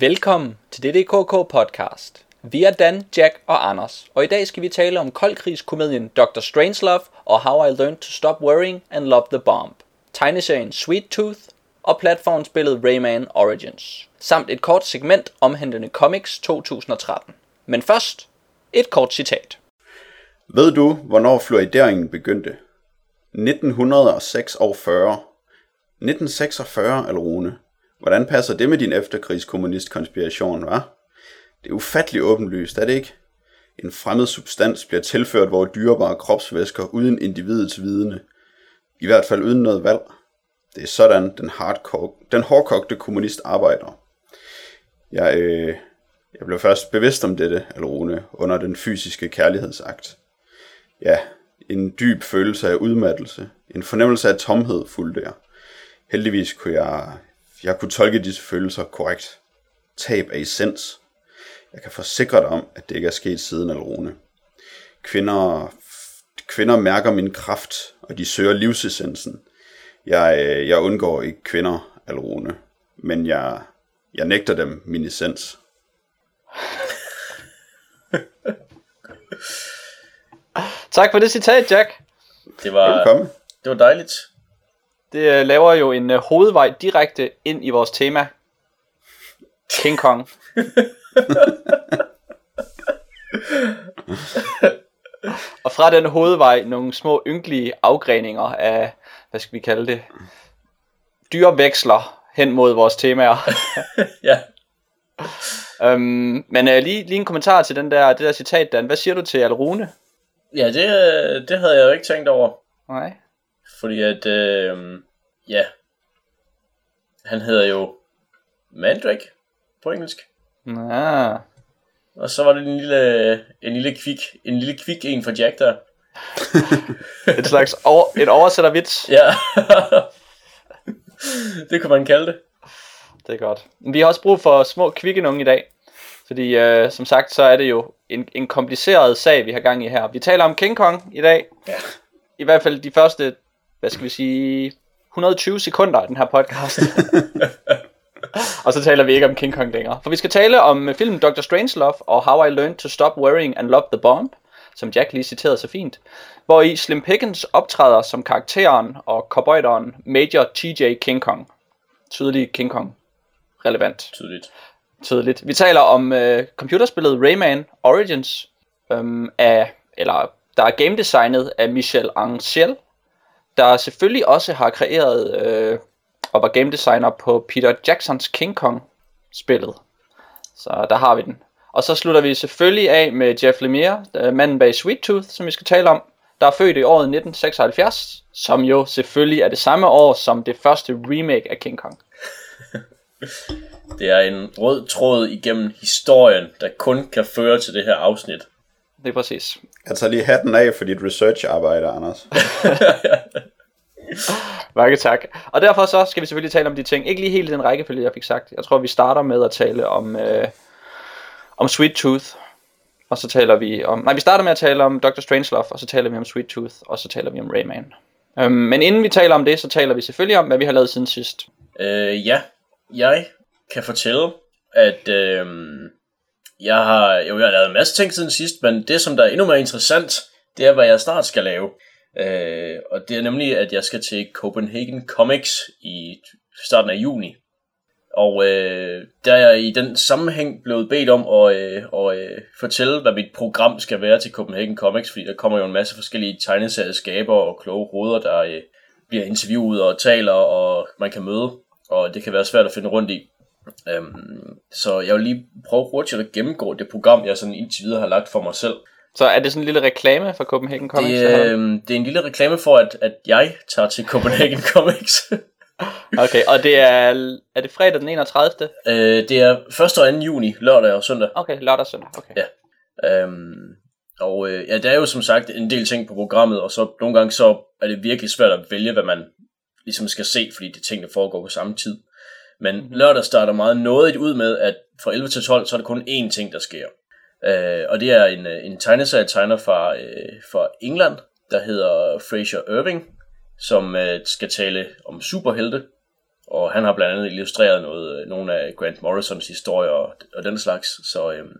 Velkommen til DDKK podcast. Vi er Dan, Jack og Anders, og i dag skal vi tale om koldkrigskomedien Dr. Strangelove og How I Learned to Stop Worrying and Love the Bomb, tegneserien Sweet Tooth og platformspillet Rayman Origins, samt et kort segment omhandlende Comics 2013. Men først, et kort citat. Ved du, hvornår fluorideringen begyndte? 1906 og 40. 1946, Alrune. Hvordan passer det med din efterkrigskommunistkonspiration, var? Det er ufattelig åbenlyst, er det ikke? En fremmed substans bliver tilført vores dyrebare kropsvæsker uden individets vidne. I hvert fald uden noget valg. Det er sådan, den, hardcore, den hårdkogte kommunist arbejder. Jeg, øh, jeg blev først bevidst om dette, Alrune, under den fysiske kærlighedsakt. Ja, en dyb følelse af udmattelse. En fornemmelse af tomhed fulgte jeg. Heldigvis kunne jeg, jeg kunne tolke disse følelser korrekt. Tab af essens. Jeg kan forsikre dig om, at det ikke er sket siden Alrune. Kvinder, kvinder mærker min kraft, og de søger livsessensen. Jeg, jeg undgår ikke kvinder, Alrune, men jeg, jeg nægter dem min essens. Tak for det citat, Jack. Det var, Velkommen. det var dejligt. Det øh, laver jo en øh, hovedvej direkte ind i vores tema. King Kong. og fra den hovedvej nogle små ynkelige afgreninger af, hvad skal vi kalde det, dyreveksler hen mod vores temaer. Ja. øhm, men øh, lige, lige en kommentar til den der, det der citat, Dan. Hvad siger du til Alrune? Ja, det, øh, det havde jeg jo ikke tænkt over. Nej. Fordi at, øh, ja, han hedder jo Mandrake på engelsk. Ja. Og så var det en lille, en lille kvik, en lille kvik en for Jack der. Et slags over, et oversættervits. Ja. det kunne man kalde det. Det er godt. Vi har også brug for små kvikke nogen i dag. Fordi øh, som sagt, så er det jo en, en kompliceret sag, vi har gang i her. Vi taler om King Kong i dag. Ja. I hvert fald de første, hvad skal vi sige, 120 sekunder af den her podcast. og så taler vi ikke om King Kong længere. For vi skal tale om øh, filmen Dr. Strangelove og How I Learned to Stop Worrying and Love the Bomb, som Jack lige citerede så fint. Hvor i Slim Pickens optræder som karakteren og cowboyderen Major T.J. King Kong. Tydelig King Kong. Relevant Tydeligt. tydeligt. Vi taler om øh, computerspillet Rayman Origins, øhm, af, eller der er game designet af Michel Ancel, der selvfølgelig også har kreeret øh, og var game designer på Peter Jacksons King Kong spillet. Så der har vi den. Og så slutter vi selvfølgelig af med Jeff Lemire, øh, manden bag Sweet Tooth, som vi skal tale om, der er født i året 1976, som jo selvfølgelig er det samme år som det første remake af King Kong. Det er en rød tråd igennem historien, der kun kan føre til det her afsnit. Det er præcis. Jeg tager lige hatten af for dit research-arbejde, Anders. Mange tak. Og derfor så skal vi selvfølgelig tale om de ting. Ikke lige helt i den rækkefølge, jeg fik sagt. Jeg tror, vi starter med at tale om, øh, om Sweet Tooth. Og så taler vi om... Nej, vi starter med at tale om Dr. Strangelove, og så taler vi om Sweet Tooth, og så taler vi om Rayman. Øhm, men inden vi taler om det, så taler vi selvfølgelig om, hvad vi har lavet siden sidst. Øh, ja, jeg kan fortælle, at øh, jeg har jo jeg har lavet en masse ting siden sidst, men det som der er endnu mere interessant, det er hvad jeg snart skal lave. Øh, og det er nemlig, at jeg skal til Copenhagen Comics i starten af juni. Og øh, der er jeg i den sammenhæng blevet bedt om at, øh, og, øh, fortælle, hvad mit program skal være til Copenhagen Comics, fordi der kommer jo en masse forskellige tegneserieskaber og kloge hoveder, der øh, bliver interviewet og taler, og man kan møde, og det kan være svært at finde rundt i. Øhm, så jeg vil lige prøve hurtigt at gennemgå det program, jeg sådan indtil videre har lagt for mig selv. Så er det sådan en lille reklame for Copenhagen Comics? Det, øh, det er en lille reklame for, at, at jeg tager til Copenhagen Comics. Okay, og det er, er det fredag den 31. øh, det er 1. og 2. juni, lørdag og søndag. Okay, lørdag og søndag. Okay. Ja. Øhm, og øh, ja, der er jo som sagt en del ting på programmet, og så nogle gange så er det virkelig svært at vælge, hvad man ligesom skal se, fordi de ting, der foregår på samme tid. Men mm-hmm. lørdag starter meget nådigt ud med, at fra 11 til 12, så er der kun én ting, der sker. Øh, og det er en, øh, en tegneserietegner fra, øh, fra England, der hedder Fraser Irving, som øh, skal tale om superhelte. og han har blandt andet illustreret noget, øh, nogle af Grant Morrisons historier og, og den slags, så øhm,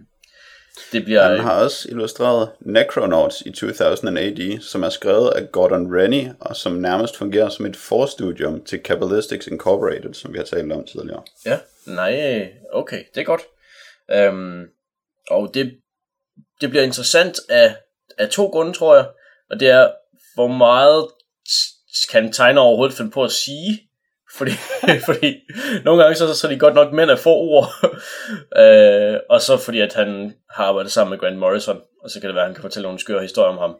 det bliver... Han har også illustreret Necronauts i 2000 AD, som er skrevet af Gordon Rennie, og som nærmest fungerer som et forstudium til Kabbalistics Incorporated, som vi har talt om tidligere. Ja, nej, okay, det er godt. Øhm, og det, det bliver interessant af, af to grunde, tror jeg. Og det er, hvor meget kan tegner overhovedet finde på at sige, fordi, fordi nogle gange så, så er de godt nok mænd af få ord, øh, og så fordi at han har arbejdet sammen med Grant Morrison, og så kan det være, at han kan fortælle nogle skøre historier om ham.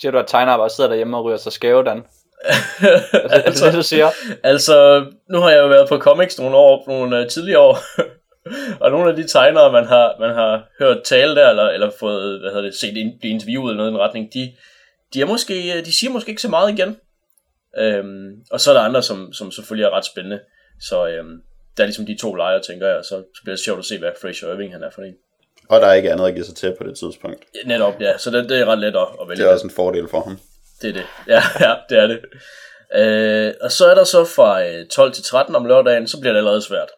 Siger du, at tegner bare sidder derhjemme og ryger sig skæve, Dan? altså, altså, det, du siger? Altså, nu har jeg jo været på comics nogle år, nogle uh, tidligere år, og nogle af de tegnere, man har, man har hørt tale der, eller, eller fået, hvad hedder det, set ind, blive interviewet eller noget i en retning, de, de, er måske, øh, de siger måske ikke så meget igen. Øhm, og så er der andre, som, som selvfølgelig er ret spændende. Så øhm, der er ligesom de to lejre, tænker jeg, så, så bliver det sjovt at se, hvad Fraser Irving han er for en. Og der er ikke andet at give sig til på det tidspunkt. Netop, ja. Så det, det er ret let at, at vælge. Det er også en fordel for ham. Det er det. Ja, ja det er det. Øh, og så er der så fra 12 øh, til 13 om lørdagen, så bliver det allerede svært.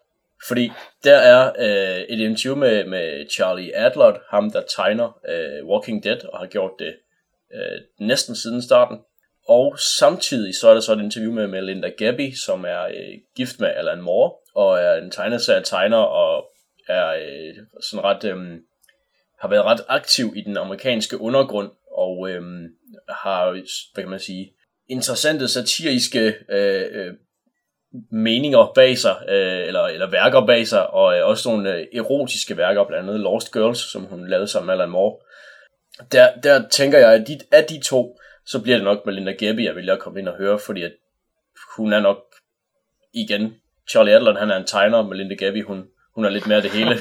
Fordi der er øh, et interview med, med Charlie Adlert, ham der tegner øh, Walking Dead, og har gjort det øh, næsten siden starten. Og samtidig så er der så et interview med Melinda Gabby, som er øh, gift med Alan Moore, og er en tegneserie tegner, og er øh, sådan ret, øh, har været ret aktiv i den amerikanske undergrund, og øh, har, hvad kan man sige, interessante satiriske øh, øh, meninger bag sig, øh, eller, eller værker bag sig, og øh, også nogle øh, erotiske værker, blandt andet Lost Girls, som hun lavede sammen med Alan Moore. Der, der tænker jeg, at de, af de to, så bliver det nok Melinda Gabby, jeg vil at komme ind og høre, fordi at hun er nok igen, Charlie Adler, han er en tegner, Melinda Gabby, hun, hun er lidt mere det hele.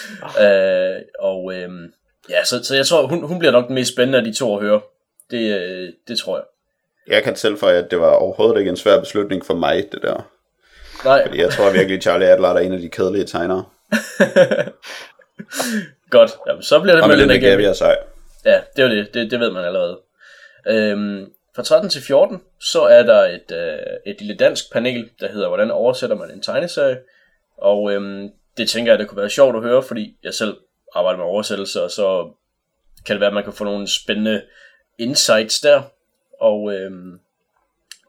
øh, og øh, ja, så, så jeg tror, hun, hun bliver nok den mest spændende af de to at høre. Det, øh, det tror jeg. Jeg kan tilføje, at det var overhovedet ikke en svær beslutning for mig, det der. Nej. Fordi jeg tror virkelig, Charlie Adler er en af de kedelige tegnere. Godt, Jamen, så bliver det Og Melinda Gabby er sej. Ja, det er det. det. Det ved man allerede. Øhm, fra 13 til 14, så er der et, øh, et lille dansk panel, der hedder, hvordan oversætter man en tegneserie? Og øhm, det tænker jeg, det kunne være sjovt at høre, fordi jeg selv arbejder med oversættelse, og så kan det være, at man kan få nogle spændende insights der. Og øhm,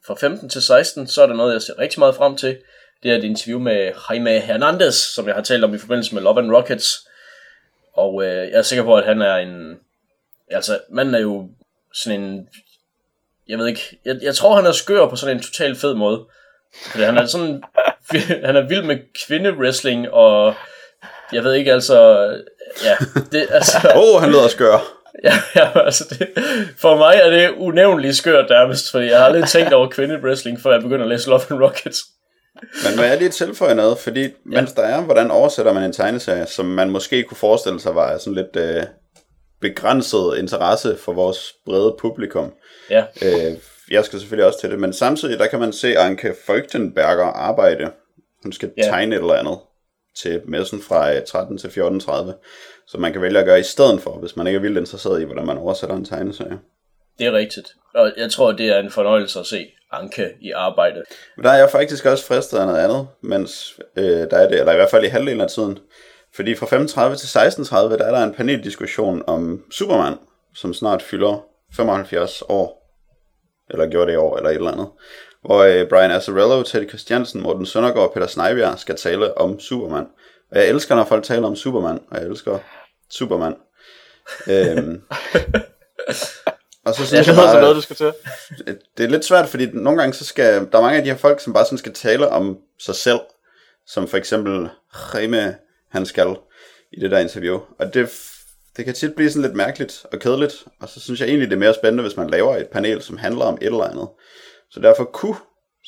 fra 15 til 16, så er der noget, jeg ser rigtig meget frem til. Det er et interview med Jaime Hernandez, som jeg har talt om i forbindelse med Love and Rockets. Og øh, jeg er sikker på, at han er en... Altså, manden er jo sådan en... Jeg ved ikke... Jeg, jeg tror, han er skør på sådan en total fed måde. Fordi han er sådan... han er vild med kvindewrestling, og... Jeg ved ikke, altså... Ja, det, altså... Åh, oh, han lyder skør. Ja, ja altså det, for mig er det unævnligt skørt nærmest, fordi jeg har aldrig tænkt over kvindewrestling, før jeg begynder at læse Love and Rockets. Men må jeg lige tilføje noget, fordi mens ja. der er, hvordan oversætter man en tegneserie, som man måske kunne forestille sig var sådan lidt øh, begrænset interesse for vores brede publikum. Ja. Øh, jeg skal selvfølgelig også til det, men samtidig der kan man se Anke Folktenberger arbejde. Hun skal Ja. tegne et eller andet til messen fra øh, 13 til 14.30, som man kan vælge at gøre i stedet for, hvis man ikke er vildt interesseret i, hvordan man oversætter en tegneserie. Det er rigtigt. Og jeg tror, det er en fornøjelse at se Anke i arbejde. Men der er jeg faktisk også fristet af noget andet, mens øh, der er det, eller i hvert fald i halvdelen af tiden. Fordi fra 35 til 16.30, der er der en paneldiskussion om Superman, som snart fylder 75 år. Eller gjorde det i år, eller et eller andet. Hvor øh, Brian Azzarello, Teddy Christiansen, Morten Søndergaard og Peter Snejbjerg skal tale om Superman. Og jeg elsker, når folk taler om Superman, og jeg elsker Superman. øhm, og så Jeg synes jeg bare, noget, du skal til. det er lidt svært, fordi nogle gange så skal, der er mange af de her folk, som bare sådan skal tale om sig selv, som for eksempel Reme, han skal i det der interview. Og det, det kan tit blive sådan lidt mærkeligt og kedeligt, og så synes jeg egentlig, det er mere spændende, hvis man laver et panel, som handler om et eller andet. Så derfor kunne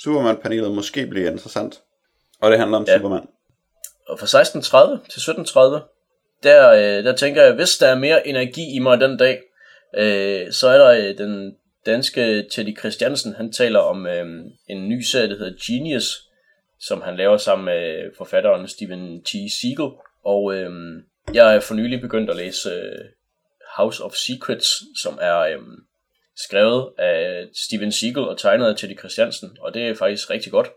Superman-panelet måske blive interessant. Og det handler om Ja. Superman. Og fra 16.30 til 17.30, der, øh, der tænker jeg, hvis der er mere energi i mig den dag, øh, så er der øh, den danske Teddy Christiansen, han taler om øh, en ny serie, der hedder Genius, som han laver sammen med forfatteren Stephen T. Siegel. Og øh, jeg er for nylig begyndt at læse øh, House of Secrets, som er øh, skrevet af Stephen Siegel og tegnet af Teddy Christiansen, og det er faktisk rigtig godt.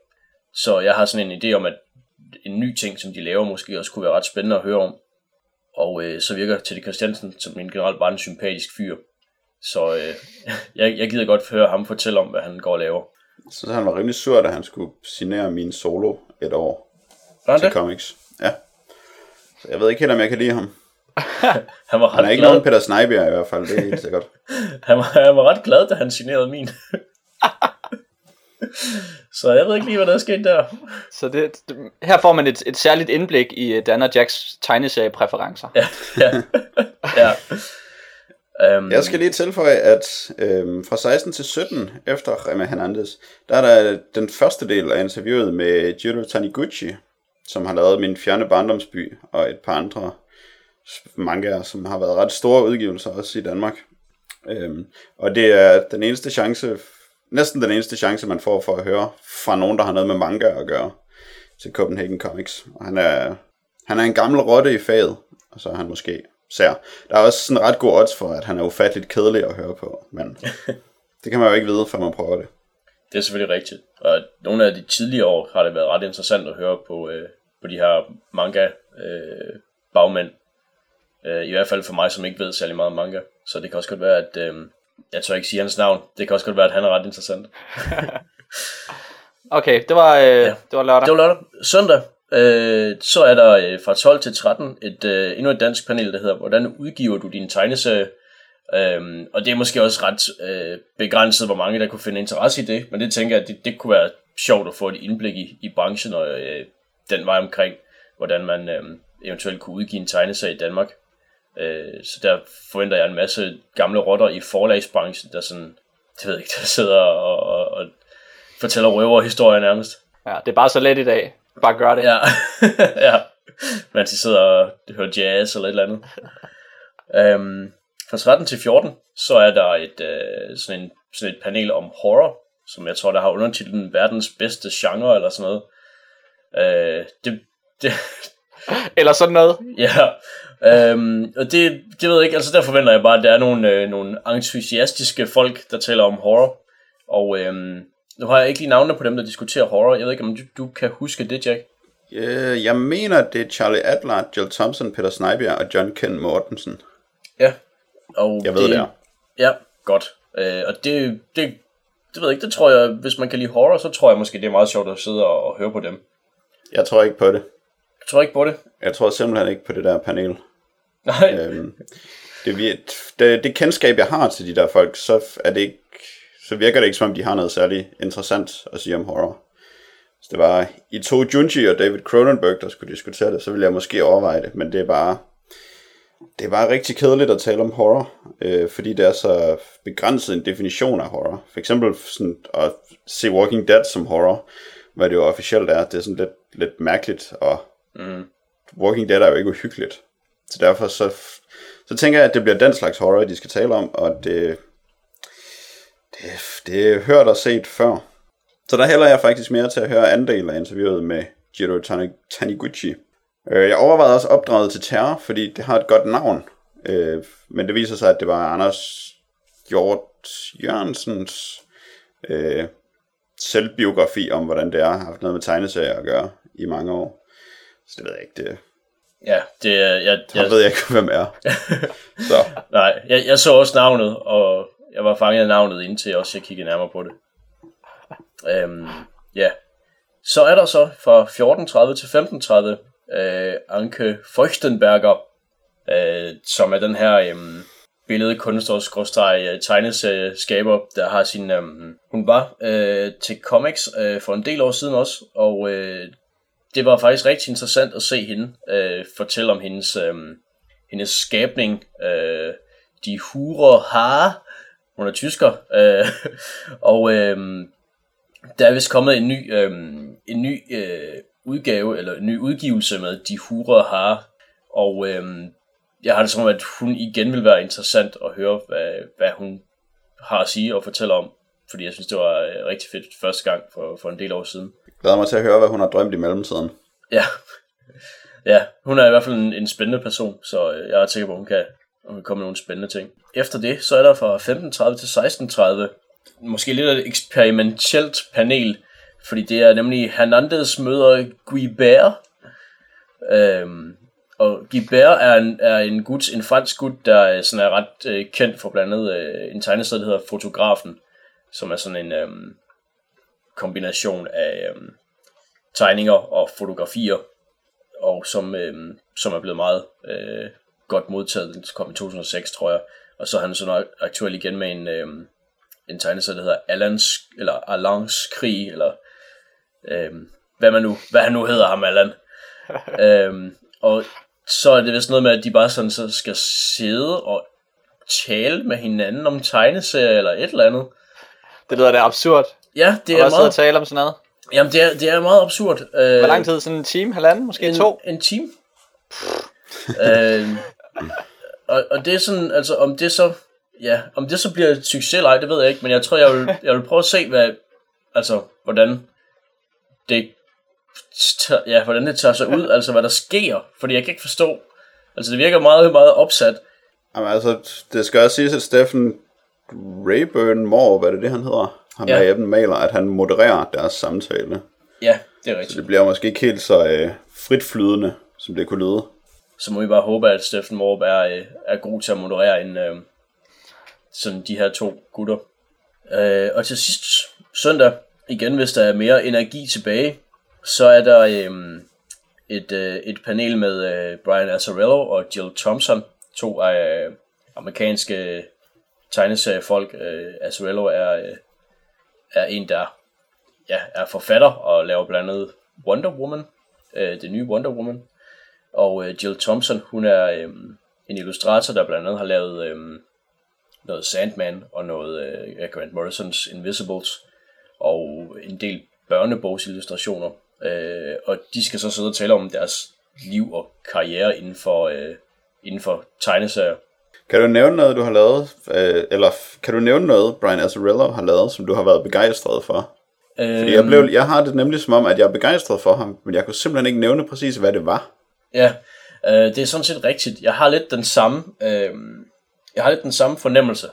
Så jeg har sådan en idé om, at en ny ting, som de laver, måske også kunne være ret spændende at høre om. Og øh, så virker Teddy Christiansen som en generelt bare en sympatisk fyr. Så øh, jeg, jeg gider godt høre ham fortælle om, hvad han går og laver. Så han var rimelig sur, da han skulle signere min solo et år Var han til det? comics. Ja. Så jeg ved ikke helt, om jeg kan lide ham. Han var Han er ret ikke glad. nogen Peter Sneiber i hvert fald, det er helt sikkert. Han var, han var ret glad, da han signerede min. så jeg ved ikke lige, hvad der er sket der. Så det, det, her får man et, et særligt indblik i øh, Dan og Jacks tegneseriepræferencer. Ja, ja, ja. Um, Jeg skal lige tilføje, at øhm, fra 16 til 17, efter Rema Hernandez, der er der den første del af interviewet med Jiro Taniguchi, som har lavet Min Fjerne Barndomsby, og et par andre mangaer, som har været ret store udgivelser også i Danmark. Øhm, og det er den eneste chance, næsten den eneste chance, man får for at høre fra nogen, der har noget med manga at gøre, til Copenhagen Comics. Og han er, han er en gammel rotte i faget, og så er han måske sær. Der er også sådan ret god odds for, at han er ufatteligt kedelig at høre på, men det kan man jo ikke vide, før man prøver det. Det er selvfølgelig rigtigt. Og nogle af de tidligere år har det været ret interessant at høre på, øh, på de her manga øh, bagmænd. Øh, I hvert fald for mig, som ikke ved særlig meget om manga. Så det kan også godt være, at... Øh, jeg tør ikke sige hans navn. Det kan også godt være, at han er ret interessant. Okay, det var, øh, ja. det var lørdag. Det var lørdag. Søndag, øh, så er der øh, fra 12 til 13 et, øh, endnu et dansk panel, der hedder, hvordan udgiver du din tegneserie? Øhm, og det er måske også ret øh, begrænset, hvor mange der kunne finde interesse i det, men det tænker jeg, at det, det kunne være sjovt at få et indblik i, i branchen og øh, den vej omkring, hvordan man øh, eventuelt kunne udgive en tegneserie i Danmark. Øh, så der forventer jeg en masse gamle rotter i forlagsbranchen, der sådan, det ved jeg ikke, der sidder og, og, og fortæller røverhistorier nærmest. Ja, det er bare så let i dag. Bare gør det. Ja, ja. Mens de sidder og hører jazz eller et eller andet. Um, fra 13 til 14, så er der et, uh, sådan, en, sådan et panel om horror, som jeg tror, der har undertitlen verdens bedste genre eller sådan noget. Uh, det, det, Eller sådan noget. ja, um, og det, det ved jeg ikke, altså der forventer jeg bare, at der er nogle, øh, nogle entusiastiske folk, der taler om horror. Og øhm, nu har jeg ikke lige navnene på dem, der diskuterer horror. Jeg ved ikke, om du, du kan huske det, Jack? Øh, Jeg mener, det er Charlie Adler, Jill Thompson, Peter Sneiber og John Ken Mortensen. Ja. Og Jeg ved det, det er. Ja, godt. Øh, og det, det, det ved jeg ikke, det tror jeg, hvis man kan lide horror, så tror jeg måske, det er meget sjovt at sidde og, og høre på dem. Jeg tror ikke på det. Du tror ikke på det? Jeg tror simpelthen ikke på det der panel. Nej. øhm, det, det, det kendskab, jeg har til de der folk, så, er det ikke, så virker det ikke, som om de har noget særligt interessant at sige om horror. Hvis det var i to Junji og David Cronenberg, der skulle diskutere det, så ville jeg måske overveje det, men det er bare, det er bare rigtig kedeligt at tale om horror, øh, fordi det er så begrænset en definition af horror. For eksempel sådan at se Walking Dead som horror, hvad det jo officielt er, det er sådan lidt, lidt mærkeligt, og Mm. Walking Dead er jo ikke uhyggeligt. Så derfor så, så tænker jeg, at det bliver den slags horror, de skal tale om, og det, det, det er hørt og set før. Så der hælder jeg faktisk mere til at høre anden del af interviewet med Jiro Tani- Taniguchi. Øh, Jeg overvejede også opdraget til terror, fordi det har et godt navn. Øh, Men det viser sig, at det var Anders Hjort Jørgensens øh, selvbiografi om, hvordan det er, har haft noget med tegneserier at gøre i mange år. Så det ved jeg ikke, det, Ja, det er... Jeg, jeg jeg, ved jeg ikke, hvem er. Så nej, jeg, jeg så også navnet, og jeg var fanget af navnet, indtil også jeg kiggede nærmere på det. Øhm, ja. Så er der så fra 14.30 til 15.30 øh, Anke Feuchtenberger, øh, som er den her øh, billedkunstner tegneserieskaber, der har sin... Øh, hun var øh, til comics øh, for en del år siden også, og øh, det var faktisk rigtig interessant at se hende øh, fortælle om hendes, øh, hendes skabning, øh, De hurer Haare. Hun er tysker, øh, og øh, der er vist kommet en ny, øh, en ny øh, udgave, eller en ny udgivelse med De Hure Haare, og øh, jeg har det som om, at hun igen vil være interessant at høre, hvad, hvad hun har at sige og fortælle om, fordi jeg synes, det var øh, rigtig fedt første gang for, for en del år siden. glæder mig til at høre, hvad hun har drømt i mellemtiden. Ja. ja, hun er i hvert fald en, en spændende person, så øh, jeg er sikker på, at hun kan, og kan komme nogle spændende ting. Efter det, så er der fra 15.30 til 16.30 måske lidt af et eksperimentelt panel, fordi det er nemlig Hernandez møder Guibert. Øhm, og Guibert er en, er en gut, en fransk gut, der sådan er ret øh, kendt for blandt andet øh, en tegneserie, der hedder Fotografen, som er sådan en øh, kombination af øh, tegninger og fotografier, og som, øh, som er blevet meget øh, godt modtaget. Den kom i 2006, tror jeg. Og så er han så aktuel igen med en, øh, en tegneserie, der hedder Alans, eller Alans krig, eller øh, hvad, man nu, hvad han nu hedder ham, Allan. øh, og så er det vist noget med, at de bare sådan så skal sidde og tale med hinanden om tegneserier eller et eller andet. Det lyder da absurd. Ja, det Og er sidde og meget... tale om sådan noget. Jamen, det er, det er meget absurd. Øh, Hvor lang tid? Sådan en time, halvanden, måske en, to? En time. øh, og, og det er sådan, altså om det så, ja, om det så bliver et succes eller ej, det ved jeg ikke, men jeg tror, jeg vil, jeg vil prøve at se, hvad, altså, hvordan det, tager- ja, hvordan det tager sig ud, altså hvad der sker, fordi jeg kan ikke forstå, altså det virker meget, meget opsat. Jamen altså, det skal også siges, at Steffen Rayburn Moore, hvad er det, det han hedder? Ham Ja. der Eben maler, at han modererer deres samtale. Ja, det er Så rigtigt. det bliver måske ikke helt så øh, frit flydende, som det kunne lyde. Så må vi bare håbe, at Steffen Morb er, øh, er god til at moderere en, øh, sådan de her to gutter. Øh, og til sidst søndag, igen hvis der er mere energi tilbage, så er der øh, et, øh, et panel med øh, Brian Azzarello og Jill Thompson, to af øh, amerikanske tegneseriefolk. Øh, Azzarello er, øh, er en, der ja, er forfatter og laver blandt andet Wonder Woman, øh, det nye Wonder Woman. Og øh, Jill Thompson, hun er øh, en illustrator, der blandt andet har lavet øh, noget Sandman og noget øh, Grant Morrisons Invisibles og en del børnebogsillustrationer. Øh, og de skal så sidde og tale om deres liv og karriere inden for, øh, inden for tegneserier. Kan du nævne noget, du har lavet, øh, eller kan du nævne noget, Brian Azzarello har lavet, som du har været begejstret for? Øh, Fordi jeg, blev, jeg har det nemlig som om, at jeg er begejstret for ham, men jeg kunne simpelthen ikke nævne præcis, hvad det var. Ja, øh, det er sådan set rigtigt. Jeg har lidt den samme, øh, jeg har lidt den samme fornemmelse.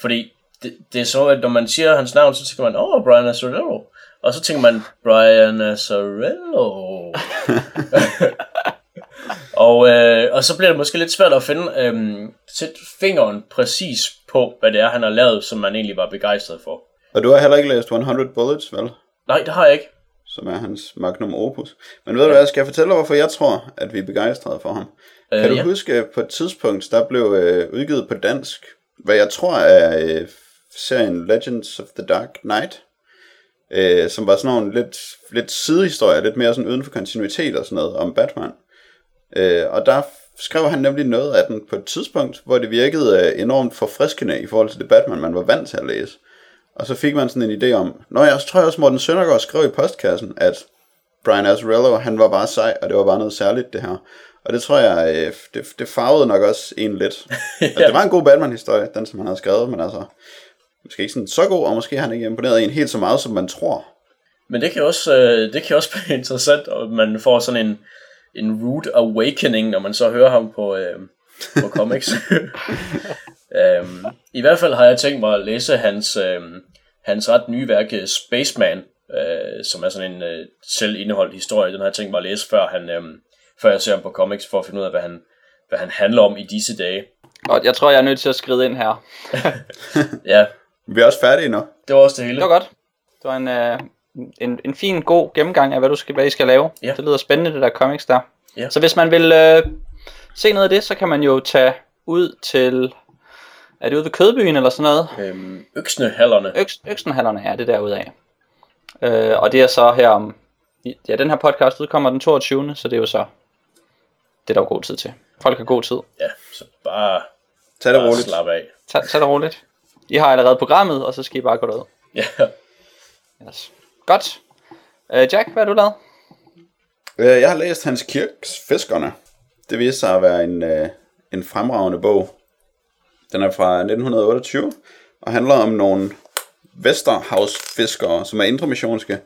Fordi det, det er så, at når man siger hans navn, så tænker man, åh, oh, Brian Azzarello. Og så tænker man, Brian Azzarello. og, øh, og så bliver det måske lidt svært at finde, øh, sætte fingeren præcis på, hvad det er, han har lavet, som man egentlig var begejstret for. Og du har heller ikke læst 100 Bullets, vel? Nej, det har jeg ikke. Som er hans magnum opus. Men ved du hvad, skal jeg fortælle dig, hvorfor jeg tror, at vi er begejstrede for ham? Øh, Kan du ja. huske, på et tidspunkt, der blev øh, udgivet på dansk, hvad jeg tror er øh, serien Legends of the Dark Knight, øh, som var sådan nogle lidt, lidt sidehistorier, lidt mere sådan uden for kontinuitet og sådan noget om Batman. Øh, og der skrev han nemlig noget af den på et tidspunkt, hvor det virkede øh, enormt forfriskende i forhold til det Batman, man var vant til at læse. Og så fik man sådan en idé om, Nå jeg tror jeg også Morten Søndergaard skrev i postkassen, at Brian Azzarello, han var bare sej, og det var bare noget særligt det her. Og det tror jeg, øh, det, det farvede nok også en lidt. ja. Det var en god Batman-historie, den som han havde skrevet, men altså, måske ikke sådan så god, og måske har han ikke imponeret en helt så meget, som man tror. Men det kan også, øh, det kan også være interessant, at man får sådan en, en rude awakening, når man så hører ham på, øh, på comics. øhm, I hvert fald har jeg tænkt mig at læse hans, øh, hans ret nye værk, øh, Spaceman, øh, som er sådan en øh, selvindeholdt historie. Den har jeg tænkt mig at læse, før, han, øh, før jeg ser ham på comics, for at finde ud af, hvad han, hvad han handler om i disse dage. Og jeg tror, jeg er nødt til at skride ind her. Ja, Vi er også færdige nu. det var også det hele. Det var godt. Det var en, øh, en, en fin, god gennemgang af, hvad du skal, hvad I skal lave. Ja. Det lyder spændende, det der comics der. Ja. Så hvis man vil øh, se noget af det, så kan man jo tage ud til... Er det ude ved Kødbyen eller sådan noget? Øhm, øksnehallerne. Øks, Øksenhallerne er det derude af. Øh, og det er så her om... Ja, den her podcast udkommer den 22. Så det er jo så... Det er der jo god tid til. Folk har god tid. Ja, så bare, Tag det bare roligt. slap af. Tag, tag det roligt. I har allerede programmet, og så skal I bare gå derud. Ja. Yes. Godt. Øh, Jack, hvad har du lavet? Øh, Jeg har læst Hans Kirks Fiskerne. Det viser sig at være en, øh, en fremragende bog. Den er fra 1928 og handler om nogle Vesterhavsfiskere, som er indremissionske,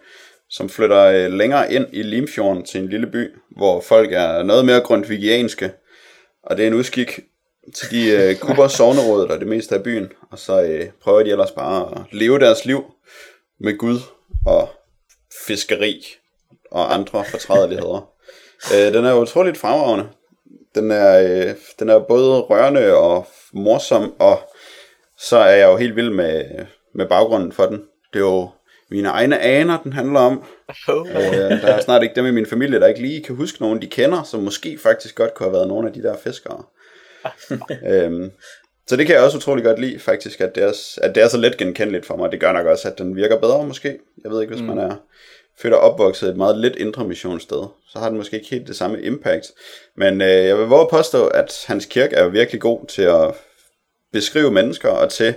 som flytter øh, længere ind i Limfjorden til en lille by, hvor folk er noget mere grundvigianske. Og det er en udskik til de øh, grupper sovnerådet og det meste af byen. Og så øh, prøver de ellers bare at leve deres liv med Gud og fiskeri og andre fortrædeligheder. øh, den er utroligt fremragende. Den er, øh, den er både rørende og morsom, og så er jeg jo helt vild med, med baggrunden for den. Det er jo mine egne aner, den handler om. Oh. Øh, der er snart ikke dem i min familie, der ikke lige kan huske nogen, de kender, som måske faktisk godt kunne have været nogle af de der fiskere. øhm, så det kan jeg også utrolig godt lide, faktisk, at det, er, at det er så let genkendeligt for mig. Det gør nok også, at den virker bedre, måske. Jeg ved ikke, hvis mm. man er født og opvokset et meget let indre missionssted, så har den måske ikke helt det samme impact. Men øh, jeg vil våge at påstå, at Hans Kirk er virkelig god til at beskrive mennesker, og til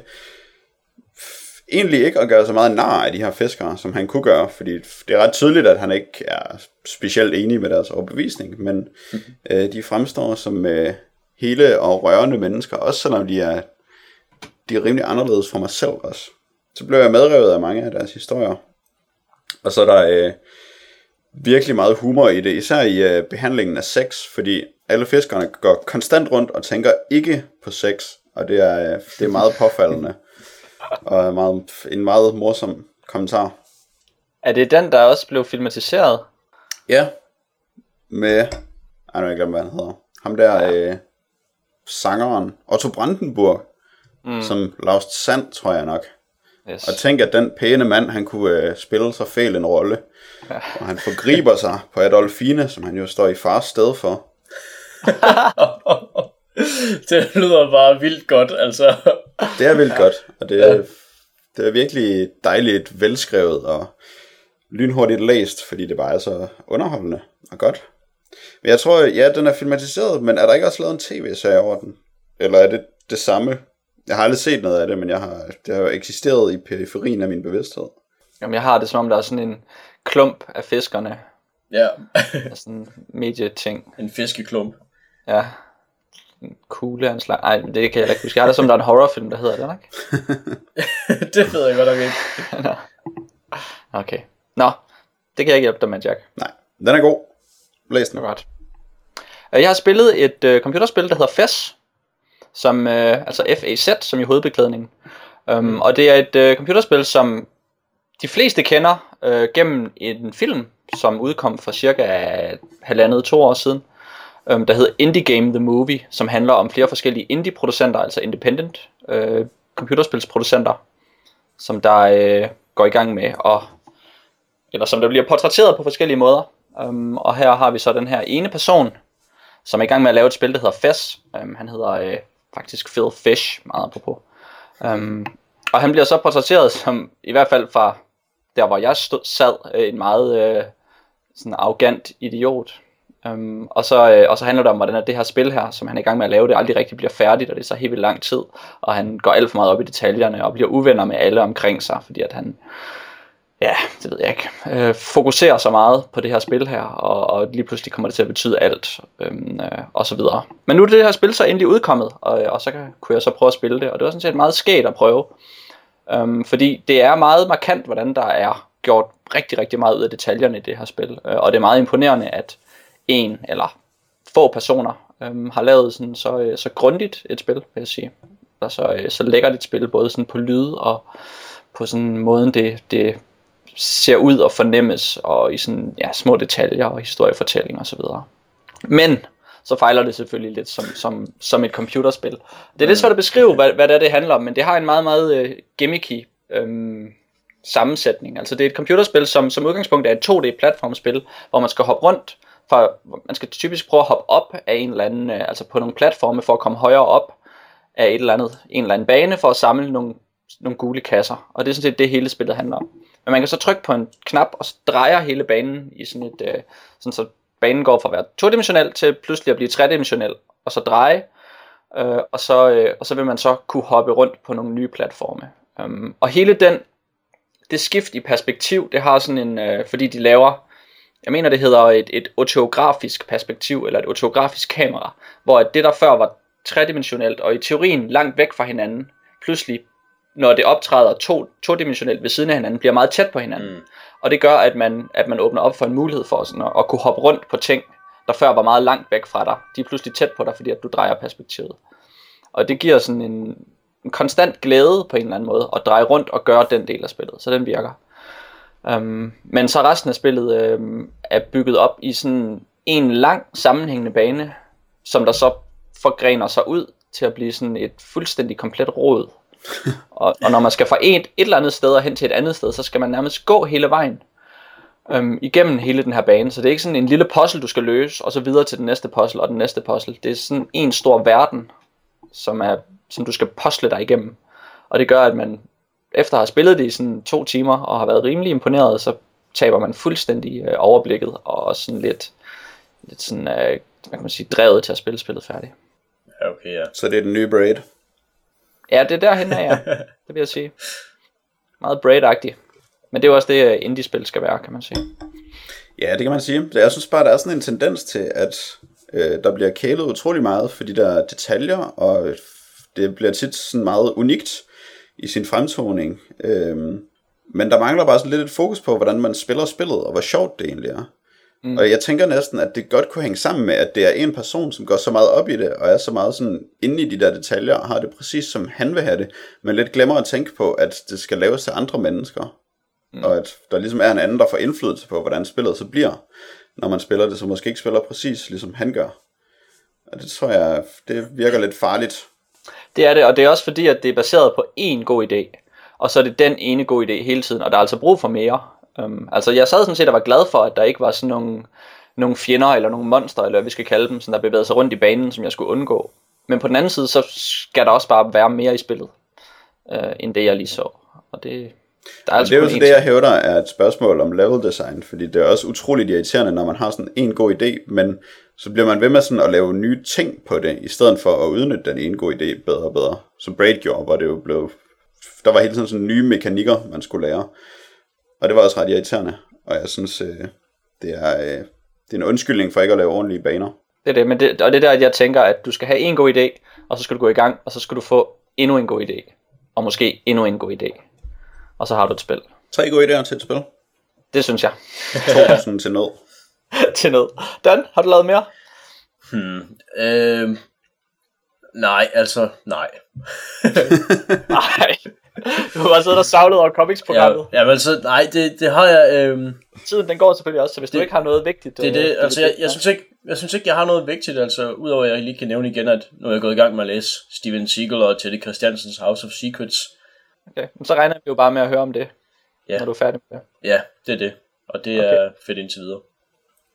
egentlig ikke at gøre så meget nar af de her fiskere, som han kunne gøre, fordi det er ret tydeligt, at han ikke er specielt enig med deres overbevisning, men mm. øh, de fremstår som øh, hele og rørende mennesker, også selvom de er, de er rimelig anderledes for mig selv også. Så blev jeg medrevet af mange af deres historier. Og så er der øh, virkelig meget humor i det, især i øh, behandlingen af sex, fordi alle fiskerne går konstant rundt og tænker ikke på sex, og det er, øh, det er meget påfaldende, og meget, en meget morsom kommentar. Er det den, der også blev filmatiseret? Ja, med, ej, nu har jeg glemt, hvad han hedder. Ham der, øh, sangeren, Otto Brandenburg, mm. som Laust Sand, tror jeg nok. Yes. Og tænk, at den pæne mand, han kunne øh, spille så fæl en rolle. Ja. Og han forgriber sig på Adolfine, som han jo står i fars sted for. det lyder bare vildt godt, altså. det er vildt godt, og det er, det er virkelig dejligt velskrevet og lynhurtigt læst, fordi det bare er så underholdende og godt. Men jeg tror, ja, den er filmatiseret, men er der ikke også lavet en tv-serie over den? Eller er det det samme? Jeg har aldrig set noget af det, men jeg har, det har jo eksisteret i periferien af min bevidsthed. Jamen, jeg har det som om, der er sådan en klump af fiskerne. Ja. sådan en medieting. En fiskeklump. Ja. En kugle af en slag. Ej, det kan jeg ikke huske. Jeg har det som, der er en horrorfilm, der hedder det, ikke? det ved jeg godt nok ikke. Nå. Okay. Nå, det kan jeg ikke hjælpe dig med, Jack. Nej, den er god. Læs den. Godt. Jeg har spillet et uh, computerspil, der hedder FES, som, uh, altså F-A-Z, som i hovedbeklædningen. Um, og det er et uh, computerspil, som de fleste kender uh, gennem en film, som udkom for cirka halvandet to år siden, um, der hedder Indie Game The Movie, som handler om flere forskellige indie-producenter, altså independent uh, computerspilsproducenter, som der uh, går i gang med at, eller som der bliver portrætteret på forskellige måder. Um, og her har vi så den her ene person, som er i gang med at lave et spil, der hedder Fess. Um, han hedder øh, faktisk Phil Fish, meget apropos. Um, og han bliver så portrætteret som, i hvert fald fra der hvor jeg stod, sad, øh, en meget øh, sådan arrogant idiot. Um, og, så, øh, og så handler det om, hvordan det her spil her, som han er i gang med at lave, det aldrig rigtig bliver færdigt, og det er så helt vildt lang tid. Og han går alt for meget op i detaljerne, og bliver uvenner med alle omkring sig, fordi at han ja, det ved jeg ikke, øh, fokuserer så meget på det her spil her, og, og lige pludselig kommer det til at betyde alt, øhm, øh, og så videre. Men nu er det her spil så endelig udkommet, og, øh, og så kan, kunne jeg så prøve at spille det, og det var sådan set meget skægt at prøve, øhm, fordi det er meget markant, hvordan der er gjort rigtig, rigtig meget ud af detaljerne i det her spil, øh, og det er meget imponerende, at en eller få personer øhm, har lavet sådan så, øh, så grundigt et spil, vil jeg sige. Og så, øh, så lækkert et spil, både sådan på lyd og på sådan måden, det, det ser ud og fornemmes, og i sådan, ja, små detaljer og historiefortælling og så videre. Men så fejler det selvfølgelig lidt som, som, som et computerspil. Det er lidt svært at beskrive, hvad, hvad det, er, det handler om, men det har en meget, meget uh, gimmicky øhm, sammensætning. Altså det er et computerspil, som som udgangspunkt er et 2D-platformspil, hvor man skal hoppe rundt, for, man skal typisk prøve at hoppe op af en eller anden, uh, altså på nogle platforme for at komme højere op af et eller andet, en eller anden bane for at samle nogle, nogle gule kasser. Og det er sådan set det hele spillet handler om. Men man kan så trykke på en knap, og så drejer hele banen i sådan et, øh, sådan så banen går fra at være todimensionel til pludselig at blive tredimensionel, og så dreje, øh, og, så, øh, og så vil man så kunne hoppe rundt på nogle nye platforme. Um, og hele den, det skift i perspektiv, det har sådan en, øh, fordi de laver, jeg mener det hedder et, et otografisk perspektiv, eller et otografisk kamera, hvor det der før var tredimensionelt, og i teorien langt væk fra hinanden, pludselig når det optræder to, todimensionelt ved siden af hinanden, bliver meget tæt på hinanden. Mm. Og det gør, at man, at man åbner op for en mulighed for sådan at, at kunne hoppe rundt på ting, der før var meget langt væk fra dig. De er pludselig tæt på dig, fordi at du drejer perspektivet. Og det giver sådan en, en konstant glæde på en eller anden måde, at dreje rundt og gøre den del af spillet. Så den virker. Um, men så resten af spillet um, er bygget op i sådan en lang sammenhængende bane, som der så forgrener sig ud til at blive sådan et fuldstændig komplet råd. og, og når man skal fra et, et eller andet sted og hen til et andet sted, så skal man nærmest gå hele vejen øhm, igennem hele den her bane. Så det er ikke sådan en lille puzzle, du skal løse, og så videre til den næste puzzle og den næste puzzle. Det er sådan en stor verden, som, er, som du skal pusle dig igennem. Og det gør, at man efter at have spillet det i sådan to timer og har været rimelig imponeret, så taber man fuldstændig øh, overblikket og også sådan lidt, lidt sådan, øh, hvad kan man sige, drevet til at spille spillet færdigt. Ja, okay, ja. Så det er den nye Braid. Ja, det er derhen af, ja. Det vil jeg sige. Meget Braid-agtigt. Men det er jo også det, øh, indie-spil skal være, kan man sige. Ja, det kan man sige. Jeg synes bare, der er sådan en tendens til, at øh, der bliver kælet utrolig meget for de der detaljer, og det bliver tit sådan meget unikt i sin fremtoning. Øhm, men der mangler bare sådan lidt et fokus på, hvordan man spiller spillet, og hvor sjovt det egentlig er. Mm. Og jeg tænker næsten, at det godt kunne hænge sammen med, at det er en person, som går så meget op i det, og er så meget sådan inde i de der detaljer, og har det præcis som han vil have det, men lidt glemmer at tænke på, at det skal laves til andre mennesker. Mm. Og at der ligesom er en anden, der får indflydelse på, hvordan spillet så bliver, når man spiller det, så måske ikke spiller præcis, ligesom han gør. Og det tror jeg, det virker lidt farligt. Det er det, og det er også fordi, at det er baseret på én god idé. Og så er det den ene gode idé hele tiden, og der er altså brug for mere. Um, altså jeg sad sådan set og var glad for, at der ikke var sådan nogle, nogle fjender eller nogle monster, eller hvad vi skal kalde dem, sådan der bevægede sig rundt i banen, som jeg skulle undgå. Men på den anden side, så skal der også bare være mere i spillet, uh, end det jeg lige så. Og det, der er, altså det er jo så det, jeg hævder, er et spørgsmål om level design, fordi det er også utroligt irriterende, når man har sådan en god idé, men så bliver man ved med sådan at lave nye ting på det, i stedet for at udnytte den ene gode idé bedre og bedre. Som Braid gjorde, hvor det jo blev... Der var hele tiden sådan nye mekanikker, man skulle lære. Og det var også ret irriterende, og jeg synes, øh, det, er, øh, det er en undskyldning for ikke at lave ordentlige baner. Det er det, men det, og det er der, at jeg tænker, at du skal have en god idé, og så skal du gå i gang, og så skal du få endnu en god idé. Og måske endnu en god idé og så har du et spil. Tre gode idéer til et spil. Det synes jeg. 2000 til nød. til nød. Dan, har du lavet mere? Hmm, øh, nej, altså, nej. nej. Du har siddet og savlet over comics-programmet. Ja, ja, men så, nej, det, det har jeg... Øh... Tiden, den går selvfølgelig også, så hvis det, du ikke har noget vigtigt... Det er det, øh, altså, jeg, jeg, synes ikke, jeg synes ikke, jeg har noget vigtigt, altså, udover at jeg lige kan nævne igen, at nu er jeg gået i gang med at læse Steven Seagal og Teddy Christiansens House of Secrets, Okay, så regner vi jo bare med at høre om det, ja. når du er færdig med det. Ja, det er det. Og det okay. er fedt indtil videre.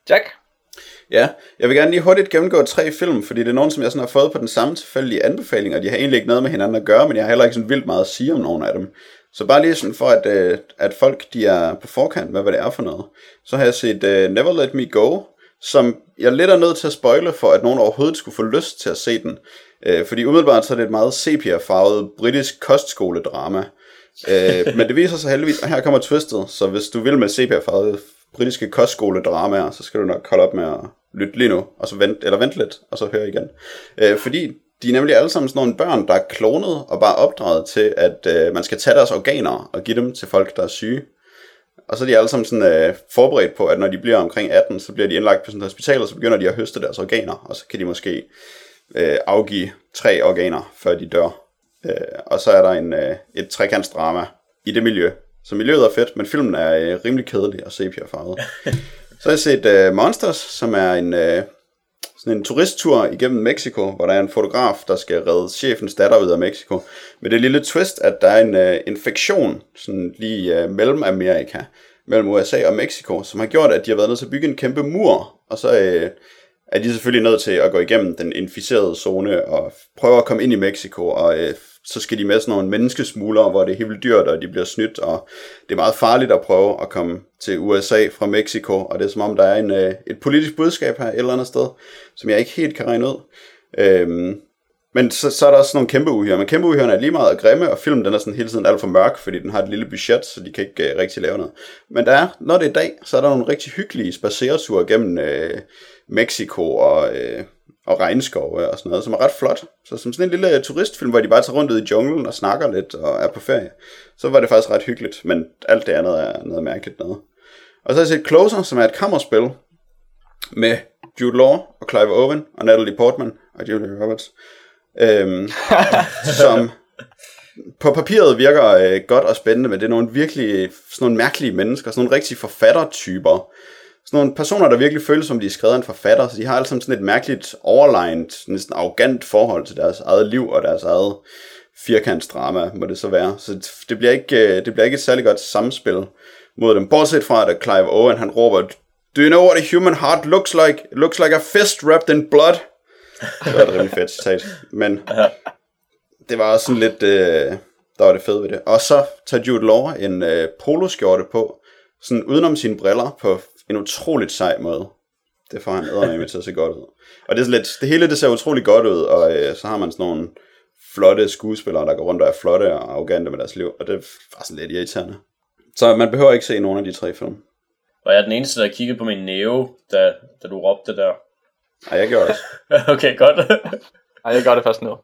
Jack? Ja, jeg vil gerne lige hurtigt gennemgå tre film, fordi det er nogen, som jeg sådan har fået på den samme tilfældige anbefaling, og de har egentlig ikke noget med hinanden at gøre, men jeg har heller ikke sådan vildt meget at sige om nogen af dem. Så bare lige sådan for, at, øh, at folk de er på forkant med, hvad det er for noget. Så har jeg set uh, Never Let Me Go, som jeg lidt er nødt til at spoile for, at nogen overhovedet skulle få lyst til at se den. Øh, fordi umiddelbart så er det et meget sepia-farvet britisk kostskoledrama. øh, men det viser sig heldigvis, og her kommer twistet, så hvis du vil med sepia-farvet britiske kostskoledramaer, så skal du nok holde op med at lytte lige nu, og så vent, eller vente lidt, og så høre igen. Øh, fordi de er nemlig alle sammen sådan nogle børn, der er klonet og bare opdraget til, at øh, man skal tage deres organer og give dem til folk, der er syge. Og så er de alle sammen sådan, øh, forberedt på, at når de bliver omkring 18, så bliver de indlagt på sådan et hospital, og så begynder de at høste deres organer, og så kan de måske øh, afgive tre organer, før de dør. Øh, og så er der en, øh, et trekantsdrama i det miljø. Så miljøet er fedt, men filmen er øh, rimelig kedelig og sepia-farvet. så har jeg set øh, Monsters, som er en, øh, sådan en turisttur igennem Mexico, hvor der er en fotograf, der skal redde chefens datter ud af Mexico. Med det lille twist, at der er en øh, infektion sådan lige øh, mellem Amerika, mellem USA og Mexico, som har gjort, at de har været nødt til at bygge en kæmpe mur, og så øh, er de selvfølgelig nødt til at gå igennem den inficerede zone og prøve at komme ind i Mexico, og øh, så skal de med sådan nogle menneskesmuglere, hvor det er helt vildt dyrt, og de bliver snydt, og det er meget farligt at prøve at komme til USA fra Mexico, og det er som om, der er en, øh, et politisk budskab her et eller andet sted, som jeg ikke helt kan regne ud. Øhm, men så, så er der også nogle kæmpe uhyre, men kæmpe uhyre er lige meget grimme, og filmen den er sådan hele tiden alt for mørk, fordi den har et lille budget, så de kan ikke uh, rigtig lave noget. Men der er, når det er dag, så er der nogle rigtig hyggelige spacereture gennem uh, Mexico og, uh, og regnskov og sådan noget, som er ret flot. Så som sådan en lille turistfilm, hvor de bare tager rundt ud i junglen og snakker lidt og er på ferie, så var det faktisk ret hyggeligt, men alt det andet er noget mærkeligt noget. Og så har jeg set Closer, som er et kammerspil med Jude Law og Clive Owen og Natalie Portman og Julia Roberts øhm, som på papiret virker øh, godt og spændende, men det er nogle virkelig sådan nogle mærkelige mennesker, sådan nogle rigtige forfattertyper. Sådan nogle personer, der virkelig føles som, de er skrevet af en forfatter, så de har alle sådan et mærkeligt overlegnet, næsten arrogant forhold til deres eget liv og deres eget firkantsdrama, må det så være. Så det bliver ikke, øh, det bliver ikke et særlig godt samspil mod dem. Bortset fra, at Clive Owen, han råber, Do you know what a human heart looks like? It looks like a fist wrapped in blood. Det var et rimelig fedt citat. Men det var også sådan lidt, øh, der var det fede ved det. Og så tager Jude Law en øh, poloskjorte på, sådan udenom sine briller, på en utroligt sej måde. Det får han æder til at se godt ud. Og det, er lidt, det hele det ser utrolig godt ud, og øh, så har man sådan nogle flotte skuespillere, der går rundt og er flotte og arrogante med deres liv, og det er sådan lidt irriterende. Så man behøver ikke se nogen af de tre film. Var jeg den eneste, der kiggede på min næve, da, da du råbte der? Nej, jeg gjorde det. okay, godt. Nej, jeg gør det først nu.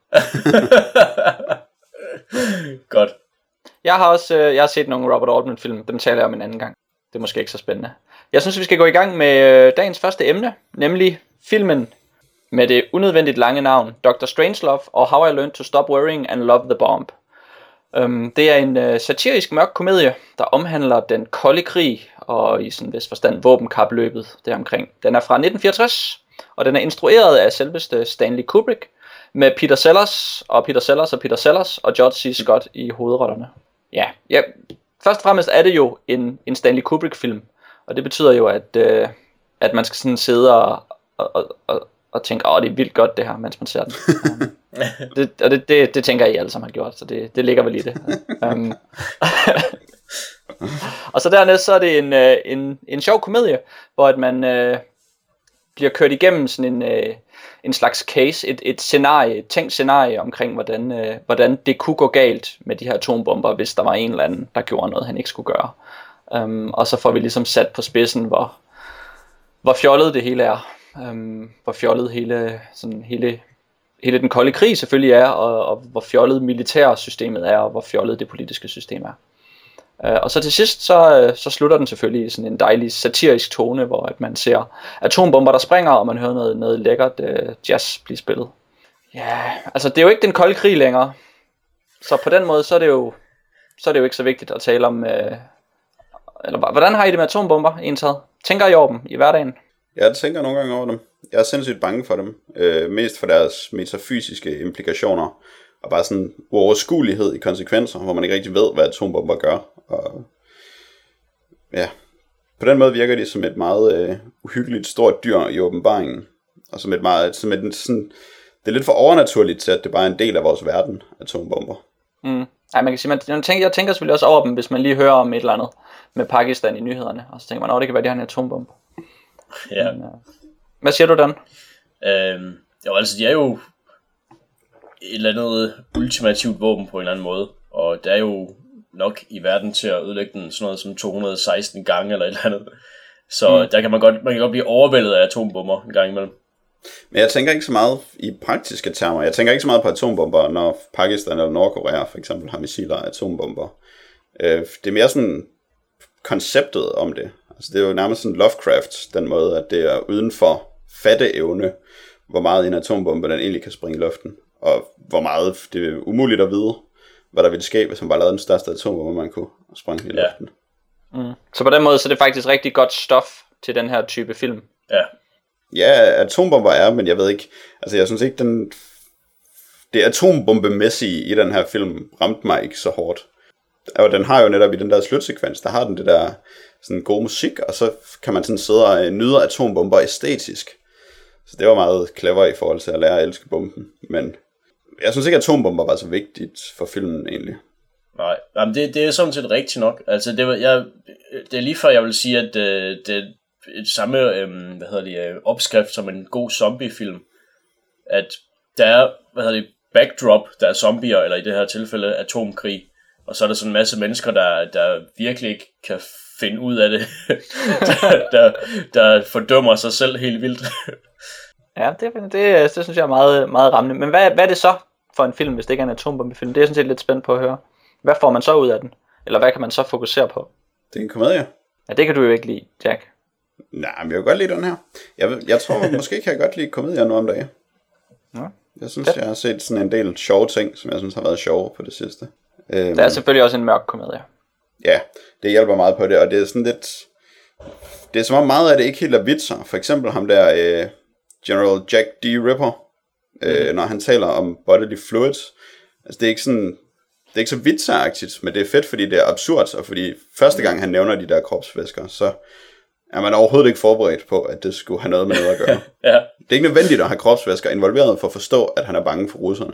godt. Jeg har også øh, jeg har set nogle Robert Altman film, dem taler jeg om en anden gang. Det er måske ikke så spændende. Jeg synes, vi skal gå i gang med øh, dagens første emne, nemlig filmen med det unødvendigt lange navn Dr. Strangelove og How I Learned to Stop Worrying and Love the Bomb. Um, det er en uh, satirisk mørk komedie, der omhandler den kolde krig og i sådan vis forstand våbenkapløbet deromkring. Den er fra 1964, og den er instrueret af selveste Stanley Kubrick, med Peter Sellers og Peter Sellers og Peter Sellers og George C. Scott i hovedrollerne. Ja, ja først og fremmest er det jo en, en Stanley Kubrick-film, og det betyder jo, at, uh, at man skal sådan sidde og, og, og, og tænke, åh, det er vildt godt det her, mens man ser den. det, og det, det, det tænker I alle sammen har gjort, så det, det ligger vel i det. um, og så dernæst så er det en, øh, en, en sjov komedie, hvor at man øh, bliver kørt igennem sådan en, øh, en slags case, et, et scenarie, et tænkt scenarie omkring, hvordan, øh, hvordan det kunne gå galt med de her atombomber, hvis der var en eller anden, der gjorde noget, han ikke skulle gøre. Um, og så får vi ligesom sat på spidsen, hvor, hvor fjollet det hele er. Um, hvor fjollet hele, sådan hele hele den kolde krig selvfølgelig er, og, og hvor fjollet militærsystemet er, og hvor fjollet det politiske system er. Øh, og så til sidst, så, øh, så slutter den selvfølgelig i sådan en dejlig satirisk tone, hvor at man ser atombomber, der springer, og man hører noget, noget lækkert uh, jazz blive spillet. Ja, altså det er jo ikke den kolde krig længere. Så på den måde, så er det jo, så er det jo ikke så vigtigt at tale om... Uh, eller hvordan har I det med atombomber, ensad? Tænker I over dem i hverdagen? Jeg tænker nogle gange over dem. Jeg er sindssygt bange for dem. Øh, mest for deres metafysiske implikationer. Og bare sådan uoverskuelighed i konsekvenser, hvor man ikke rigtig ved, hvad atombomber gør. Og ja, på den måde virker de som et meget øh, uhyggeligt stort dyr i åbenbaringen. Og som et meget, som et, sådan, det er lidt for overnaturligt til, at det bare er en del af vores verden, atombomber. Mm. Ej, man kan sige, man, jeg, tænker, jeg tænker selvfølgelig også over dem, hvis man lige hører om et eller andet med Pakistan i nyhederne. Og så tænker man, at det kan være, de har en atombombe. Ja. Men, uh, hvad siger du, Dan? Øhm, jo, altså, de er jo et eller andet ultimativt våben på en eller anden måde. Og der er jo nok i verden til at ødelægge den sådan noget som 216 gange eller et eller andet. Så mm. der kan man godt, man kan godt blive overvældet af atombomber en gang imellem. Men jeg tænker ikke så meget i praktiske termer. Jeg tænker ikke så meget på atombomber, når Pakistan eller Nordkorea for eksempel har missiler af atombomber. Øh, det er mere sådan konceptet om det. Altså det er jo nærmest sådan Lovecraft, den måde, at det er uden for fatteevne, hvor meget en atombombe den egentlig kan springe i luften. Og hvor meget det er umuligt at vide, hvad der ville ske, hvis man bare lavede den største atombombe, man kunne springe i ja. luften. Mm. Så på den måde, så er det faktisk rigtig godt stof til den her type film. Ja. Ja, atombomber er, men jeg ved ikke, altså jeg synes ikke, den, det atombombemæssige i den her film ramte mig ikke så hårdt. Og den har jo netop i den der slutsekvens, der har den det der sådan god musik, og så kan man sådan sidde og nyde atombomber æstetisk. Så det var meget clever i forhold til at lære at elske bomben. Men jeg synes ikke, at atombomber var så vigtigt for filmen egentlig. Nej, Jamen, det, det er sådan set rigtigt nok. Altså, det, var, jeg, det er lige før, jeg vil sige, at øh, det er samme øh, hvad hedder det, øh, opskrift som en god zombiefilm. At der er, hvad hedder det, backdrop, der er zombier, eller i det her tilfælde atomkrig. Og så er der sådan en masse mennesker, der, der virkelig ikke kan finde ud af det, der, der, der fordømmer sig selv helt vildt ja, det, det, det, det synes jeg er meget, meget rammende. Men hvad, hvad er det så for en film, hvis det ikke er en atombombefilm? Det er jeg sådan set lidt spændt på at høre. Hvad får man så ud af den? Eller hvad kan man så fokusere på? Det er en komedie. Ja, det kan du jo ikke lide, Jack. Nej, men jeg vil godt lide den her. Jeg, jeg tror, måske kan jeg godt lide komedier nu om dagen. Ja. Jeg synes, ja. jeg har set sådan en del sjove ting, som jeg synes har været sjove på det sidste. Øhm, Der er selvfølgelig også en mørk komedie. Ja, det hjælper meget på det, og det er sådan lidt... Det er som om meget af det ikke helt er vitser. For eksempel ham der, øh, General Jack D. Ripper, øh, når han taler om bodily fluids. Altså det er ikke sådan... Det er ikke så vitseragtigt, men det er fedt, fordi det er absurd, og fordi første gang han nævner de der kropsvæsker, så er man overhovedet ikke forberedt på, at det skulle have noget med noget at gøre. Ja, Det er ikke nødvendigt at have kropsvæsker involveret for at forstå, at han er bange for russerne.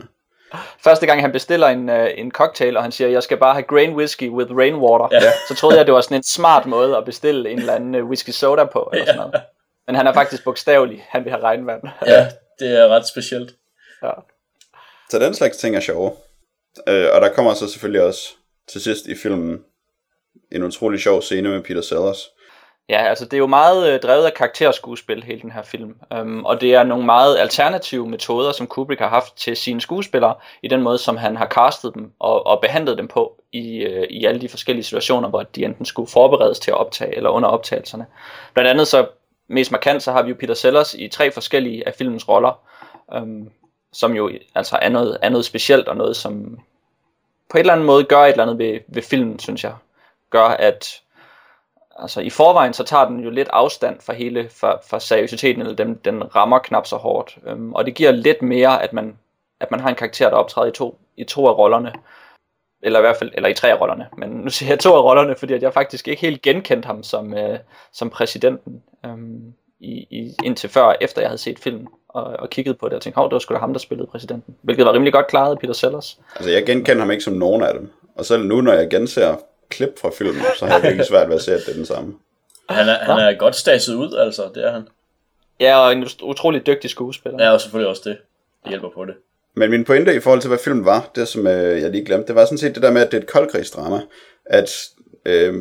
Første gang han bestiller en, uh, en cocktail, og han siger, jeg skal bare have grain whisky with rainwater, Ja. så troede jeg, det var sådan en smart måde at bestille en eller anden uh, whisky soda på, eller sådan noget. Men han er faktisk bogstavelig, han vil have regnvand. ja, det er ret specielt. ja. Så den slags ting er sjove. Øh, og der kommer så selvfølgelig også til sidst i filmen en utrolig sjov scene med Peter Sellers. Ja, altså det er jo meget øh, drevet af karakterskuespil, hele den her film. Um, og det er nogle meget alternative metoder, som Kubrick har haft til sine skuespillere, i den måde, som han har castet dem og, og behandlet dem på i, øh, i alle de forskellige situationer, hvor de enten skulle forberedes til at optage eller under optagelserne. Blandt andet så, mest markant, så har vi jo Peter Sellers i tre forskellige af filmens roller, øhm, som jo altså er noget, er noget specielt og noget, som på et eller andet måde gør et eller andet ved, ved filmen, synes jeg. Gør, at altså i forvejen så tager den jo lidt afstand fra hele fra, fra seriøsiteten eller den, den rammer knap så hårdt øhm, og det giver lidt mere at man at man har en karakter der optræder i to i to af rollerne eller i hvert fald eller i tre af rollerne men nu siger jeg to af rollerne fordi at jeg faktisk ikke helt genkendte ham som øh, som præsidenten øhm, i, i, indtil før efter jeg havde set filmen og, og kigget på det og tænkte hov det var sgu da ham der spillede præsidenten hvilket var rimelig godt klaret af Peter Sellers Altså jeg genkender ham ikke som nogen af dem. Og selv nu, når jeg genser klip fra filmen, så har jeg virkelig svært ved at se, at det er den samme. Han er, han er godt staset ud, altså, det er han. ja og en utrolig dygtig skuespiller Ja, og selvfølgelig også det. Det hjælper på det. Men min pointe i forhold til, hvad filmen var, det som øh, jeg lige glemte, det var sådan set det der med, at det er et koldkrigsdrama. At øh,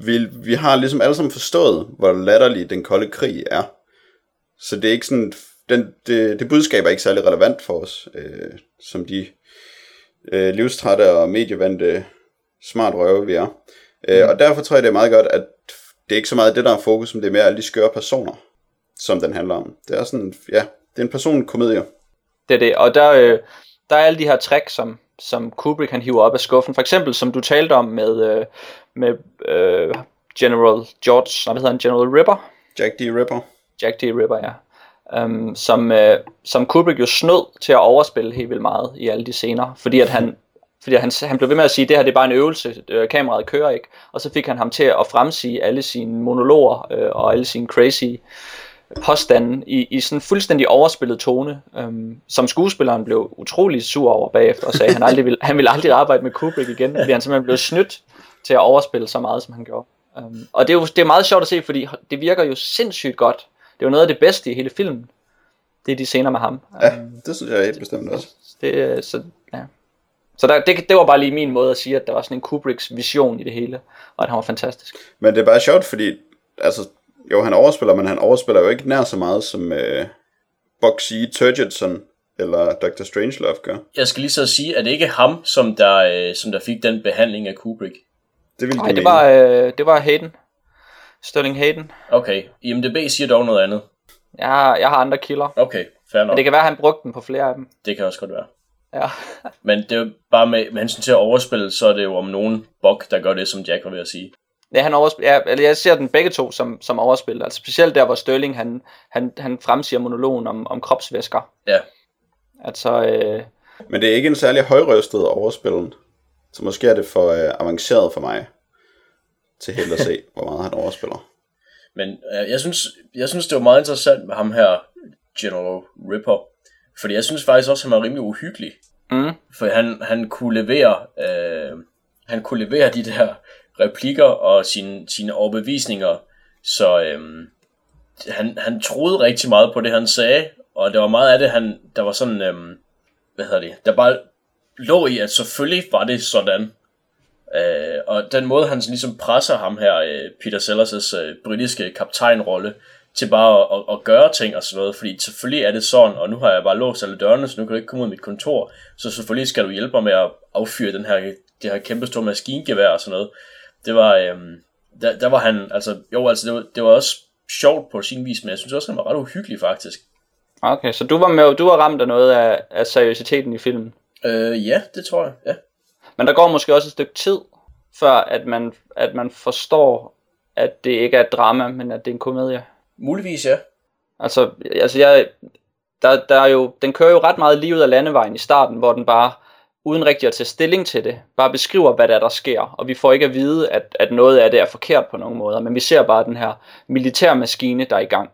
vi, vi har ligesom alle sammen forstået, hvor latterlig den kolde krig er. Så det er ikke sådan, den, det, det budskab er ikke særlig relevant for os, øh, som de øh, livstrætte og medievandte smart røve, vi er. Øh, Og derfor tror jeg, det er meget godt, at det er ikke så meget det, der er fokus, men det er mere alle de skøre personer, som den handler om. Det er sådan, ja, det er en personkomedie. Det er det, og der, øh, der er alle de her trick, som, som Kubrick han hiver op af skuffen. For eksempel, som du talte om med, øh, med øh, General George, nej, hvad hedder han, General Ripper? Jack D. Ripper. Jack D. Ripper, ja. Um, som, øh, som Kubrick jo snød til at overspille helt vildt meget i alle de scener, fordi at han, fordi han, han blev ved med at sige, at det her det er bare en øvelse, øh, kameraet kører ikke, og så fik han ham til at fremsige alle sine monologer øh, og alle sine crazy påstanden i, i sådan en fuldstændig overspillet tone, øhm, som skuespilleren blev utrolig sur over bagefter og sagde, at han, aldrig ville, han ville aldrig arbejde med Kubrick igen, fordi han simpelthen blev snydt til at overspille så meget, som han gjorde. Um, og det er jo det er meget sjovt at se, fordi det virker jo sindssygt godt. Det er jo noget af det bedste i hele filmen. Det er de scener med ham. Ja, det synes jeg helt bestemt også. Det, øh, så, ja. så der, det, det var bare lige min måde at sige, at der var sådan en Kubricks vision i det hele, og at han var fantastisk. Men det er bare sjovt, fordi altså, jo, han overspiller, men han overspiller jo ikke nær så meget som øh, Bugsy Turgidson eller Dr. Strangelove gør. Jeg skal lige så sige, at det ikke ham, som der, øh, som der fik den behandling af Kubrick. Det ville Nej, det var, øh, det var Hayden. Sterling Hayden. Okay, IMDB siger dog noget andet. Jeg har, jeg har andre kilder. Okay, fair nok. Men det kan være, at han brugte den på flere af dem. Det kan også godt være. Ja. Men det er jo bare med, med hensyn til at overspille, så er det jo om nogen bok, der gør det, som Jack var ved at sige. Ja, han overspil, ja, eller jeg ser den begge to som, som overspil. Altså specielt der, hvor Sterling han, han, han fremsiger monologen om, om kropsvæsker. Ja, Altså, øh, Men det er ikke en særlig højrøstet overspillen. Så måske er det for øh, avanceret for mig til helt at se, hvor meget han overspiller. men øh, jeg, synes, jeg synes, det var meget interessant med ham her, General Ripper. Fordi jeg synes faktisk også, han var rimelig uhyggelig. mm, For han, han kunne levere øh, han kunne levere de der replikker og sine, sine overbevisninger, så øhm, han, han troede rigtig meget på det, han sagde, og det var meget af det, han, der var sådan, øhm, hvad hedder det, der bare lå i, at selvfølgelig var det sådan. Øh, og den måde, han ligesom presser ham her, øh, Peter Sellers' øh, britiske kaptajnrolle, til bare at, at, at gøre ting og sådan noget, fordi selvfølgelig er det sådan, og nu har jeg bare låst alle dørene, så nu kan du ikke komme ud af mit kontor, så selvfølgelig skal du hjælpe mig med at affyre den her, det her kæmpe store maskingevær og sådan noget. Det var, øhm, der, der var han, altså, jo, altså, det var, det var også sjovt på sin vis, men jeg synes også, han var ret uhyggelig faktisk. okay, så du var, med, du var ramt af noget af, af seriøsiteten i filmen. Øh, ja, det tror jeg, ja. Men der går måske også et stykke tid, før at man, at man forstår, at det ikke er et drama, men at det er en komedie. Muligvis, ja. Altså, altså jeg, der, der er jo, den kører jo ret meget lige ud af landevejen i starten, hvor den bare, uden rigtig at tage stilling til det, bare beskriver, hvad der er, der sker. Og vi får ikke at vide, at, at noget af det er forkert på nogen måder, men vi ser bare den her militærmaskine, der er i gang.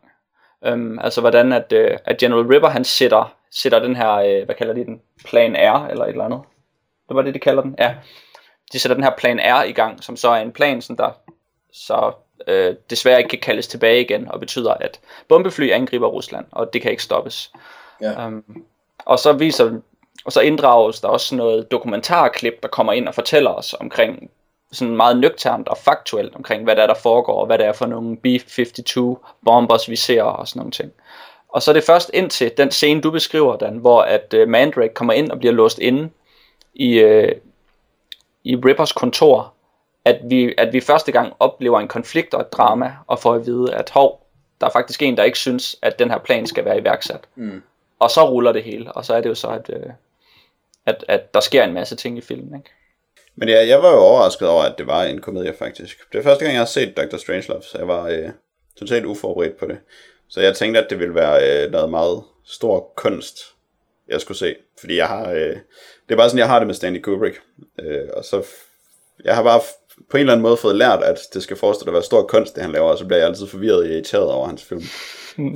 Um, altså hvordan at, uh, at General Ripper, han sætter, sætter den her, uh, hvad kalder de den, plan R, eller et eller andet. Det var det, de kalder den, ja. De sætter den her plan R i gang, som så er en plan, som der så øh, desværre ikke kan kaldes tilbage igen, og betyder, at bombefly angriber Rusland, og det kan ikke stoppes. Ja. Um, og så viser og så inddrages der også noget dokumentarklip, der kommer ind og fortæller os omkring sådan meget nøgternt og faktuelt omkring, hvad der er, der foregår, og hvad det er for nogle B-52 bombers, vi ser og sådan nogle ting. Og så er det først ind til den scene, du beskriver, Dan, hvor at uh, Mandrake kommer ind og bliver låst inde i, uh, i Rippers kontor, at vi, at vi første gang oplever en konflikt og et drama, og får at vide, at hov, der er faktisk en, der ikke synes, at den her plan skal være iværksat. Mm. Og så ruller det hele, og så er det jo så, at, øh, at, at der sker en masse ting i filmen. Ikke? Men ja, jeg var jo overrasket over, at det var en komedie faktisk. Det er første gang, jeg har set Dr. Strangelove, så jeg var øh, totalt uforberedt på det. Så jeg tænkte, at det ville være øh, noget meget stor kunst, jeg skulle se. Fordi jeg har, øh, det er bare sådan, jeg har det med Stanley Kubrick. Øh, og så, jeg har bare på en eller anden måde fået lært, at det skal forestille at være stor kunst, det han laver, og så bliver jeg altid forvirret og irriteret over hans film.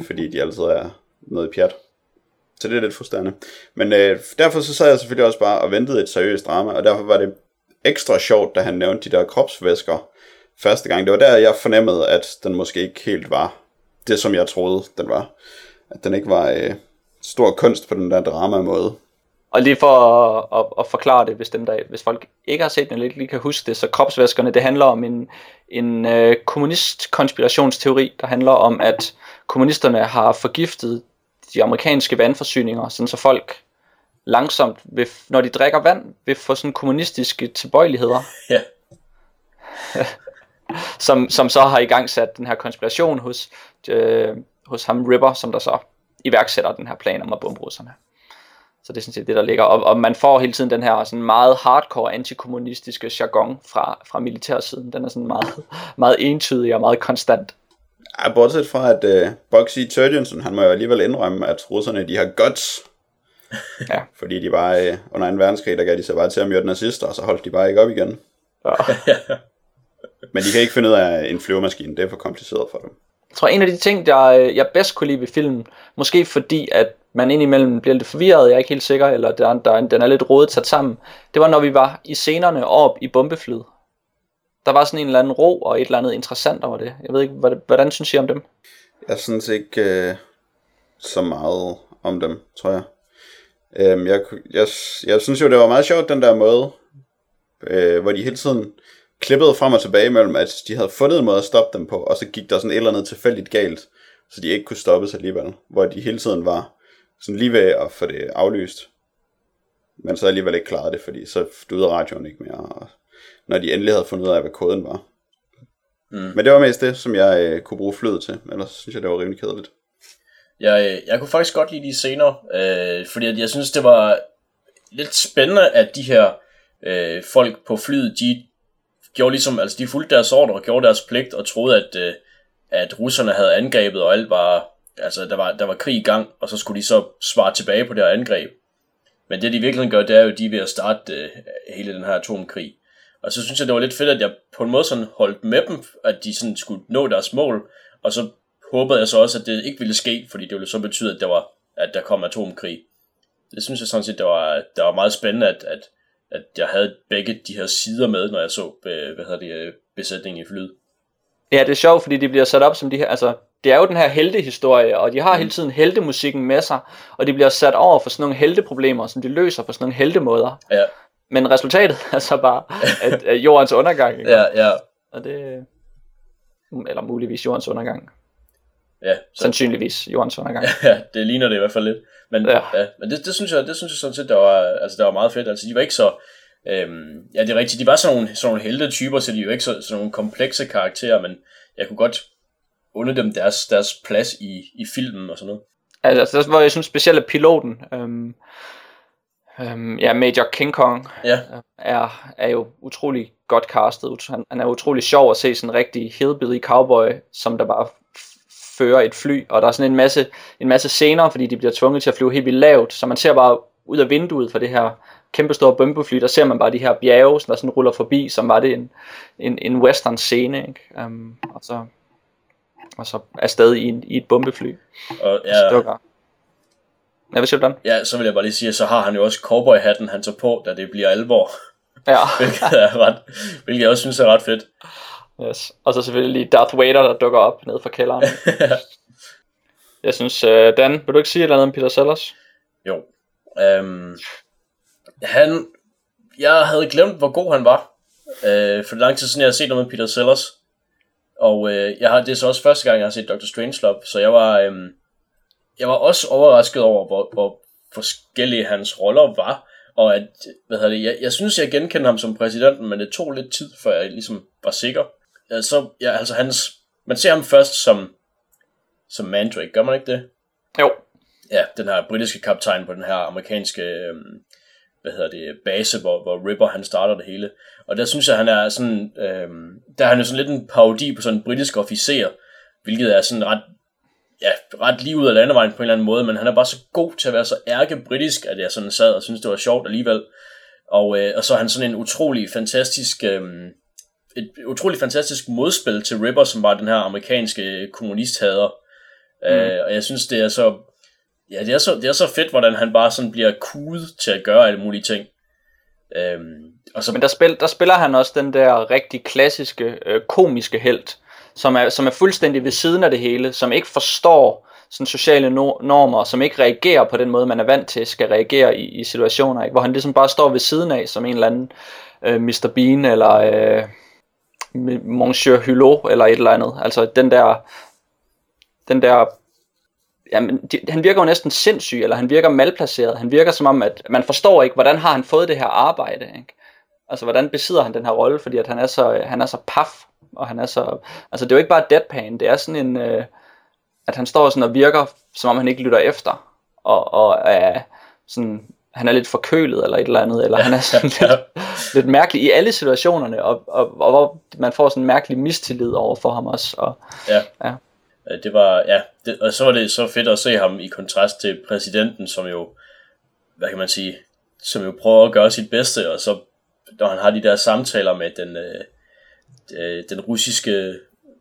fordi de altid er noget pjat. Så det er lidt frustrerende. Men øh, derfor så sad jeg selvfølgelig også bare og ventede et seriøst drama, og derfor var det ekstra sjovt, da han nævnte de der kropsvæsker første gang. Det var der, jeg fornemmede, at den måske ikke helt var det, som jeg troede, den var. At den ikke var øh, stor kunst på den der drama-måde. Og lige for at, at, at forklare det, hvis, dem der, hvis folk ikke har set den, eller ikke lige kan huske det, så kropsvæskerne, det handler om en, en øh, kommunist-konspirationsteori, der handler om, at kommunisterne har forgiftet de amerikanske vandforsyninger, sådan så folk langsomt, vil, når de drikker vand, vil få sådan kommunistiske tilbøjeligheder. Ja. som, som så har i gang sat den her konspiration hos, øh, hos ham Ripper, som der så iværksætter den her plan om at bombe russerne. Så det er sådan set det, der ligger. Og, og man får hele tiden den her sådan meget hardcore antikommunistiske jargon fra, fra militærsiden. Den er sådan meget, meget entydig og meget konstant. Ja, bortset fra, at uh, Bugsy Turgeonsen, han må jo alligevel indrømme, at russerne, de har guts. ja. Fordi de bare, uh, under en verdenskrig, der gav de sig bare til at myrde nazister, og så holdt de bare ikke op igen. Ja. Men de kan ikke finde ud af en flyvemaskine, det er for kompliceret for dem. Jeg tror, en af de ting, der øh, jeg bedst kunne lide ved filmen, måske fordi, at man indimellem bliver lidt forvirret, jeg er ikke helt sikker, eller der, der, den er lidt rodet sat sammen, det var, når vi var i scenerne op i bombeflyet der var sådan en eller anden ro og et eller andet interessant over det. Jeg ved ikke, hvordan synes I om dem? Jeg synes ikke øh, så meget om dem, tror jeg. Øhm, jeg, jeg. Jeg synes jo, det var meget sjovt, den der måde, øh, hvor de hele tiden klippede frem og tilbage mellem, at de havde fundet en måde at stoppe dem på, og så gik der sådan et eller andet tilfældigt galt, så de ikke kunne stoppes alligevel. Hvor de hele tiden var sådan lige ved at få det aflyst. Men så alligevel ikke klarede det, fordi så døde radioen ikke mere, og når de endelig havde fundet ud af, hvad koden var. Mm. Men det var mest det, som jeg øh, kunne bruge flyet til, ellers synes jeg, det var rimelig kedeligt. Jeg, øh, jeg kunne faktisk godt lide de scener, øh, fordi jeg synes, det var lidt spændende, at de her øh, folk på flyet, de gjorde ligesom, altså de fulgte deres ordre og gjorde deres pligt og troede, at, øh, at russerne havde angrebet, og alt var, altså der var, der var krig i gang, og så skulle de så svare tilbage på det her angreb. Men det de virkelig gør, det er jo, at de er ved at starte øh, hele den her atomkrig. Og så synes jeg, det var lidt fedt, at jeg på en måde sådan holdt med dem, at de sådan skulle nå deres mål. Og så håbede jeg så også, at det ikke ville ske, fordi det ville så betyde, at der, var, at der kom atomkrig. Det synes jeg sådan set, det var, det var meget spændende, at, at, at jeg havde begge de her sider med, når jeg så øh, hvad hedder det, øh, besætningen i flyet. Ja, det er sjovt, fordi de bliver sat op som de her, altså det er jo den her heltehistorie, og de har mm. hele tiden heltemusikken med sig, og de bliver sat over for sådan nogle helteproblemer, som de løser på sådan nogle heltemåder. Ja. Men resultatet er så bare, at, at jordens undergang. Ikke? ja, ja. Og det, eller muligvis jordens undergang. Ja. Så, Sandsynligvis jordens undergang. Ja, det ligner det i hvert fald lidt. Men, ja. Ja, men det, det, synes jeg, det synes jeg sådan set, der var, altså, der var meget fedt. Altså, de var ikke så, øhm, ja, det er rigtigt, de var sådan nogle, sådan nogle helte-typer, så de jo ikke så, sådan nogle komplekse karakterer, men jeg kunne godt unde dem deres, deres plads i, i filmen og sådan noget. Altså, det var, jeg synes specielt, at piloten, øhm, Øhm, ja, Major King Kong Ja, er, er jo utrolig godt castet. Han, han er utrolig sjov at se sådan en rigtig hillbilly cowboy, som der bare fører et fly, og der er sådan en masse, en masse scener, fordi de bliver tvunget til at flyve helt vildt lavt, så man ser bare ud af vinduet for det her kæmpe store bombefly, der ser man bare de her bjerge, der sådan ruller forbi, som var det en, en, en western scene, ikke? Um, og så og så afsted i, en, i et bombefly. og Ja. Stykker. Ja, hvad siger du, Dan? ja, så vil jeg bare lige sige, at så har han jo også cowboy-hatten, han tager på, da det bliver alvor. Ja. hvilket, er ret, hvilket jeg også synes er ret fedt. Yes. Og så selvfølgelig Darth Vader, der dukker op nede fra kælderen. Jeg synes, uh, Dan, vil du ikke sige et eller andet om Peter Sellers? Jo. Øhm, han, jeg havde glemt, hvor god han var. Øh, for lang tid siden, jeg har set noget med Peter Sellers. Og øh, jeg har, det er så også første gang, jeg har set Dr. Strangelove. Så jeg var, øhm, jeg var også overrasket over, hvor, hvor forskellige hans roller var. Og at, hvad hedder det, jeg, jeg synes, jeg genkendte ham som præsidenten, men det tog lidt tid, før jeg ligesom var sikker. Så, ja, altså hans, man ser ham først som, som Mandrake, gør man ikke det? Jo. ja, den her britiske kaptajn på den her amerikanske øhm, hvad hedder det, base, hvor, hvor Ripper han starter det hele. Og der synes jeg, han er sådan, øhm, der er han jo sådan lidt en parodi på sådan en britisk officer, hvilket er sådan ret, ja, ret lige ud af landevejen på en eller anden måde, men han er bare så god til at være så ærke britisk, at jeg sådan sad og synes det var sjovt alligevel. Og, øh, og så er han sådan en utrolig fantastisk, øhm, et utrolig fantastisk modspil til Ripper, som var den her amerikanske kommunisthader. Mm. Øh, og jeg synes, det er så Ja, det er, så, det er så fedt, hvordan han bare sådan bliver kudet til at gøre alle mulige ting. Øhm, og så, Men der, spil, der spiller han også den der rigtig klassiske, øh, komiske held, som er, som er fuldstændig ved siden af det hele, som ikke forstår sådan sociale no- normer, som ikke reagerer på den måde, man er vant til, skal reagere i, i situationer, ikke? hvor han ligesom bare står ved siden af, som en eller anden øh, Mr. Bean, eller øh, Monsieur Hulot, eller et eller andet. Altså den der, den der jamen, de, han virker jo næsten sindssyg, eller han virker malplaceret. Han virker som om, at man forstår ikke, hvordan har han fået det her arbejde, ikke? Altså, hvordan besidder han den her rolle, fordi at han er så, øh, han er så paf, og han er så, altså det er jo ikke bare deadpan, det er sådan en, øh, at han står sådan og virker, som om han ikke lytter efter, og, og er sådan, han er lidt forkølet eller et eller andet, eller han er sådan lidt, lidt mærkelig i alle situationerne, og, og, og hvor man får sådan en mærkelig mistillid over for ham også, og ja. ja. Det var, ja, det, og så var det så fedt at se ham i kontrast til præsidenten, som jo, hvad kan man sige, som jo prøver at gøre sit bedste, og så, når han har de der samtaler med den, øh, øh, den russiske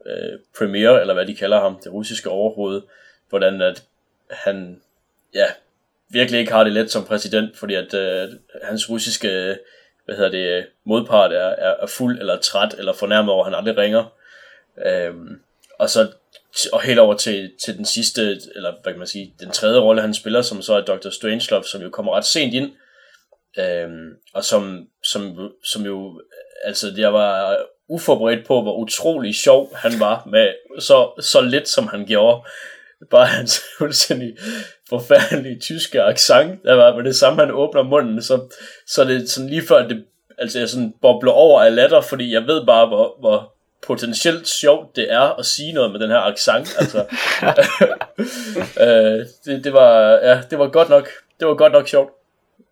øh, premier, eller hvad de kalder ham, det russiske overhoved, hvordan at han, ja, virkelig ikke har det let som præsident, fordi at øh, hans russiske, hvad hedder det, modpart er, er, er fuld eller træt, eller fornærmet over, at han aldrig ringer. Øhm, og så og helt over til, til den sidste, eller hvad kan man sige, den tredje rolle, han spiller, som så er Dr. Strangelove, som jo kommer ret sent ind, øhm, og som, som, som jo, altså jeg var uforberedt på, hvor utrolig sjov han var med så, så lidt, som han gjorde. Bare hans fuldstændig forfærdelige tyske accent, der var med det samme, han åbner munden, så, så er det sådan lige før, det, altså jeg sådan bobler over af latter, fordi jeg ved bare, hvor, hvor potentielt sjovt det er at sige noget med den her accent, altså. øh, det, det, var, ja, det var godt nok, det var godt nok sjovt.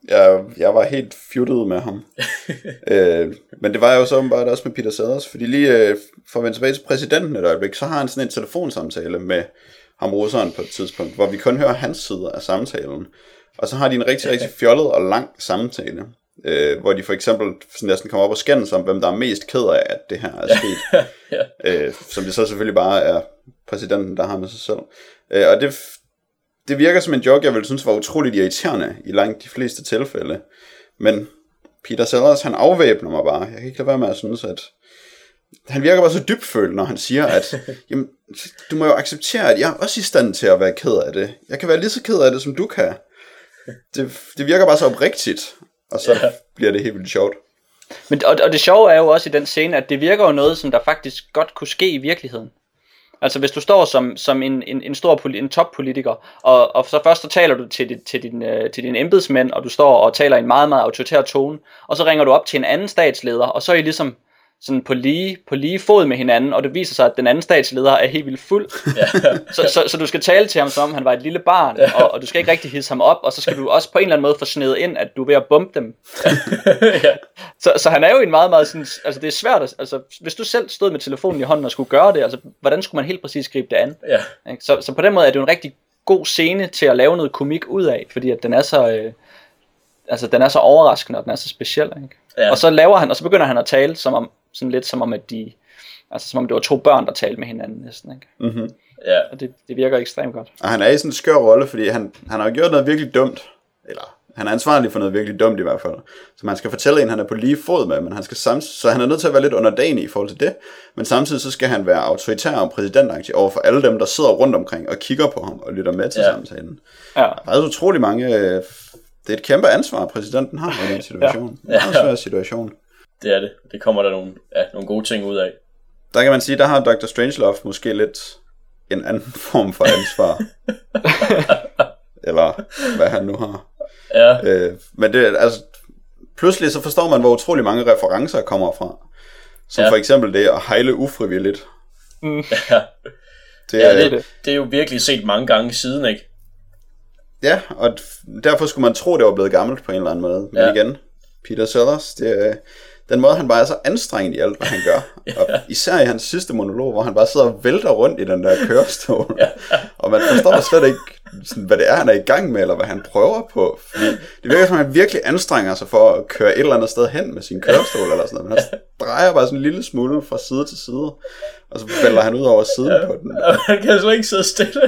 Jeg, jeg var helt fjuttet med ham. øh, men det var jeg jo så bare også med Peter Sellers, fordi lige øh, for at vende tilbage til præsidenten et øjeblik, så har han sådan en telefonsamtale med ham russeren på et tidspunkt, hvor vi kun hører hans side af samtalen. Og så har de en rigtig, rigtig fjollet og lang samtale, øh, hvor de for eksempel næsten kommer op og skændes om, hvem der er mest ked af, at det her er sket. ja. øh, som det så selvfølgelig bare er præsidenten, der har med sig selv. Øh, og det, det virker som en joke, jeg ville synes var utroligt irriterende i langt de fleste tilfælde. Men Peter Sellers, han afvæbner mig bare. Jeg kan ikke lade være med at synes, at han virker bare så dybfølt, når han siger, at jamen, du må jo acceptere, at jeg er også i stand til at være ked af det. Jeg kan være lige så ked af det, som du kan. Det, det virker bare så oprigtigt, og så Ja. bliver det helt vildt sjovt. Men, og, og det sjove er jo også i den scene, at det virker jo noget, som der faktisk godt kunne ske i virkeligheden. Altså hvis du står som, som en, en, en stor en toppolitiker, og, og så først så taler du til, dit, til, din, øh, til dine embedsmænd, og du står og taler i en meget, meget autoritær tone, og så ringer du op til en anden statsleder, og så er I ligesom, sådan på lige, på lige fod med hinanden, og det viser sig, at den anden statsleder er helt vildt fuld. Ja. Så, så, så du skal tale til ham, som om han var et lille barn, Ja. og, og du skal ikke rigtig hisse ham op, og så skal du også på en eller anden måde få snedet ind, at du er ved at bombe dem. ja. Så, så han er jo en meget, meget sådan, altså det er svært, at- altså hvis du selv stod med telefonen i hånden og skulle gøre det, altså hvordan skulle man helt præcis gribe det an? ja. Ikke? Så, så på den måde er det jo en rigtig god scene til at lave noget komik ud af, fordi at den er så, øh, altså den er så overraskende, og den er så speciel, ikke? Ja. Og så laver han, og så begynder han at tale som om, sådan lidt som om, at de, altså som om det var to børn, der talte med hinanden næsten, ikke? Mm-hmm. ja. Og det, det virker ekstremt godt. Og han er i sådan en skør rolle, fordi han, han har gjort noget virkelig dumt. Eller han er ansvarlig for noget virkelig dumt i hvert fald. Så man skal fortælle en, han er på lige fod med, men han skal sams- så han er nødt til at være lidt underdanig i forhold til det. Men samtidig så skal han være autoritær og præsidentagtig over for alle dem, der sidder rundt omkring og kigger på ham og lytter med til Ja. ja. samtalen. Ja. Der er utrolig mange... øh, Det er et kæmpe ansvar, præsidenten har i den situation. ja. Det er en svær situation. Det er det. Det kommer der nogle, ja, nogle gode ting ud af. Der kan man sige, der har Dr. Strangelove måske lidt en anden form for ansvar. Eller hvad han nu har. Ja, Øh, men det, altså, pludselig så forstår man, hvor utrolig mange referencer kommer fra. Som Ja. for eksempel det at hejle ufrivilligt. ja. Det, ja er, det, det. det er jo virkelig set mange gange siden, ikke? ja, og derfor skulle man tro, det var blevet gammelt på en eller anden måde. Men Ja. igen, Peter Sellers, det, er- den måde, han bare er så anstrengt i alt, hvad han gør. Og især i hans sidste monolog, hvor han bare sidder og vælter rundt i den der kørestol. og man forstår slet ikke, sådan, hvad det er, han er i gang med, eller hvad han prøver på. Fordi det virker som, han virkelig anstrenger sig for at køre et eller andet sted hen med sin kørestol, eller sådan noget. Men han drejer bare sådan en lille smule fra side til side, og så vælter han ud over siden på den. Og han kan slet ikke sidde stille.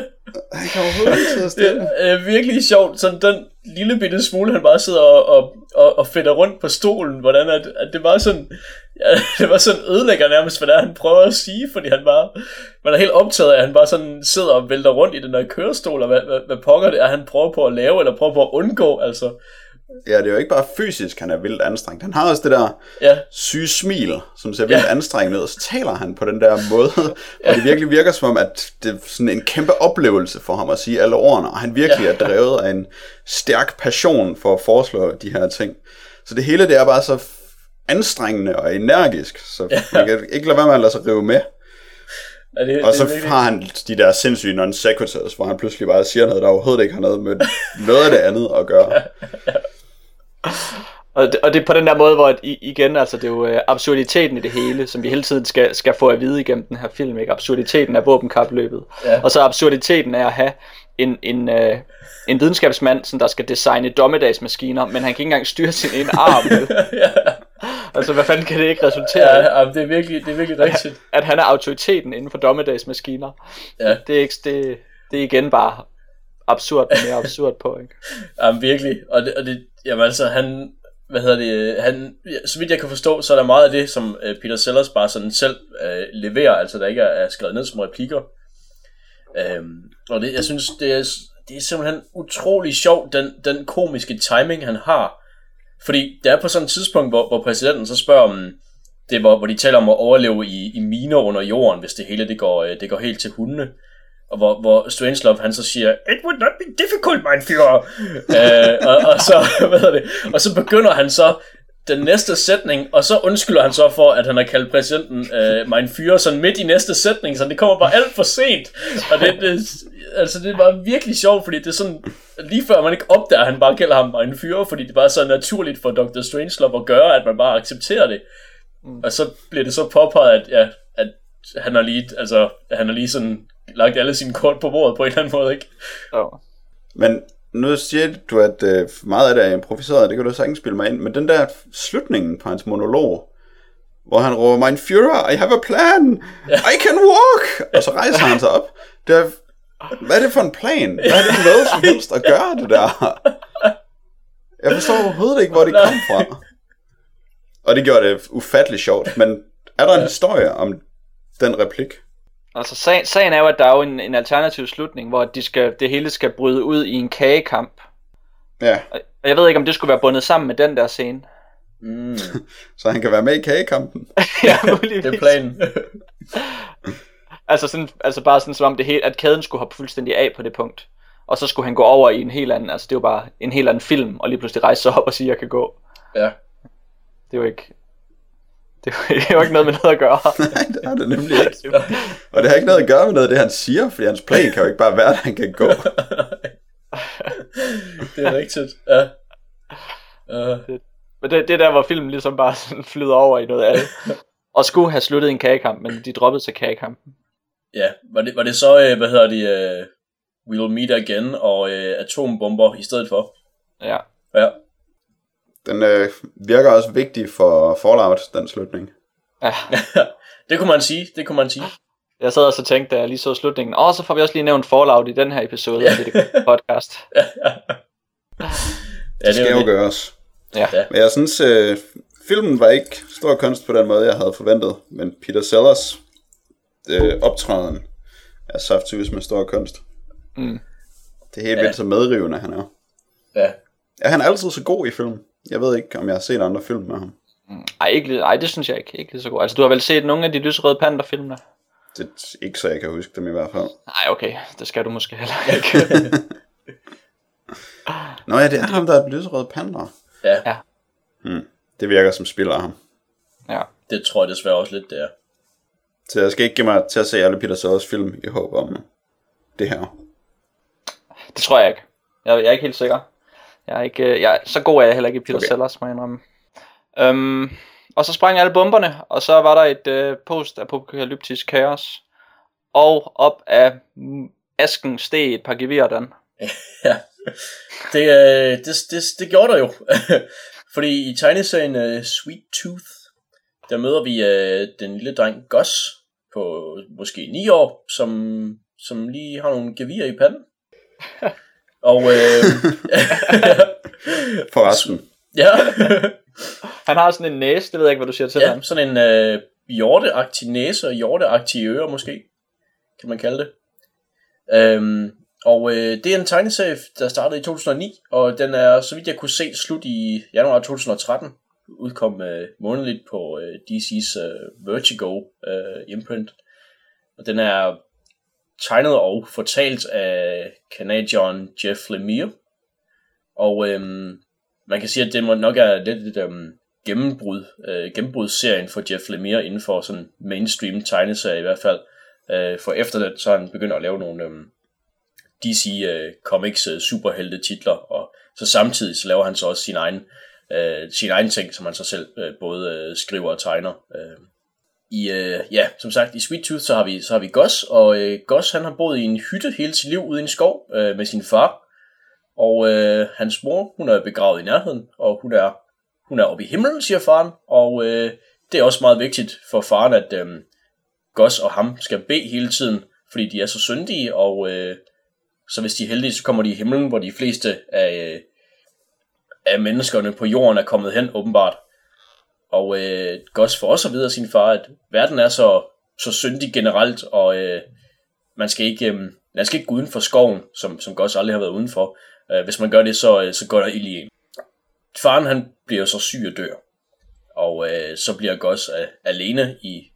Han kan overhovedet ikke sidde Det stille. er virkelig sjovt, sådan den lille bitte smule, han bare sidder og, og, og, og fedter rundt på stolen, hvordan at, at det var sådan, ja, det var sådan ødelægger nærmest, hvad det er, han prøver at sige, fordi han bare, man er helt optaget af, at han bare sådan sidder og vælter rundt i den der kørestol, og hvad, hvad, hvad pokker det er, han prøver på at lave, eller prøver på at undgå, altså, Ja, det er jo ikke bare fysisk, han er vildt anstrengt. Han har også det der ja, syge smil, som ser vildt ja. anstrengende ud, og så taler han på den der måde, og det virkelig virker som om, at det er sådan en kæmpe oplevelse for ham at sige alle ordene, og han virkelig Ja. er drevet af en stærk passion for at foreslå de her ting. Så det hele, det er bare så anstrengende og energisk, så ja. man kan ikke lade være med at lade sig rive med. er det, Og det så virkelig- har han de der sindssyge non sequiturs, hvor han pludselig bare siger noget, der overhovedet ikke har noget med noget af det andet at gøre. Og det, og det er på den der måde, hvor at igen, altså det er jo øh, absurditeten i det hele, som vi hele tiden skal, skal få at vide igennem den her film, ikke? Absurditeten af våbenkapløbet. Ja. Og så absurditeten af at have en, en, øh, en videnskabsmand, som der skal designe dommedagsmaskiner, men han kan ikke engang styre sin ene arm. vel? Altså, hvad fanden kan det ikke resultere i? Ja, ja, det er virkelig, det er virkelig rigtigt. At han er autoriteten inden for dommedagsmaskiner. Ja. Det er, ikke, det, det er igen bare absurd, mere absurd på, ikke? Jamen virkelig, og det, og det jamen altså han, hvad hedder det, han, så vidt jeg kan forstå, så er der meget af det, som øh, Peter Sellers bare sådan selv øh, leverer, altså der ikke er, er skrevet ned som replikker. Øhm, og det, jeg synes, det er, det er simpelthen utrolig sjovt, den, den komiske timing, han har. Fordi det er på sådan et tidspunkt, hvor, hvor præsidenten så spørger om, det hvor, hvor de taler om at overleve i, i miner under jorden, hvis det hele det går, øh, det går helt til hundene. Og hvor, hvor Strangelove han så siger, It would not be difficult, mein Führer. øh, og, og, så, hvad det, og så begynder han så den næste sætning, og så undskylder han så for, at han har kaldt præsidenten øh, mein Führer sådan midt i næste sætning, så det kommer bare alt for sent. Og det, det, altså det var virkelig sjovt, fordi det er sådan, lige før man ikke opdager, at han bare kalder ham mein Führer, fordi det bare er så naturligt for Dr. Strangelove at gøre, at man bare accepterer det. Og så bliver det så påpeget, at, ja, at han har lige, altså, han har lige sådan lagt alle sine kort på bordet på en eller anden måde, ikke? Så. Men nu siger du, at øh, meget af det er improviseret, det kan du sagtens spille mig ind, men den der slutningen på hans monolog, hvor han råber, Mein Führer, I have a plan, I can walk, og så rejser han sig op. Det er, hvad er det for en plan? Hvad er det noget som helst at gøre det der? Jeg forstår overhovedet ikke, hvor det kom fra. Og det gjorde det ufatteligt sjovt, men er der en historie om den replik? Altså sagen, sagen er jo, at der er jo en, en alternativ slutning, hvor de skal, det hele skal bryde ud i en kagekamp. Ja, Og jeg ved ikke, om det skulle være bundet sammen med den der scene. Mm, så han kan være med i kagekampen. ja, muligvis. det er planen. Altså, sådan, altså bare sådan som om det hele, at kæden skulle hoppe fuldstændig af på det punkt. Og så skulle han gå over i en helt anden, altså det er jo bare en helt anden film, og lige pludselig rejse sig op og sige, at jeg kan gå. ja. Det er jo ikke, det Det er jo ikke noget med noget at gøre. Nej, det har det nemlig ikke. Og det har ikke noget at gøre med noget af det, han siger, fordi hans plan kan jo ikke bare være, at han kan gå. det er rigtigt. Ja. Uh, Men det, det er der, hvor filmen ligesom bare sådan flyder over i noget andet. Og skulle have sluttet en kagekamp, men de droppede til kagekampen. ja, var det, var det så, øh, hvad hedder det, uh, We'll Meet Again og øh, atombomber i stedet for? Ja. Ja. Den øh, virker også vigtig for Fallout, den slutning. ja. det kunne man sige, det kunne man sige. Jeg sad også og tænkte, da jeg lige så slutningen, åh, så får vi også lige nævnt Fallout i den her episode af det podcast. ja, Det skal er jo det. gøres. Ja. Ja. Men jeg synes, øh, filmen var ikke stor kunst på den måde, jeg havde forventet. Men Peter Sellers øh, optræden er saftsus med stor kunst. Mm. Det er helt Ja. vildt så medrivende, han er. Ja. Er han altid så god i film? Jeg ved ikke, om jeg har set andre film med ham. Ej, ikke, ej, det synes jeg ikke. Ikke lige så godt. Altså, du har vel set nogle af de lyserøde panderfilmene? Det er ikke så, jeg kan huske dem i hvert fald. Nej, okay. Det skal du måske heller ikke. Nå ja, det er ham, der er et lyserød panda. ja, ja. Det virker som spiller af ham. ja. det tror jeg desværre også lidt, det er. Så jeg skal ikke give mig til at se alle Peter Sellers film i håb om det her. Det tror jeg ikke. Jeg, jeg er ikke helt sikker. Jeg er ikke, øh, jeg, så god er jeg heller ikke i Peter Okay. Sellers, må jeg indrømme. Øhm, og så sprang alle bomberne, og så var der et øh, post-apokalyptisk kaos. Og op af asken steg et par gevirdan. Ja. Det, øh, det, det, det gjorde der jo. Fordi i tegneserien uh, Sweet Tooth, der møder vi uh, den lille dreng Gus på måske 9 år, som, som lige har nogle gevir i panden. Og øh, Forresten. ja, Han har sådan en næse, det ved jeg ikke, hvad du siger til ja, ham. sådan en øh, hjorteagtig næse og hjorteagtige ører måske, kan man kalde det. Øhm, og øh, det er en tegneserie, der startede i 2009, og den er, så vidt jeg kunne se, slut i januar 2013. Udkom øh, månedligt på øh, DC's øh, Vertigo øh, imprint. Og den er tegnet og fortalt af kanadieren Jeff Lemire. Og øhm, man kan sige, at det må nok er lidt et øhm, gennembrud, øh, gennembrudsserien for Jeff Lemire inden for sådan mainstream tegneserie i hvert fald. Øh, for efter det, så han begyndt at lave nogle øhm, DC øh, Comics øh, superhelte titler, og så samtidig så laver han så også sin egen, øh, sin egen ting, som han så selv øh, både øh, skriver og tegner. Øh. I, øh, ja, som sagt, i Sweet Tooth, så har vi, så har vi Gus, og øh, Gus han har boet i en hytte hele sit liv ude i en skov øh, med sin far, og øh, hans mor, hun er begravet i nærheden, og hun er, hun er oppe i himlen, siger faren, og øh, det er også meget vigtigt for faren, at øh, Gus og ham skal bede hele tiden, fordi de er så syndige, og øh, så hvis de er heldige, så kommer de i himlen, hvor de fleste af, øh, af menneskerne på jorden er kommet hen, åbenbart. Og øh, Gus får også at vide af sin far, at verden er så, så syndig generelt, og øh, man skal ikke, øh, man skal ikke gå uden for skoven, som, som Gus aldrig har været udenfor. Øh, hvis man gør det, så, øh, så går der ild i en. Faren han bliver så syg og dør, og øh, så bliver Gus øh, alene i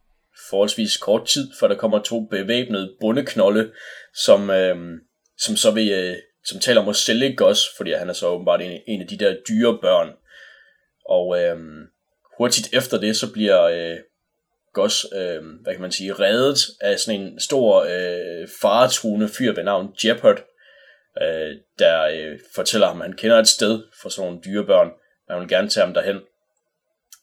forholdsvis kort tid, for der kommer to bevæbnede bundeknolde, som, øh, som så vil, øh, som taler om at sælge Gus, fordi han er så åbenbart en, en af de der dyre børn. Og øh, hurtigt efter det, så bliver øh, Gus, øh, hvad kan man sige, reddet af sådan en stor øh, faretruende fyr ved navn Jeopard, øh, der øh, fortæller ham, at han kender et sted for sådan nogle dyrebørn, og han vil gerne tage ham derhen.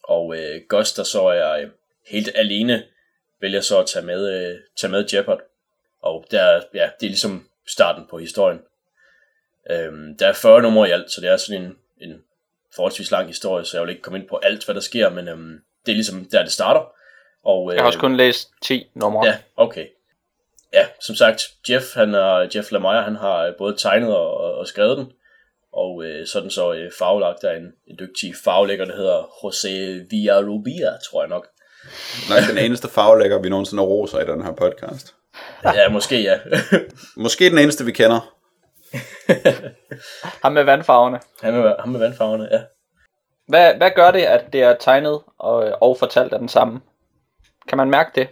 Og øh, Gus, der så er øh, helt alene, vælger så at tage med, øh, tage med Jeopard. Og der, ja, det er ligesom starten på historien. Øh, der er 40 numre i alt, så det er sådan en, en forholdsvis lang historie, så jeg vil ikke komme ind på alt, hvad der sker, men øhm, det er ligesom der, det starter. Og, øh, Jeg har også kun læst 10 numre. Ja, okay. Ja, som sagt, Jeff, han er, Jeff Lemire, han har øh, både tegnet og, og, skrevet den, og øh, så den så øh, farvelagt af en, en dygtig farvelægger, der hedder José Villarrubia, tror jeg nok. Nok den eneste farvelægger, vi nogensinde roser i den her podcast. Ja, måske ja. Måske den eneste, vi kender. Ham med vandfarverne. han, med, ham med vandfarverne, ja. Hvad, hvad gør det, at det er tegnet og, og fortalt af den samme? Kan man mærke det?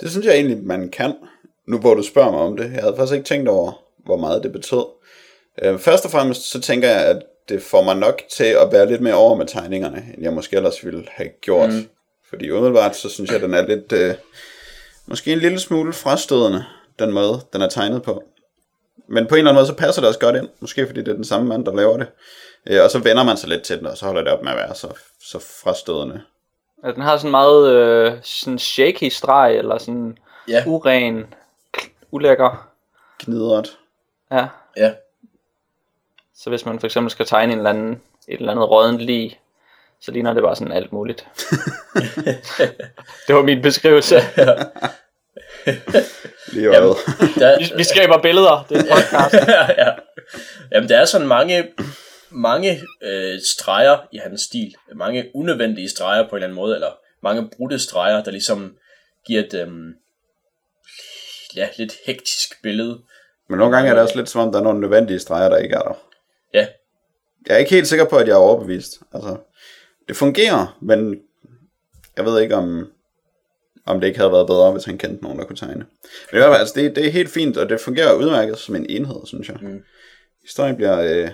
Det synes jeg egentlig, man kan, nu hvor du spørger mig om det. Jeg havde faktisk ikke tænkt over, hvor meget det betød. Øh, først og fremmest så tænker jeg, at det får mig nok til at være lidt mere over med tegningerne, end jeg måske ellers ville have gjort. Mm. Fordi umiddelbart, så synes jeg, den er lidt, øh, måske en lille smule frastødende, den måde, den er tegnet på. Men på en eller anden måde, så passer det også godt ind. Måske fordi det er den samme mand, der laver det. Øh, og så vender man sig lidt til den, og så holder det op med at være så, så frastødende. Ja, den har sådan meget øh, sådan shaky streg, eller sådan Ja. uren, ulækker. Knidret. Ja. Ja. Så hvis man for eksempel skal tegne en eller anden, et eller andet rådent lig, så ligner det bare sådan alt muligt. det var min beskrivelse. Lige øjet. Der, Vi, vi skaber billeder, det er en podcast. ja. Jamen, der er sådan mange, mange øh, streger i hans stil. Mange unødvendige streger på en eller anden måde, eller mange brudte streger, der ligesom giver et øhm, ja, lidt hektisk billede. Men nogle gange er det også lidt som om, der er nogle nødvendige streger, der ikke er der. Ja, Jeg er ikke helt sikker på, at jeg er overbevist. Altså, det fungerer, men jeg ved ikke, om, om det ikke havde været bedre, hvis han kendte nogen, der kunne tegne. Men i hvert fald, altså, det, det er helt fint, og det fungerer udmærket som en enhed, synes jeg. Mm. Historien bliver øh,